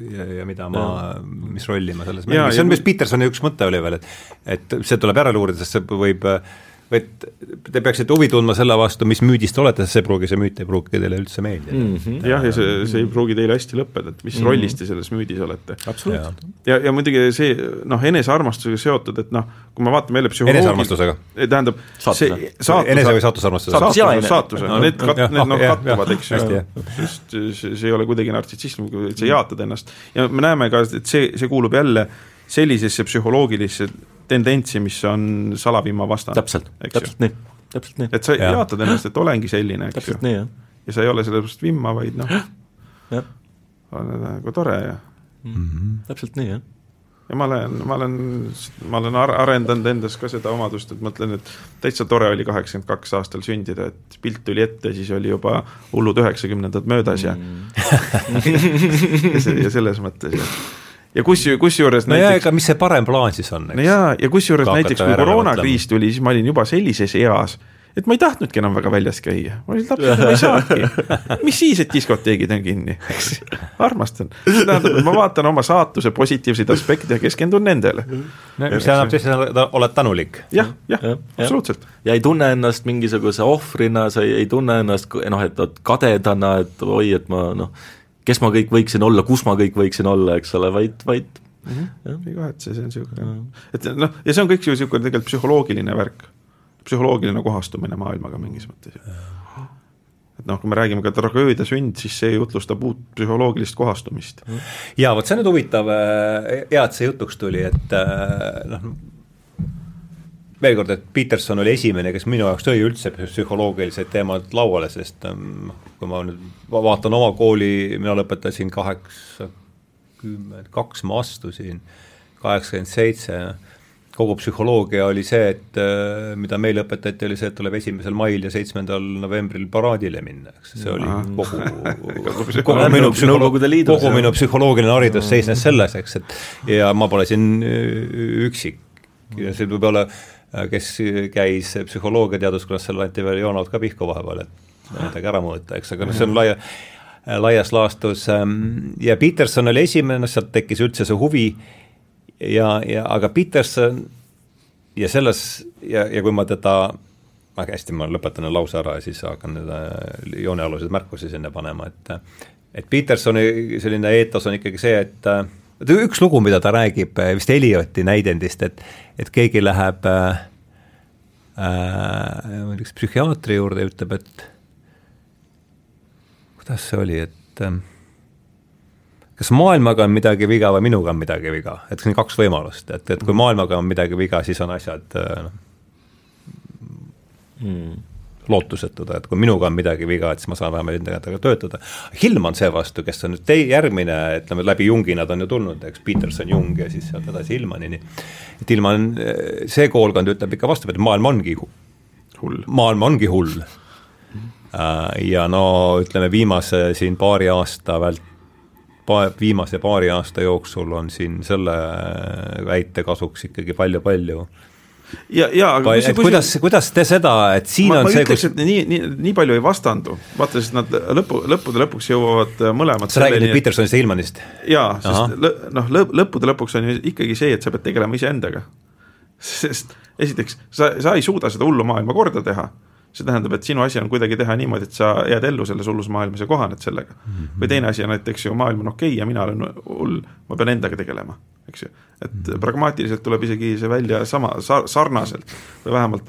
ja, ja mida ma, mis rolli ma selles mängin, see on, mis Petersoni üks mõte oli veel, et et see tuleb järele uurida, sest see võib äh, et te peaksite huvi tundma selle vastu, mis müüdist olete, sest see pruugi, see müüt ei pruugi teile üldse meeldida mm. -hmm. jah, ja see, see ei pruugi teile hästi lõppeda, et mis mm -hmm. rollis te selles müüdis olete. absoluutselt. ja, ja muidugi see noh, enesearmastusega seotud, et noh, kui me vaatame jälle psühholoogi enesearmastusega? tähendab, see saatus, enese või saatusarmastusega? saatuse, saatuse, no need kat-, need noh, kattuvad, eks ju, sest see, see ei ole kuidagi nartsissism, sa jaatad ennast ja me näeme ka, et see, see kuulub jälle sellisesse psühholoogilisse tendentsi, mis on salaviima vastane. täpselt, täpselt nii, täpselt nii. et sa ja. jaatad ennast, et olengi selline, eks ju. ja sa ei ole sellepärast vimma, vaid noh, on nagu tore ja mm. -hmm. täpselt nii, jah ja ma olen, ma olen, ma olen ar arendanud endas ka seda omadust, et mõtlen, et täitsa tore oli kaheksakümmend kaks aastal sündida, et pilt tuli ette, siis oli juba hullud üheksakümnendad möödas ja mm. ja, ja selles mõttes ja ja kus, kusjuures no näiteks. mis see parem plaan siis on, eks? no jaa, ja kusjuures näiteks kui koroonakriis tuli, siis ma olin juba sellises eas, et ma ei tahtnudki enam väga väljas käia, ma olin laps, ma ei saanudki. mis siis, et diskoteegid on kinni, eks, armastan. tähendab, et ma vaatan oma saatuse positiivseid aspekte ja keskendun nendele. mis tähendab siis, et sa oled tänulik. jah, jah, absoluutselt. ja ei tunne ennast mingisuguse ohvrina, sa ei, ei tunne ennast noh, et kadedana, et oi, et ma noh, kes ma kõik võiksin olla, kus ma kõik võiksin olla, eks ole, vaid, vaid mm -hmm. ei kahetse, see on niisugune, et noh, ja see on kõik niisugune tegelikult psühholoogiline värk psühholoogiline kohastumine maailmaga mingis mõttes. et noh, kui me räägime ka tragöödia sünd, siis see jutlustab uut psühholoogilist kohastumist. jaa, vot see on nüüd huvitav, äh, hea, et see jutuks tuli, et äh, noh, veel kord, et Peterson oli esimene, kes minu jaoks tõi üldse psühholoogilised teemad lauale, sest ähm, kui ma nüüd vaatan oma kooli, mina lõpetasin kaheksakümmend kaks, ma astusin kaheksakümmend seitse. Kogu psühholoogia oli see, et äh, mida meile õpetati, oli see, et tuleb esimesel mail ja seitsmendal novembril paraadile minna, eks, see oli kogu, kogu minu psühholoogia, kogu minu psühholoogiline haridus seisnes selles, eks, et ja ma pole siin äh, üksik. See võib-olla, äh, kes käis psühholoogiateaduskonnas, seal anti veel joonad ka pihku vahepeal, et midagi ära mõõta, eks, aga noh, see on laia, laias laastus ähm, ja Peterson oli esimene, sealt tekkis üldse see huvi ja, ja aga Peterson ja selles ja, ja kui ma teda väga hästi, ma lõpetan lause ära ja siis hakkan need joonealused märkusi sinna panema, et et Petersoni selline eetos on ikkagi see, et üks lugu, mida ta räägib vist Elioti näidendist, et et keegi läheb äh, äh, üks psühhiaatri juurde ja ütleb, et kuidas see oli, et äh, kas maailmaga on midagi viga või minuga on midagi viga, et siin on kaks võimalust, et, et kui maailmaga on midagi viga, siis on asjad äh, noh. Hmm., lootusetud, et kui minuga on midagi viga, et siis ma saan vähemalt endaga töötada. Hillman seevastu, kes on nüüd tei-, järgmine, ütleme läbi Jungi nad on ju tulnud, eks, Peterson, Jung ja siis sealt edasi Hillmanini. et Hillman, see koolkond ütleb ikka vastupidi, maailm ongi hull, maailm ongi hull. Äh, ja no ütleme, viimase siin paari aasta vält-, pa-, viimase paari aasta jooksul on siin selle väite kasuks ikkagi palju-palju ja, ja aga kui, et kuidas, kuidas te seda, et siin ma, on ma see, kus nii, nii, nii palju ei vastandu, vaata, sest nad lõpu, lõppude lõpuks jõuavad mõlemad sa räägid nüüd Petersonist ja Ilmanist? jaa, sest lõ, noh, lõppude lõpuks on ju ikkagi see, et sa pead tegelema iseendaga. sest esiteks, sa, sa ei suuda seda hullu maailma korda teha see tähendab, et sinu asi on kuidagi teha niimoodi, et sa jääd ellu selles hullus maailmas ja kohaned sellega mm. -hmm. või teine asi on näiteks ju maailm on okei okay ja mina olen hull, ma pean endaga tegelema, eks ju. et mm -hmm. pragmaatiliselt tuleb isegi see välja sama sa,, sarnaselt või vähemalt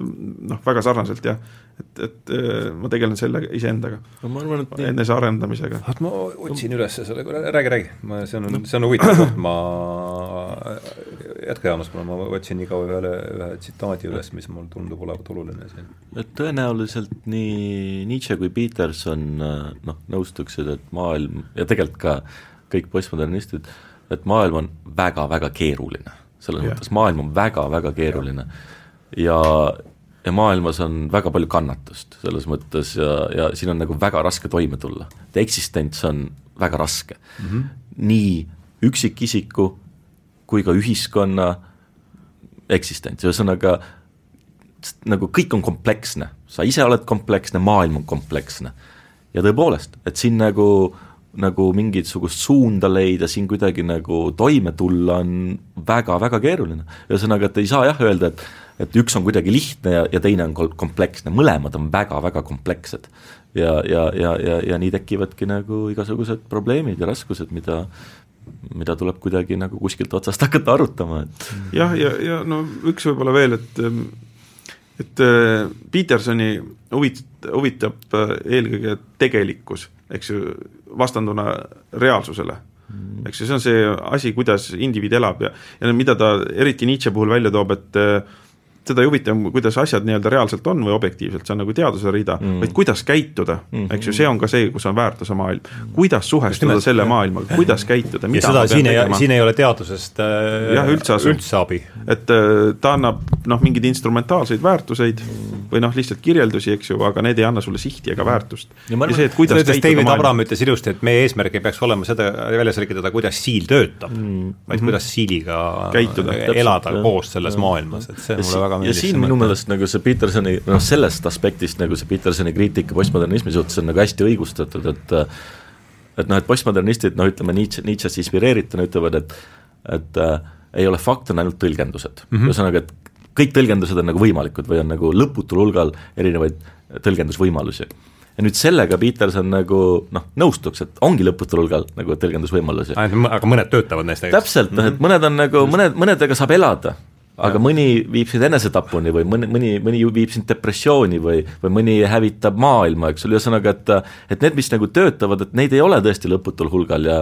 noh, väga sarnaselt jah, et, et äh, ma tegelen sellega iseendaga no,. ma arvan, et enesearendamisega. oot, ma otsin üles selle, räägi, räägi, ma, see on, see on huvitav koht, ma jätka, Jaanus, ma otsin nii kaua ühele, ühe tsitaadi üles, mis mul tundub olevat oluline siin. et tõenäoliselt nii Nietzsche kui Peterson noh, nõustuksid, et maailm ja tegelikult ka kõik postmodernistid, et maailm on väga-väga keeruline. selles yeah. mõttes maailm on väga-väga keeruline ja, ja maailmas on väga palju kannatust selles mõttes ja, ja siin on nagu väga raske toime tulla. eksistents on väga raske mm. -hmm. nii üksikisiku kui ka ühiskonna eksistents, ühesõnaga nagu kõik on kompleksne, sa ise oled kompleksne, maailm on kompleksne. ja tõepoolest, et siin nagu, nagu mingisugust suunda leida, siin kuidagi nagu toime tulla, on väga-väga keeruline. ühesõnaga, et ei saa jah öelda, et et üks on kuidagi lihtne ja, ja teine on kompleksne, mõlemad on väga-väga komplekssed. ja, ja, ja, ja, ja nii tekivadki nagu igasugused probleemid ja raskused, mida mida tuleb kuidagi nagu kuskilt otsast hakata arutama, et jah, ja, ja, ja no üks võib-olla veel, et et äh, Petersoni huvit-, huvitab äh, eelkõige tegelikkus, eks ju, vastanduna reaalsusele. Mm.. eks ju, see on see asi, kuidas indiviid elab ja, ja mida ta eriti Nietzsche puhul välja toob, et äh, teda ei huvita, kuidas asjad nii-öelda reaalselt on või objektiivselt, see on nagu teaduse rida mm., vaid kuidas käituda mm, -hmm. eks ju, see on ka see, kus on väärtuse maailm. kuidas suhestuda selle maailmaga, kuidas käituda, mida ja seda siin ei, siin ei ole teadusest äh, jah, üldse, üldse abi. et äh, ta annab noh, mingeid instrumentaalseid väärtuseid või noh, lihtsalt kirjeldusi, eks ju, aga need ei anna sulle sihti ega väärtust. ja, ja see, et kuidas ütles David Abram ütles ilusti, et meie eesmärk ei peaks olema seda välja selgitada, kuidas siil töötab mm., vaid mm -hmm. kuidas siiliga käituda, elada Täpselt, koos selles ja. maailmas, et see ja mulle väga meeldis. ja siin minu meelest nagu see Petersoni, noh sellest aspektist nagu see Petersoni kriitika postmodernismi suhtes on nagu hästi õigustatud, et et noh, et postmodernistid noh, ütleme Nietzsche, Nietzsche'st inspireerituna ütlevad, et et äh, ei ole fakt, on ainult tõlgendused mm -hmm., ühesõnaga, et kõik tõlgendused on nagu võimalikud või on nagu lõputul hulgal erinevaid tõlgendusvõimalusi. ja nüüd sellega Peterson nagu noh, nõustuks, et ongi lõputul hulgal nagu tõlgendusvõimalusi. aga mõned töötavad neist täpselt, noh et mõned on nagu, mõned, mõnedega saab elada, aga mõni viib sind enesetapuni või mõni, mõni, mõni viib sind depressiooni või, või mõni hävitab maailma, eks ole, ühesõnaga, et et need, mis nagu töötavad, et neid ei ole tõesti lõputul hulgal ja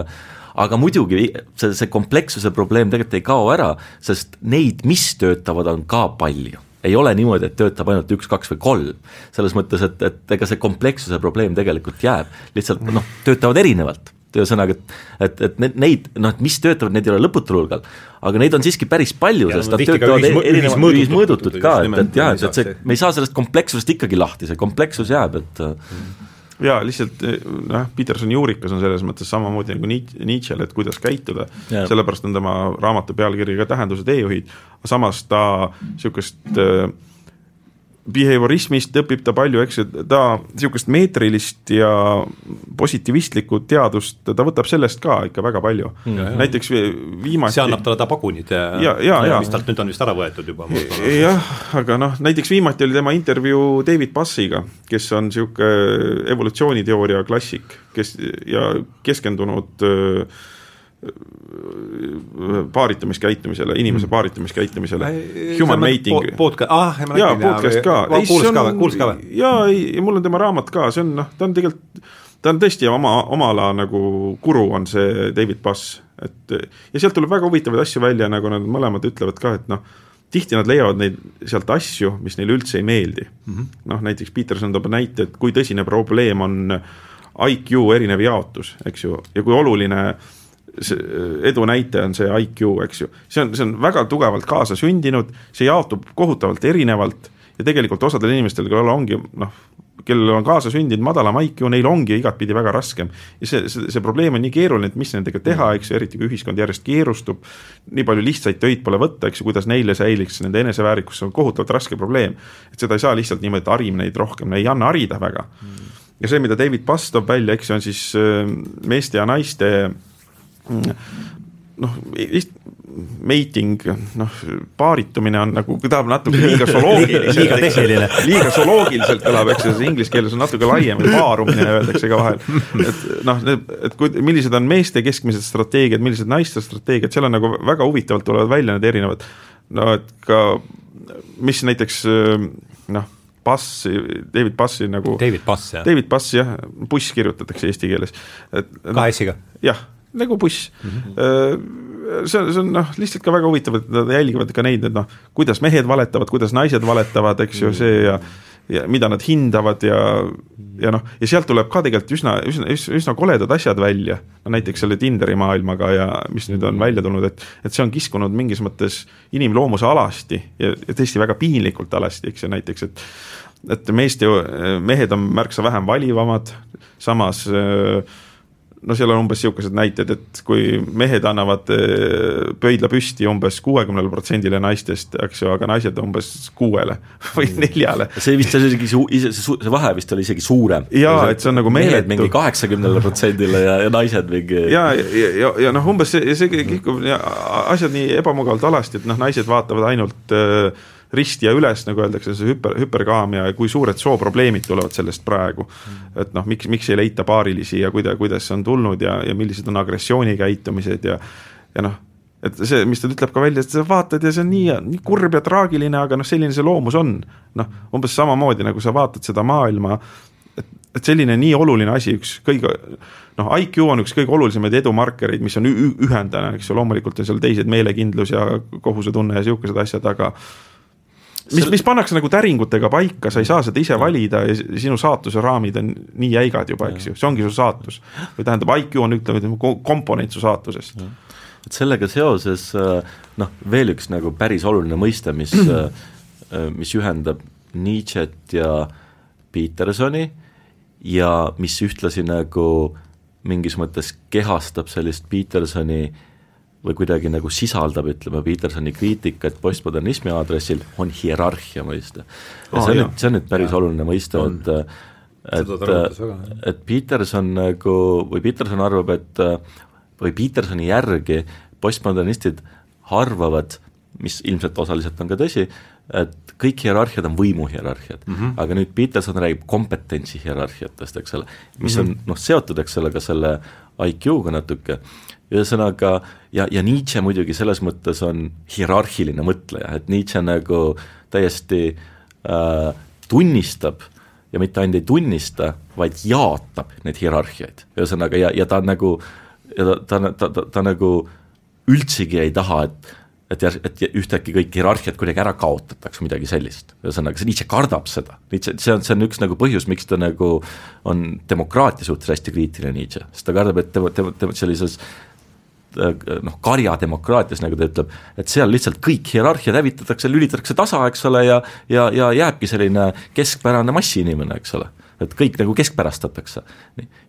aga muidugi see, see komplekssuse probleem tegelikult ei kao ära, sest neid, mis töötavad, on ka palju. Ei ole niimoodi, et töötab ainult üks, kaks või kolm. selles mõttes, et, et ega see komplekssuse probleem tegelikult jääb, lihtsalt noh, töötavad erinevalt ühesõnaga, et, et, et neid, noh, et mis töötavad, neid ei ole lõputul hulgal, aga neid on siiski päris palju, sest nad töötavad ühis, erinevad ühismõõdutud ka, et, et jah, et, et see, me ei saa sellest komplekssusest ikkagi lahti, see komplekssus jääb, et jaa, lihtsalt noh, Petersoni juurikas on selles mõttes samamoodi nagu Nietzsche'l, et kuidas käituda, sellepärast on tema raamatu pealkiri ka Tähenduse teejuhid, samas ta niisugust äh, behaviorismist õpib ta palju, eks ju, ta niisugust meetrilist ja positiivistlikku teadust, ta võtab sellest ka ikka väga palju mm.. näiteks viimati see annab talle ta pagunid ja, ja, ja, ja. mis talt nüüd on vist ära võetud juba. jah, aga noh, näiteks viimati oli tema intervjuu David Bassiga, kes on niisugune evolutsiooniteooria klassik, kes ja keskendunud äh, paaritamiskäitumisele, inimese mm. paaritamiskäitumisele, human mating. Podcast, ah, jaa, podcast ka. kuulas ka või, kuulas ka või? jaa, ei, mul on tema raamat ka, see on noh, ta on tegelikult, ta on tõesti oma, oma ala nagu guru on see David Bass, et ja sealt tuleb väga huvitavaid asju välja, nagu nad mõlemad ütlevad ka, et noh, tihti nad leiavad neid sealt asju, mis neile üldse ei meeldi mm -hmm.. noh, näiteks Peterson toob näite, et kui tõsine probleem on IQ erinev jaotus, eks ju, ja kui oluline äh, see edu näitaja on see IQ, eks ju, see on, see on väga tugevalt kaasasündinud, see jaotub kohutavalt erinevalt ja tegelikult osadel inimestel, kellel ongi noh, kellel on kaasasündinud madalam IQ, neil ongi igatpidi väga raskem. ja see, see, see probleem on nii keeruline, et mis nendega teha, eks ju, eriti kui ühiskond järjest keerustub, nii palju lihtsaid töid pole võtta, eks ju, kuidas neile säiliks nende eneseväärikus, see on kohutavalt raske probleem. et seda ei saa lihtsalt niimoodi, et harime neid rohkem, ei anna harida väga mm. ja see, mida David Bass toob välja, eks ju, on siis äh, meeste ja naiste noh, mating, noh, paaritumine on nagu, tahab natuke liiga zooloogiliselt liiga tehniline. liiga zooloogiliselt kõlab, eks ju, see inglise keeles on natuke laiem, paarumine öeldakse ka vahel. et noh, et kui, millised on meeste keskmised strateegiad, millised naiste strateegiad, seal on nagu väga huvitavalt tulevad välja need erinevad, no et ka mis näiteks noh, Bass, David Bassi nagu David Bass, jah. David Bass, jah, buss kirjutatakse eesti keeles. kahe S-iga? jah nagu buss mm. -hmm. see on, see on noh, lihtsalt ka väga huvitav, et nad jälgivad ka neid, et noh, kuidas mehed valetavad, kuidas naised valetavad, eks ju, see ja ja mida nad hindavad ja, ja noh, ja sealt tuleb ka tegelikult üsna, üsna, üsna, koledad asjad välja, no näiteks selle Tinderi maailmaga ja mis nüüd on välja tulnud, et et see on kiskunud mingis mõttes inimloomuse alasti ja, ja tõesti väga piinlikult alasti, eks ju, näiteks et et meeste, mehed on märksa vähem valivamad, samas äh, no seal on umbes niisugused näited, et kui mehed annavad eh, pöidla püsti umbes kuuekümnele protsendile naistest, eks ju, aga naised umbes kuuele või mm. neljale. see vist oli isegi see, see vahe vist oli isegi suurem. jaa, et see on nagu meeletu. mingi kaheksakümnele protsendile ja, ja naised mingi ja, ja, ja, ja noh, umbes see, see kihkub asjad nii ebamugavalt alasti, et noh, naised vaatavad ainult äh, risti ja üles, nagu öeldakse, see hüper, hüperkaamia ja kui suured sooprobleemid tulevad sellest praegu. et noh, miks, miks ei leita paarilisi ja kuida-, kuidas see on tulnud ja, ja millised on agressioonikäitumised ja, ja noh, et see, mis ta ütleb ka välja, et sa vaatad ja see on nii, nii kurb ja traagiline, aga noh, selline see loomus on. noh, umbes samamoodi nagu sa vaatad seda maailma, et, et selline nii oluline asi, üks kõige noh, IQ on üks kõige olulisemaid edumarkereid, mis on ühendajana, eks ju, loomulikult on seal teised meelekindlus ja kohusetunne ja sihukesed asjad, aga mis, mis pannakse nagu täringutega paika, sa ei saa seda ise valida ja sinu saatuse raamid on nii jäigad juba, eks ju, see ongi su saatus. või tähendab, IQ on ütleme, komponent su saatusest. et sellega seoses noh, veel üks nagu päris oluline mõiste, mis, mis ühendab Nietzsche't ja Petersoni ja mis ühtlasi nagu mingis mõttes kehastab sellist Petersoni või kuidagi nagu sisaldab, ütleme, Petersoni kriitikat postmodernismi aadressil, on hierarhia mõiste. ja oh, see on nüüd, see on nüüd päris ja. oluline mõiste, et et, et Peterson nagu, või Peterson arvab, et või Petersoni järgi postmodernistid arvavad, mis ilmselt osaliselt on ka tõsi, et kõik hierarhiad on võimuhierarhiad mm, -hmm. aga nüüd Peterson räägib kompetentsi hierarhiatest, eks ole, mis mm -hmm. on noh, seotud, eks ole, ka selle IQ-ga natuke, ühesõnaga ja, ja Nietzsche muidugi selles mõttes on hierarhiline mõtleja, et Nietzsche nagu täiesti äh, tunnistab ja mitte ainult ei tunnista, vaid jaatab neid hierarhiaid, ühesõnaga ja, ja ta nagu, ja ta, ta, ta, ta, ta nagu üldsegi ei taha, et et jär-, et ühtäkki kõik hierarhiad kuidagi ära kaotatakse, midagi sellist. ühesõnaga, see Nietzsche kardab seda, Nietzsche, see on, see on üks nagu põhjus, miks ta nagu on demokraatia suhtes hästi kriitiline Nietzsche, sest ta kardab, et tema, tema, tema sellises noh, karjademokraatias, nagu ta ütleb, et seal lihtsalt kõik hierarhiad hävitatakse, lülitatakse tasa, eks ole, ja ja, ja jääbki selline keskpärane massiinimene, eks ole et kõik nagu keskpärastatakse.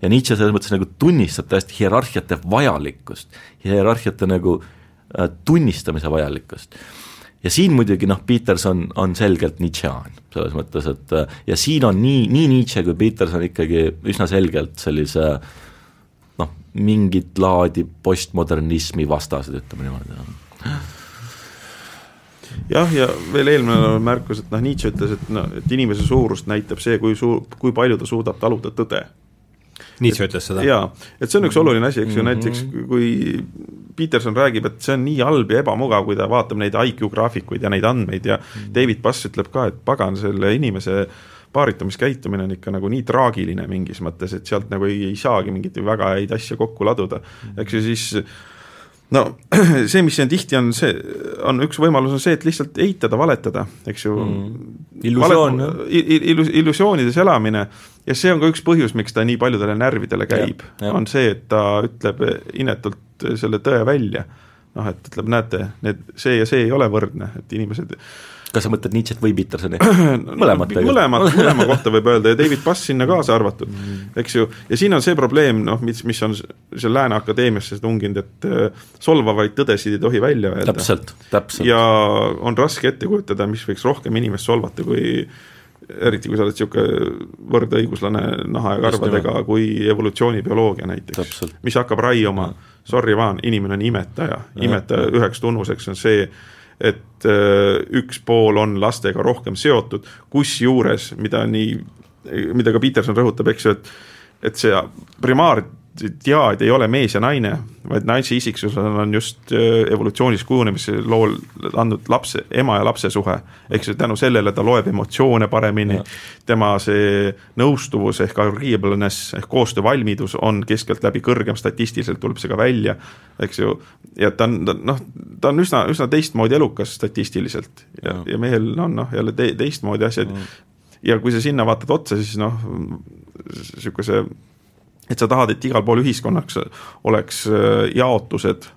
ja Nietzsche selles mõttes nagu tunnistab täiesti hierarhiate vajalikkust, hierarhiate nagu äh, Äh, tunnistamise vajalikkust. ja siin muidugi noh, Peterson on selgelt Nietzschean, selles mõttes, et äh, ja siin on nii, nii Nietzsche kui Peterson ikkagi üsna selgelt sellise noh, mingit laadi postmodernismi vastased, ütleme niimoodi jah, ja veel eelmine märkus, et noh, Nietzsche ütles, et noh, et inimese suurust näitab see, kui suur, kui palju ta suudab taluda tõde Nietzsche ütles seda? jaa, et see on üks oluline asi, eks ju mm, -hmm. näiteks kui Peterson räägib, et see on nii halb ja ebamugav, kui ta vaatab neid IQ graafikuid ja neid andmeid ja mm -hmm. David Bass ütleb ka, et pagan, selle inimese paaritamiskäitumine on ikka nagu nii traagiline mingis mõttes, et sealt nagu ei, ei saagi mingeid väga häid asju kokku laduda, mhm. eks ju, siis no see, mis siin tihti on, see on üks võimalus on see, et lihtsalt eitada, valetada, eks ju. Mm.. illusioon Valet,, illus-, illusioonides elamine. Ja see on ka üks põhjus, miks ta nii paljudele närvidele käib, on see, et ta ütleb inetult selle tõe välja. noh, et ütleb, näete, need, see ja see ei ole võrdne, et inimesed kas sa mõtled Nietzsche't või Petersoni? mõlemat mõlemat, mõlema kohta võib öelda ja David Bass sinna kaasa arvatud, mm. eks ju, ja siin on see probleem, noh, mis, mis on seal Lääne Akadeemiasse tunginud, et äh, solvavaid tõdesid ei tohi välja öelda. täpselt, täpselt. ja on raske ette kujutada, mis võiks rohkem inimest solvata, kui eriti kui sa oled niisugune võrdõiguslane naha ja karvadega, kui evolutsioonibioloogia näiteks, mis hakkab raiuma, sorry, Vaan, inimene on imetaja, imetaja üheks tunnuseks on see, et äh, üks pool on lastega rohkem seotud, kusjuures, mida nii, mida ka Peterson rõhutab, eks ju, et et see primaar diaad ei ole mees ja naine, vaid naise isiksus on just äh, evolutsioonis kujunemise lool andnud lapse, ema ja lapse suhe. siis tänu sellele ta loeb emotsioone paremini, tema see nõustuvus ehk agreeableness ehk koostöövalmidus on keskeltläbi kõrgem, statistiliselt tuleb see ka välja, eks ju, ja ta on, noh, ta on üsna, üsna teistmoodi elukas statistiliselt. Ja, ja mehel on noh, jälle te, teistmoodi asjad. Mm. ja kui sa sinna vaatad otsa, siis noh, niisuguse et sa tahad, et igal pool ühiskonnaks oleks äh, jaotused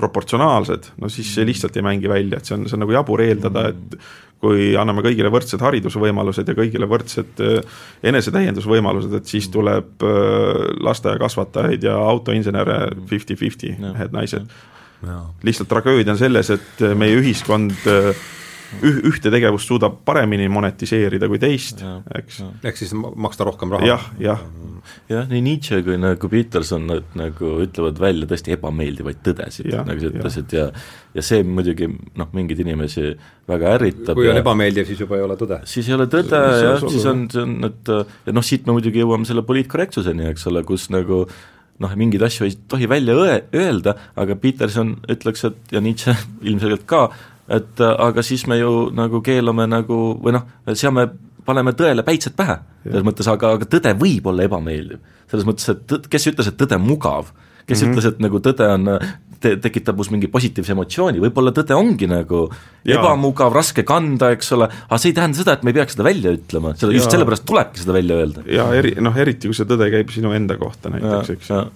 proportsionaalsed, no siis see lihtsalt ei mängi välja, et see on, see on nagu jabur eeldada, et kui anname kõigile võrdsed haridusvõimalused ja kõigile võrdsed äh, enesetäiendusvõimalused, et siis tuleb äh, lasteaiakasvatajaid ja autoinsenere fifty-fifty, mehed-naised. lihtsalt tragöödia on selles, et meie ühiskond üh-, ühte tegevust suudab paremini monetiseerida kui teist, eks. ehk siis maksta rohkem raha. jah, jah. jah, nii Nietzsche kui nagu Peterson nad nagu ütlevad välja tõesti ebameeldivaid tõdesid, nagu sa ütlesid, ja ja see muidugi noh, mingeid inimesi väga ärritab. kui on ja, ebameeldiv, siis juba ei ole tõde. siis ei ole tõde jah, siis on, see on, et ja noh, siit me muidugi jõuame selle poliitkorrektsuseni, eks ole, kus nagu noh, mingeid asju ei tohi välja õe-, öelda, aga Peterson ütleks, et ja Nietzsche ilmselgelt ka, et äh, aga siis me ju nagu keelame nagu või noh, seame, paneme tõele päitsed pähe, selles mõttes, aga, aga tõde võib olla ebameeldiv. selles mõttes, et tõd, kes ütles, et tõde mugav, kes mm -hmm. ütles, et nagu tõde on te, tekitab must mingi positiivse emotsiooni, võib-olla tõde ongi nagu ja. ebamugav, raske kanda, eks ole, aga see ei tähenda seda, et me ei peaks seda välja ütlema, seda, just sellepärast tulebki seda välja öelda. ja eri, noh eriti, kui see tõde käib sinu enda kohta näiteks, eks ju.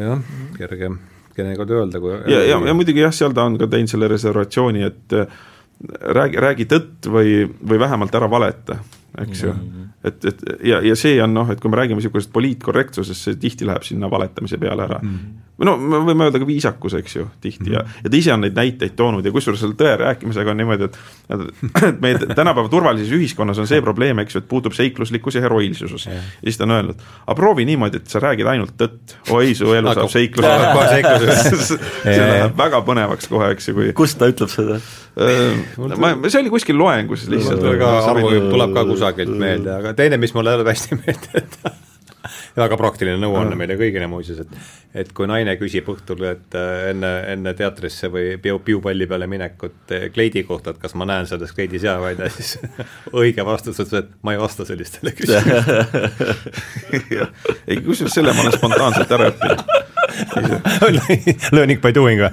jah, kerge teinekord öelda, kui ja, ja, ja muidugi jah, seal ta on ka teinud selle reservatsiooni, et räägi, räägi tõtt või, või vähemalt ära valeta, eks ju mm. -hmm. et, et ja, ja see on noh, et kui me räägime niisugusest poliitkorrektsusest, see tihti läheb sinna valetamise peale ära mm. -hmm või no me võime öelda ka viisakus, eks ju, tihti mm -hmm. ja, mhm. ja ta ise on neid näiteid toonud ja kusjuures selle tõe rääkimisega on niimoodi, et et meie tänapäeva turvalises ühiskonnas on see probleem, eks ju, et puudub seikluslikkus ja heroiilsus yeah.. ja siis ta on öelnud, aga proovi niimoodi, et sa räägid ainult tõtt, oi su elu saab seiklus see läheb väga põnevaks kohe, eks ju, kui kus ta ütleb seda? ma, see oli kuskil loengus lihtsalt. tuleb ka kusagilt meelde, aga teine, mis mulle tuleb hästi meelde, et väga praktiline nõuanne meile kõigile muuseas, et et kui naine küsib õhtul, et äh, enne, enne teatrisse või piu, piupalli peale minekut äh, kleidi kohta, et kas ma näen selles kleidis jäävaid ja siis õige vastus on see, et ma ei vasta sellistele küsimustele. Ei, kusjuures selle ma olen spontaanselt ära õppinud. Learning by doing või?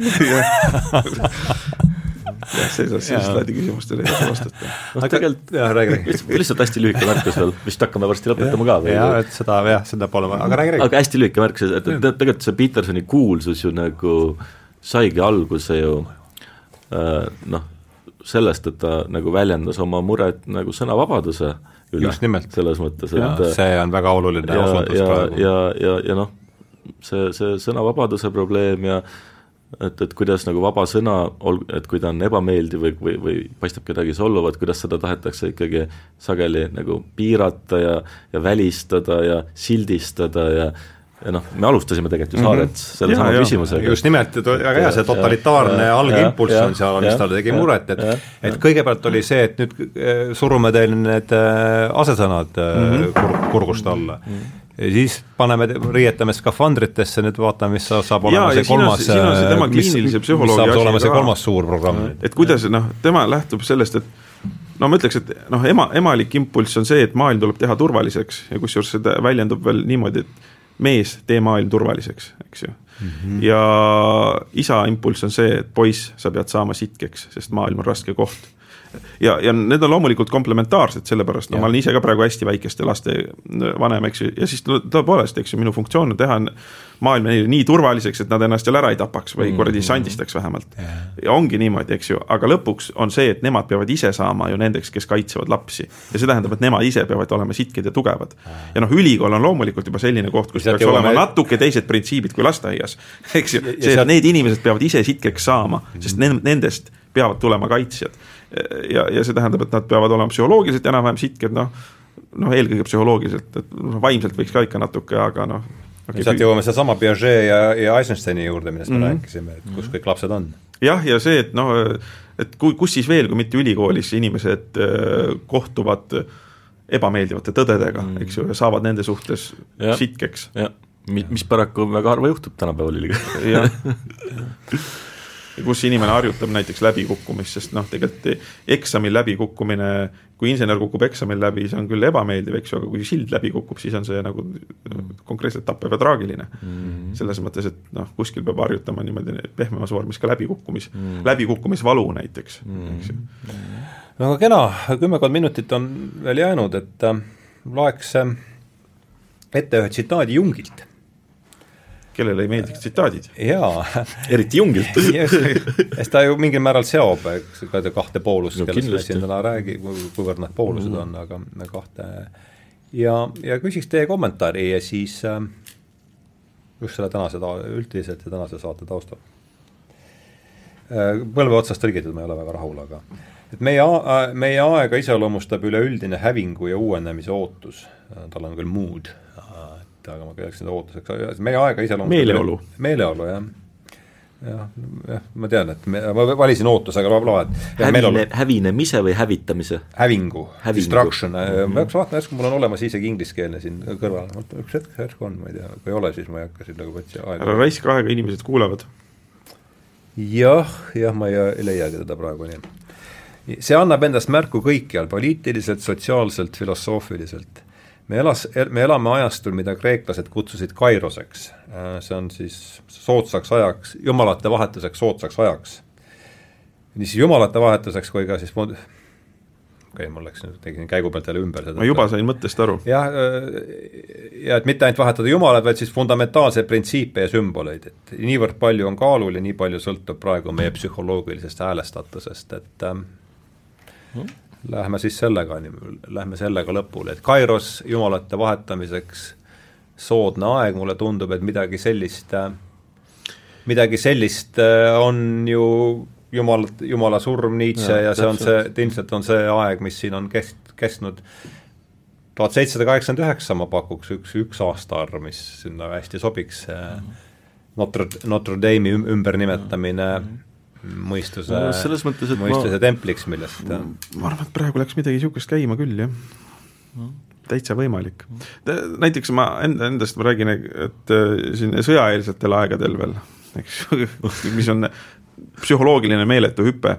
Jah, see saab sellist laadi küsimustele vastata. aga tegelikult jah, räägi, räägi. lihtsalt hästi lühike märkus veel, vist hakkame varsti lõpetama ka või? jah, et seda jah, seda pole vaja, aga räägi, räägi. aga hästi lühike märkus, et tegelikult see Petersoni kuulsus ju nagu saigi alguse ju äh, noh, sellest, et ta nagu väljendas oma muret nagu sõnavabaduse üle. selles mõttes, et see on väga oluline ja, osundus praegu. ja, ja, ja, ja noh, see, see sõnavabaduse probleem ja et, et kuidas nagu vaba sõna, ol-, et kui ta on ebameeldiv või, või, või paistab kedagi solvavat, kuidas seda tahetakse ikkagi sageli nagu piirata ja, ja välistada ja sildistada ja ja noh, me alustasime tegelikult ju Saaret mm -hmm. sellesama küsimusega. just nimelt, et väga hea, see totalitaarne algimpulss on seal, mis talle tegi muret, et et kõigepealt oli see, et nüüd äh, surume teil need äh, asesõnad mm -hmm. kur-, kurgust alla mm. -hmm ja siis paneme, riietame skafandritesse, nüüd vaatame, mis saab olema ja, see kolmas, see mis, mis saab olema see kolmas suur programm. et kuidas noh, tema lähtub sellest, et no ma ütleks, et noh, ema, emalik impulss on see, et maailm tuleb teha turvaliseks ja kusjuures seda väljendub veel niimoodi, et mees, tee maailm turvaliseks, eks ju mm. -hmm. ja isa impulss on see, et poiss, sa pead saama sitkeks, sest maailm on raske koht ja, ja need on loomulikult komplementaarsed, sellepärast no ja. ma olen ise ka praegu hästi väikeste laste vanem, eks ju, ja siis tõepoolest, eks ju, minu funktsioon on teha maailma neile nii turvaliseks, et nad ennast jälle ära ei tapaks või mm. kuradi sandistaks vähemalt. ja ongi niimoodi, eks ju, aga lõpuks on see, et nemad peavad ise saama ju nendeks, kes kaitsevad lapsi. ja see tähendab, et nemad ise peavad olema sitked ja tugevad. ja noh, ülikool on loomulikult juba selline koht, kus peaks olema me... natuke teised printsiibid kui lasteaias. eks ju, see, et need inimesed peavad ise sitkeks saama, sest nendest peavad tulema kaitsjad ja, ja see tähendab, et nad peavad olema psühholoogiliselt enam-vähem sitked, noh, noh eelkõige psühholoogiliselt, et noh, vaimselt võiks ka ikka natuke, aga noh okay,. sealt jõuame sedasama Piaget ja, ja Eisensteini juurde, millest me mm -hmm. rääkisime, et kus kõik lapsed on. jah, ja see, et noh, et kui, kus siis veel, kui mitte ülikoolis inimesed äh, kohtuvad ebameeldivate tõdedega mm, -hmm. eks ju, ja saavad nende suhtes ja. sitkeks. jah, mis paraku väga harva juhtub tänapäeval ülikooli. kus inimene harjutab näiteks läbikukkumist, sest noh, tegelikult eksamil läbikukkumine, kui insener kukub eksamil läbi, see on küll ebameeldiv, eks ju, aga kui sild läbi kukub, siis on see nagu konkreetselt tappev ja traagiline mm. -hmm. selles mõttes, et noh, kuskil peab harjutama niimoodi pehmemas vormis ka läbikukkumis mm, -hmm. läbikukkumisvalu näiteks mm, -hmm. eks ju. no aga kena, kümmekond minutit on veel jäänud, et äh, loeks äh, ette ühe tsitaadi Jungilt kellele ei meeldiks tsitaadid. jaa. eriti Jungilt sest ta ju mingil määral seob ka kahte poolust no,, kellest me siin täna räägi-, kuivõrd nad poolused mm. on, aga kahte ja, ja küsiks teie kommentaari ja siis äh, just selle tänase ta-, üldiselt ja tänase saate taustal äh,. põlve otsast tõlgitud ma ei ole väga rahul, aga et meie, meie aega iseloomustab üleüldine hävingu ja uuenemise ootus, tal on küll mood mitte, aga ma peaks seda ootuseks, meie aega iseloomustab meeleolu. meeleolu, jah jah, jah, ma tean, et me, ma valisin ootuse, aga la, et hävine, hävinemise või hävitamise? hävingu, hävingu., destruction mm, -hmm. ma peaks vaatama, järsku mul on olemas isegi ingliskeelne siin kõrval, üks hetk, järsku on, ma ei tea, kui ei ole, siis ma ei hakka siin nagu võtsi aega ära raiska aega, inimesed kuulevad. jah, jah, ma ei, ei leiagi teda praegu nii. see annab endast märku kõikjal, poliitiliselt, sotsiaalselt, filosoofiliselt me elas, me elame ajastul, mida kreeklased kutsusid kairoseks. Äh, see on siis soodsaks ajaks, jumalate vahetuseks soodsaks ajaks. nii siis jumalate vahetuseks kui ka siis okei okay,, mul läks nüüd, tegin käigu pealt jälle ümber seda. ma juba sain mõttest aru. jah, äh, ja et mitte ainult vahetada jumalaid, vaid siis fundamentaalseid printsiipe ja sümboleid, et niivõrd palju on kaalul ja nii palju sõltub praegu meie psühholoogilisest häälestatusest, et äh, lähme siis sellega, lähme sellega lõpule, et Kairos jumalate vahetamiseks soodne aeg, mulle tundub, et midagi sellist, midagi sellist äh, on ju jumal, jumala surm, Nietzsche ja, ja see on see, ilmselt on see aeg, mis siin on kest-, kestnud tuhat seitsesada kaheksakümmend üheksa ma pakuks üks, üks aastaarv, mis sinna hästi sobiks mm, -hmm. Notre, Notre Dame'i ümbernimetamine mm -hmm. Mõistuse no,, mõistuse ma, templiks, millest ma arvan, et praegu läks midagi niisugust käima küll, jah. -hmm täitsa võimalik. näiteks ma enda, endast ma räägin, et äh, siin sõjaeelsetel aegadel veel, eks mis on psühholoogiline meeletu hüpe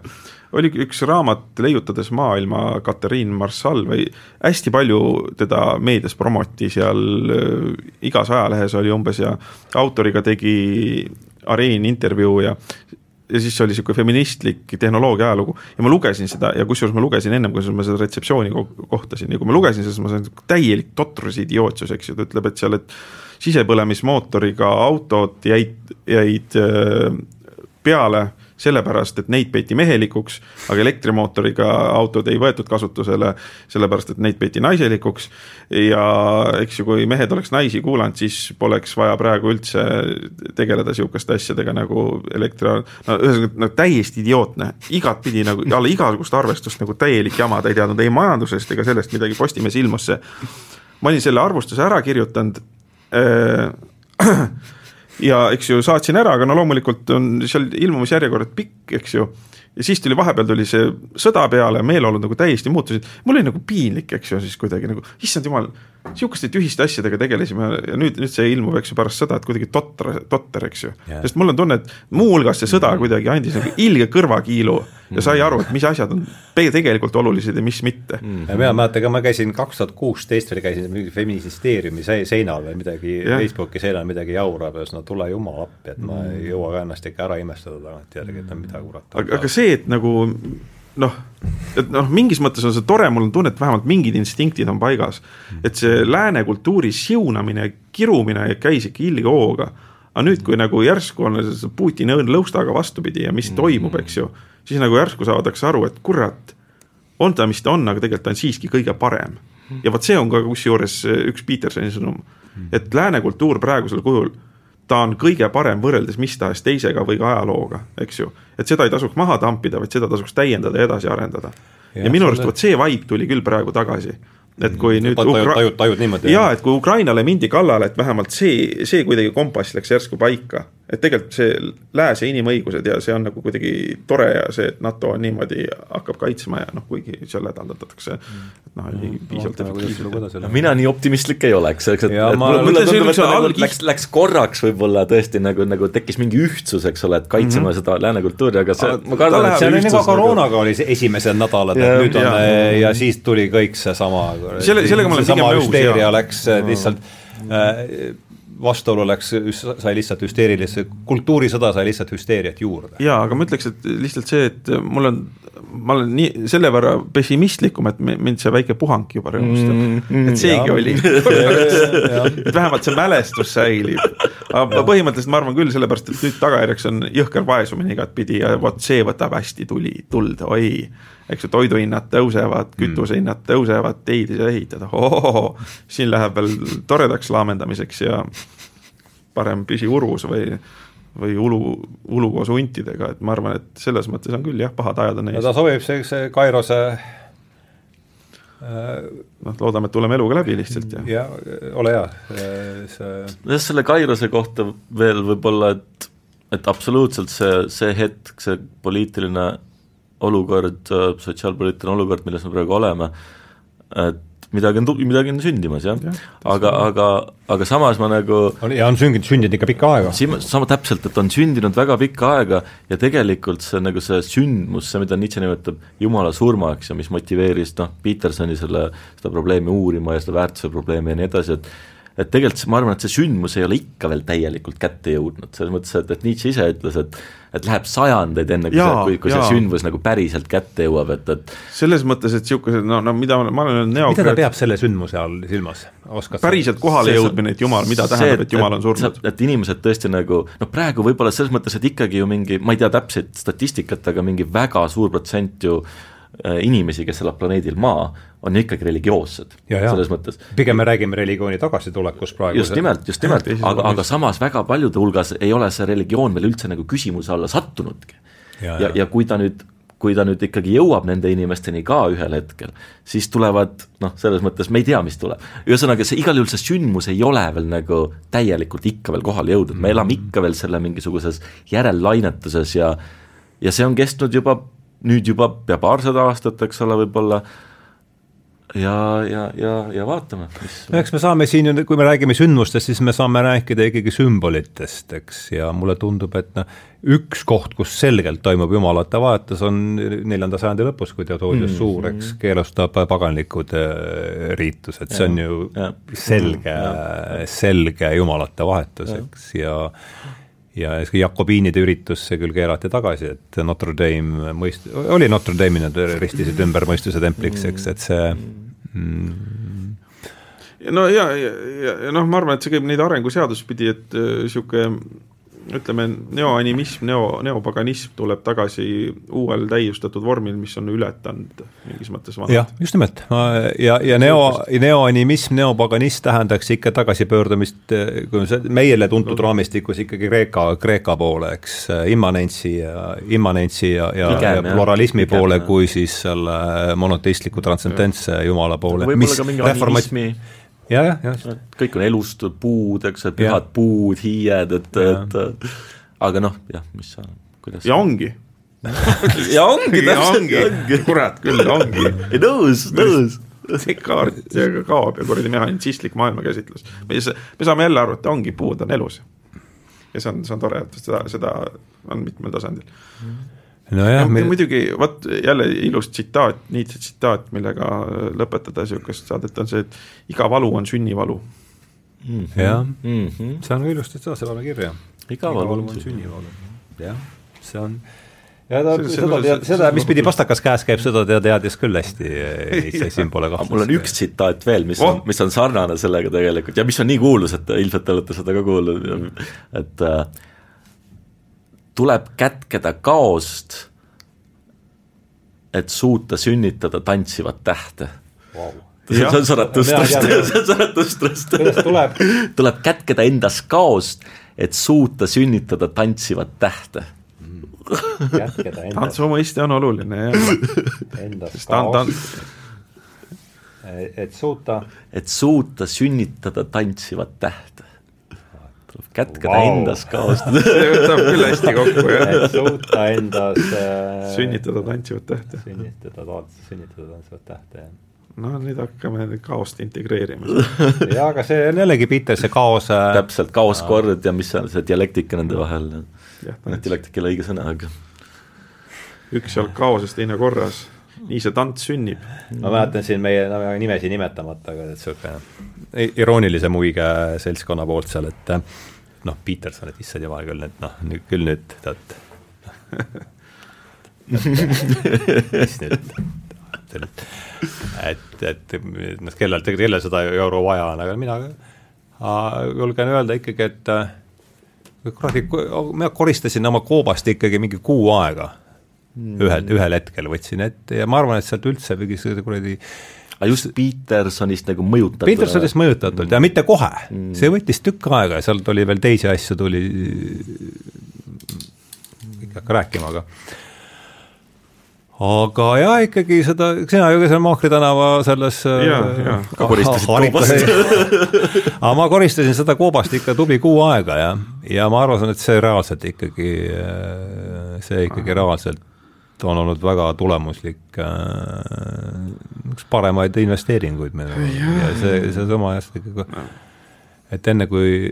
oli üks raamat Leiutades maailma, Katariin Marssal või hästi palju teda meedias promoti seal, äh, igas ajalehes oli umbes ja autoriga tegi Areen intervjuu ja ja siis oli niisugune feministlik tehnoloogia ajalugu. Ja ma lugesin seda ja kusjuures ma lugesin ennem, kui ma seda retseptsiooni kohtasin. Ja kui ma lugesin siis ma sain täielik totrus idiootsus, eks ju, ta ütleb, et seal, et sisepõlemismootoriga autod jäid, jäid äh, peale sellepärast, et neid peeti mehelikuks, aga elektrimootoriga autod ei võetud kasutusele, sellepärast et neid peeti naiselikuks. ja eks ju, kui mehed oleks naisi kuulanud, siis poleks vaja praegu üldse tegeleda sihukeste asjadega nagu elektri, no ühesõnaga no, täiesti idiootne, igatpidi nagu alla igasugust arvestust nagu täielik jama, ta ei teadnud ei majandusest ega sellest midagi, Postimees ilmus see. ma olin selle arvustuse ära kirjutanud äh, ja eks ju saatsin ära, aga no loomulikult on seal ilmumisjärjekord pikk, eks ju. ja siis tuli vahepeal tuli see sõda peale, meeleolud nagu täiesti muutusid, mul oli nagu piinlik, eks ju, siis kuidagi nagu, issand jumal sihukeste tühiste asjadega tegelesime ja nüüd, nüüd see ilmub, eks ju, pärast sõda, et kuidagi totter, totter, eks ju yeah.. sest mul on tunne, et muuhulgas see sõda kuidagi andis nagu ilge kõrvakiilu ja sai aru, et mis asjad on tegelikult olulised ja mis mitte mm. -hmm. mina mäletan ka, ma käisin kaks tuhat kuusteist veel käisin mingi feministeeriumi seinal või midagi yeah., Facebooki seinal midagi jaurab ja siis no tule jumal appi, et ma ei jõua ka ennast ikka ära imestada tagantjärgi, et no mida kurat. aga see, et nagu noh, et noh, mingis mõttes on see tore, mul on tunne, et vähemalt mingid instinktid on paigas. et see lääne kultuuri siunamine, kirumine käis ikka ilge hooga. aga nüüd, kui nagu järsku on Putini õõn lõustaga vastupidi ja mis toimub, eks ju, siis nagu järsku saadakse aru, et kurat, on ta, mis ta on, aga tegelikult ta on siiski kõige parem. ja vot see on ka kusjuures üks Petersoni sõnum, et lääne kultuur praegusel kujul ta on kõige parem võrreldes mis tahes teisega või ka ajalooga, eks ju. et seda ei tasuks maha tampida, vaid seda tasuks täiendada ja edasi arendada. ja, minu arust vot see vibe tuli küll praegu tagasi et kui nüüd tajud, Ukra... tajud, tajud niimoodi? jaa, et kui Ukrainale mindi kallale, et vähemalt see, see kuidagi kompass läks järsku paika. Et tegelikult see lääs ja inimõigused ja see on nagu kuidagi tore ja see, et NATO niimoodi hakkab kaitsma ja noh, kuigi seal hädaldatakse, et noh, oli mm. piisavalt efektiivselt. mina nii optimistlik ei oleks, eks, et, et mulle, mulle tundub, et nagu läks, läks korraks võib-olla tõesti nagu, nagu tekkis mingi ühtsus, eks ole, et kaitseme mm -hmm. seda lääne kultuuri, aga see, ma kardan, et see ühtsus nagu koroonaga oli see esimesed nädalad, et nüüd on ja, ja siis tuli kõik seesama selle, sellega ma olen pigem nõus. hüsteeria läks äh, lihtsalt äh, vastuolu läks, sai lihtsalt hüsteerilisse, kultuurisõda sai lihtsalt hüsteeriat juurde. jaa, aga ma ütleks, et lihtsalt see, et mul on, ma olen nii selle võrra pessimistlikum, et mind see väike puhang juba rõõmustab mm,. Mm, et seegi ja. oli et vähemalt see mälestus säilib. aga põhimõtteliselt ma arvan küll, sellepärast et nüüd tagajärjeks on jõhker vaesumine igatpidi ja vot see võtab hästi tuli, tuld, oi eks ju, toiduhinnad tõusevad, mm. kütusehinnad tõusevad, teid ei saa ehitada, siin läheb veel toredaks laamendamiseks ja parem püsi urus või, või ulu, ulu koos huntidega, et ma arvan, et selles mõttes on küll jah, pahad ajad on ees. no ta sobib, see, see Kairose noh, loodame, et tuleme eluga läbi lihtsalt ja. ja ole hea, see. jah, selle Kairose kohta veel võib-olla, et, et absoluutselt see, see hetk, see poliitiline olukord, sotsiaalpoliitiline olukord, milles me praegu oleme, et midagi on, midagi on sündimas jah ja,, aga, aga, aga samas ma nagu on, ja on sündinud, sündinud ikka pikka aega. sama täpselt, et on sündinud väga pikka aega ja tegelikult see nagu see sündmus, see, mida Nietzsche nimetab jumala surmaks ja mis motiveeris noh, Petersoni selle, seda probleemi uurima ja seda väärtuse probleemi ja nii edasi, et et tegelikult ma arvan, et see sündmus ei ole ikka veel täielikult kätte jõudnud, selles mõttes, et, et Nietzsche ise ütles, et et läheb sajandeid, enne kui jaa, see, kui, kui jaa. see sündmus nagu päriselt kätte jõuab, et, et selles mõttes, et niisugused, no, no mida ma olen neo-. mida ta peab selle sündmuse all silmas, oskad päriselt kohale jõudmine, et jumal, mida tähendab, et jumal on surnud? et inimesed tõesti nagu noh, praegu võib-olla selles mõttes, et ikkagi ju mingi, ma ei tea täpset statistikat, aga mingi väga suur protsent ju äh, inimesi, kes elab planeedil Maa, on ikkagi religioossed, selles mõttes. pigem me räägime religiooni tagasitulekust praegu. just nimelt, just nimelt, aga, aga samas väga paljude hulgas ei ole see religioon veel üldse nagu küsimuse alla sattunudki. ja, ja, ja kui ta nüüd kui ta nüüd ikkagi jõuab nende inimesteni ka ühel hetkel, siis tulevad noh, selles mõttes me ei tea, mis tuleb. ühesõnaga, see igal juhul see sündmus ei ole veel nagu täielikult ikka veel kohale jõudnud, me elame ikka veel selle mingisuguses järellainetuses ja ja see on kestnud juba nüüd juba pea paarsada aastat, eks ole, võib-olla ja, ja, ja, ja vaatame, mis no eks me saame siin ju, kui me räägime sündmustest, siis me saame rääkida ikkagi sümbolitest, eks, ja mulle tundub, et noh, üks koht, kus selgelt toimub jumalate vahetus, on neljanda sajandi lõpus, kui Theodosius mm, Suur, eks, keelustab paganlikud äh, riitused, see on ju ja. selge, selge jumalate vahetus, eks, ja ja Jakobiinide üritus, see küll keerati tagasi, et Notre Dame mõist-, oli Notre Dame'i nad ristisid ümber mõistuse templiks, eks, et see mm, no ja, ja, ja, ja noh, ma arvan, et see käib neid arenguseadusi pidi, et niisugune äh, ütleme, neoanimism, neo, neopaganism tuleb tagasi uuel täiustatud vormil, mis on ületanud mingis mõttes vanad. jah, just nimelt, ja, ja neo, neoanimism, neopaganism tähendaks ikka tagasipöördumist, kui see meile tuntud no. raamistikus ikkagi Kreeka, Kreeka poole, eks, immanentsi ja, immanentsi ja, ja, ja pluralismi Pigem, poole, kui siis selle monoteistliku transcendentse jumala poole. mingi animismi ja, jah, just. kõik on elust puud, eks, pühad ja. puud, hiied, et, et aga noh, jah, mis sa, kuidas ja ongi ja ongi, täpselt ongi, kurat küll, ongi nõus, nõus see kaart kaob ja kuradi mehhanitsistlik maailmakäsitlus. me, me saame jälle aru, et ongi, puud on elus. ja see on, see on tore, et seda, seda on mitmel tasandil mm. -hmm nojah no, meil... muidugi vot jälle ilus tsitaat, Nietzsche tsitaat, millega lõpetada niisugust saadet, on see, et iga valu on sünnivalu. -hmm. jah -hmm. see on ilusti, seda saame kirja. iga valu on sünnivalu. jah, see on ja ta see, seda tead, seda, mis pidi pastakas käes käib, seda ta teadis küll hästi, Nietzsche siin pole kahtlust. mul on üks tsitaat veel, mis on oh., mis on sarnane sellega tegelikult ja mis on nii kuulus, et ilmselt te olete seda ka kuulnud, et äh, tuleb kätkeda kaost, et suuta sünnitada tantsivat tähte wow. see on Zarathustrast, see on Zarathustrast. tuleb? tuleb kätkeda endas kaost, et suuta sünnitada tantsivat tähte tantsu mõiste on oluline, jah. endas kaost, et suuta et suuta sünnitada tantsivat tähte kätkeda wow. endas kaostada see võtab küll hästi kokku, jah. suuta endas äh, sünnitada tantsivat tähte. sünnitada, sünnitada tantsivat tähte, jah no nüüd hakkame kaost integreerima jaa, aga see on jällegi Peter, see kaos äh, täpselt, kaoskord ja mis on see dialektika nende vahel. noh, dialektika ei ole õige sõna, aga üks jalg kaoses, teine korras nii see tants sünnib. ma mäletan siin meie no, nimesi nimetamata, aga et niisugune iroonilise muiga seltskonna poolt seal, et noh, Peterson, et issand jumal küll, et noh, küll nüüd tead mis nüüd, et, et noh, kellel, kellel seda euro vaja on, aga mina julgen öelda ikkagi, et kuradi, mina koristasin oma koobast ikkagi mingi kuu aega. Mm. ühel, ühel hetkel võtsin ette ja ma arvan, et sealt üldse mingi kuradi aga just Petersonist nagu mõjutatult? Petersonist mõjutatult mm. ja mitte kohe mm., see võttis tükk aega ja seal tuli veel teisi asju, tuli, ei hakka rääkima, aga aga jah, ikkagi seda, sina ju ka seal Maakri tänava selles ja, ja. ka koristasid koobast aga ma koristasin seda koobast ikka tubli kuu aega ja, ja ma arvasin, et see reaalselt ikkagi, see ikkagi reaalselt on olnud väga tulemuslik äh,, üks paremaid investeeringuid meil ja see, seesama jah, et enne kui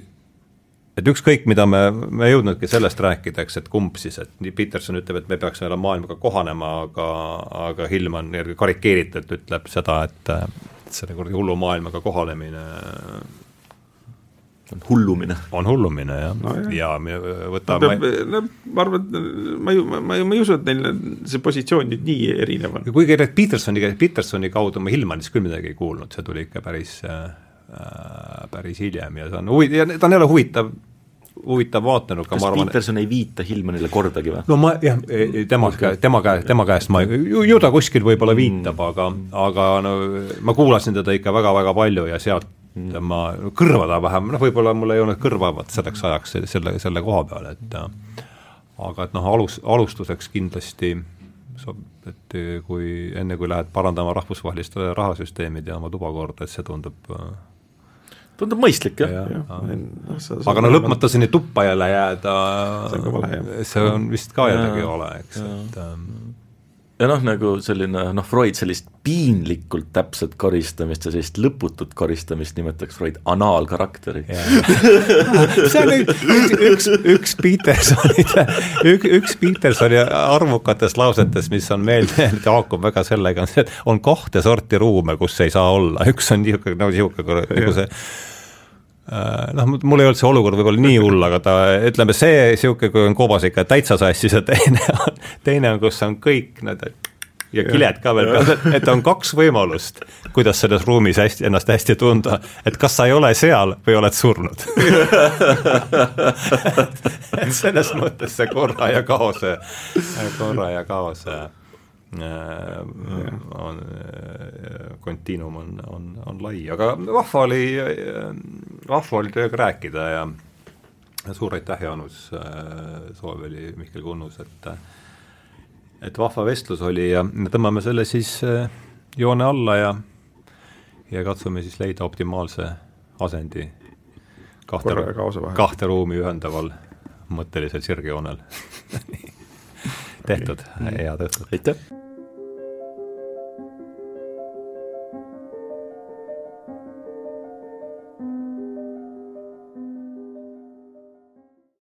et ükskõik, mida me, me ei jõudnudki sellest rääkida, eks, et kumb siis, et Peterson ütleb, et me peaksime olema maailmaga kohanema, aga, aga Hillman karikeeritult ütleb seda, et selle kuradi hullu maailmaga kohanemine on hullumine. on hullumine jah no,, ja me võtame no, no, ma arvan, et ma ei, ma, ma, ma ei usu, et neil see positsioon nüüd nii erinev on. kuigi need Petersoni, Petersoni kaudu ma Hillmanist küll midagi ei kuulnud, see tuli ikka päris äh,, päris hiljem ja see on huvi-, ja ta on jälle huvitav huvitav vaatenurk, kas arvan, Peterson ei viita Hillmanile kordagi või? no ma jah, tema okay., tema käe, tema käest ma, ju, ju ta kuskil võib-olla viitab mm., aga, aga no ma kuulasin teda ikka väga-väga palju ja sealt ma, kõrvada vähem, noh võib-olla mul ei olnud kõrva vaat selleks ajaks selle, selle koha peal, et aga et noh, alus, alustuseks kindlasti sob-, et kui enne, kui lähed parandama rahvusvahelist rahasüsteemi ja oma tuba korda, et see tundub tundub mõistlik jah. Ja, ja. ja.. No, aga no lõpmatuseni tuppa jälle jääda, see on vist ka jällegi vale, eks, et ähm, ja noh, nagu selline noh, Freud sellist piinlikult täpset koristamist ja sellist lõputut koristamist nimetaks Freud anaalkarakteriks. See on üks, üks, üks Petersoni, üks, üks Petersoni arvukatest lausetest, mis on meelde, haakub väga sellega, on see, et on kahte sorti ruume, kus ei saa olla, üks on niisugune, nagu niisugune, nagu see Äh, noh, mul ei olnud see olukord võib-olla nii hull, aga ta, ütleme see niisugune, kui on koobas ikka täitsa sassis ja teine on, teine on, kus on kõik need ja kiled ka veel peal, et on kaks võimalust, kuidas selles ruumis hästi, ennast hästi tunda, et kas sa ei ole seal või oled surnud? Et selles mõttes see korra ja kaose, korra ja kaose Äh, on, kontiinum on, on, on lai, aga vahva oli, vahva oli teiega rääkida ja suur aitäh, Jaanus Sooveli, Mihkel Kunnus, et et vahva vestlus oli ja tõmbame selle siis äh, joone alla ja ja katsume siis leida optimaalse asendi kahte, kahte ruumi ühendaval mõttelisel sirgjoonel. Tehtud, head õhtut! aitäh!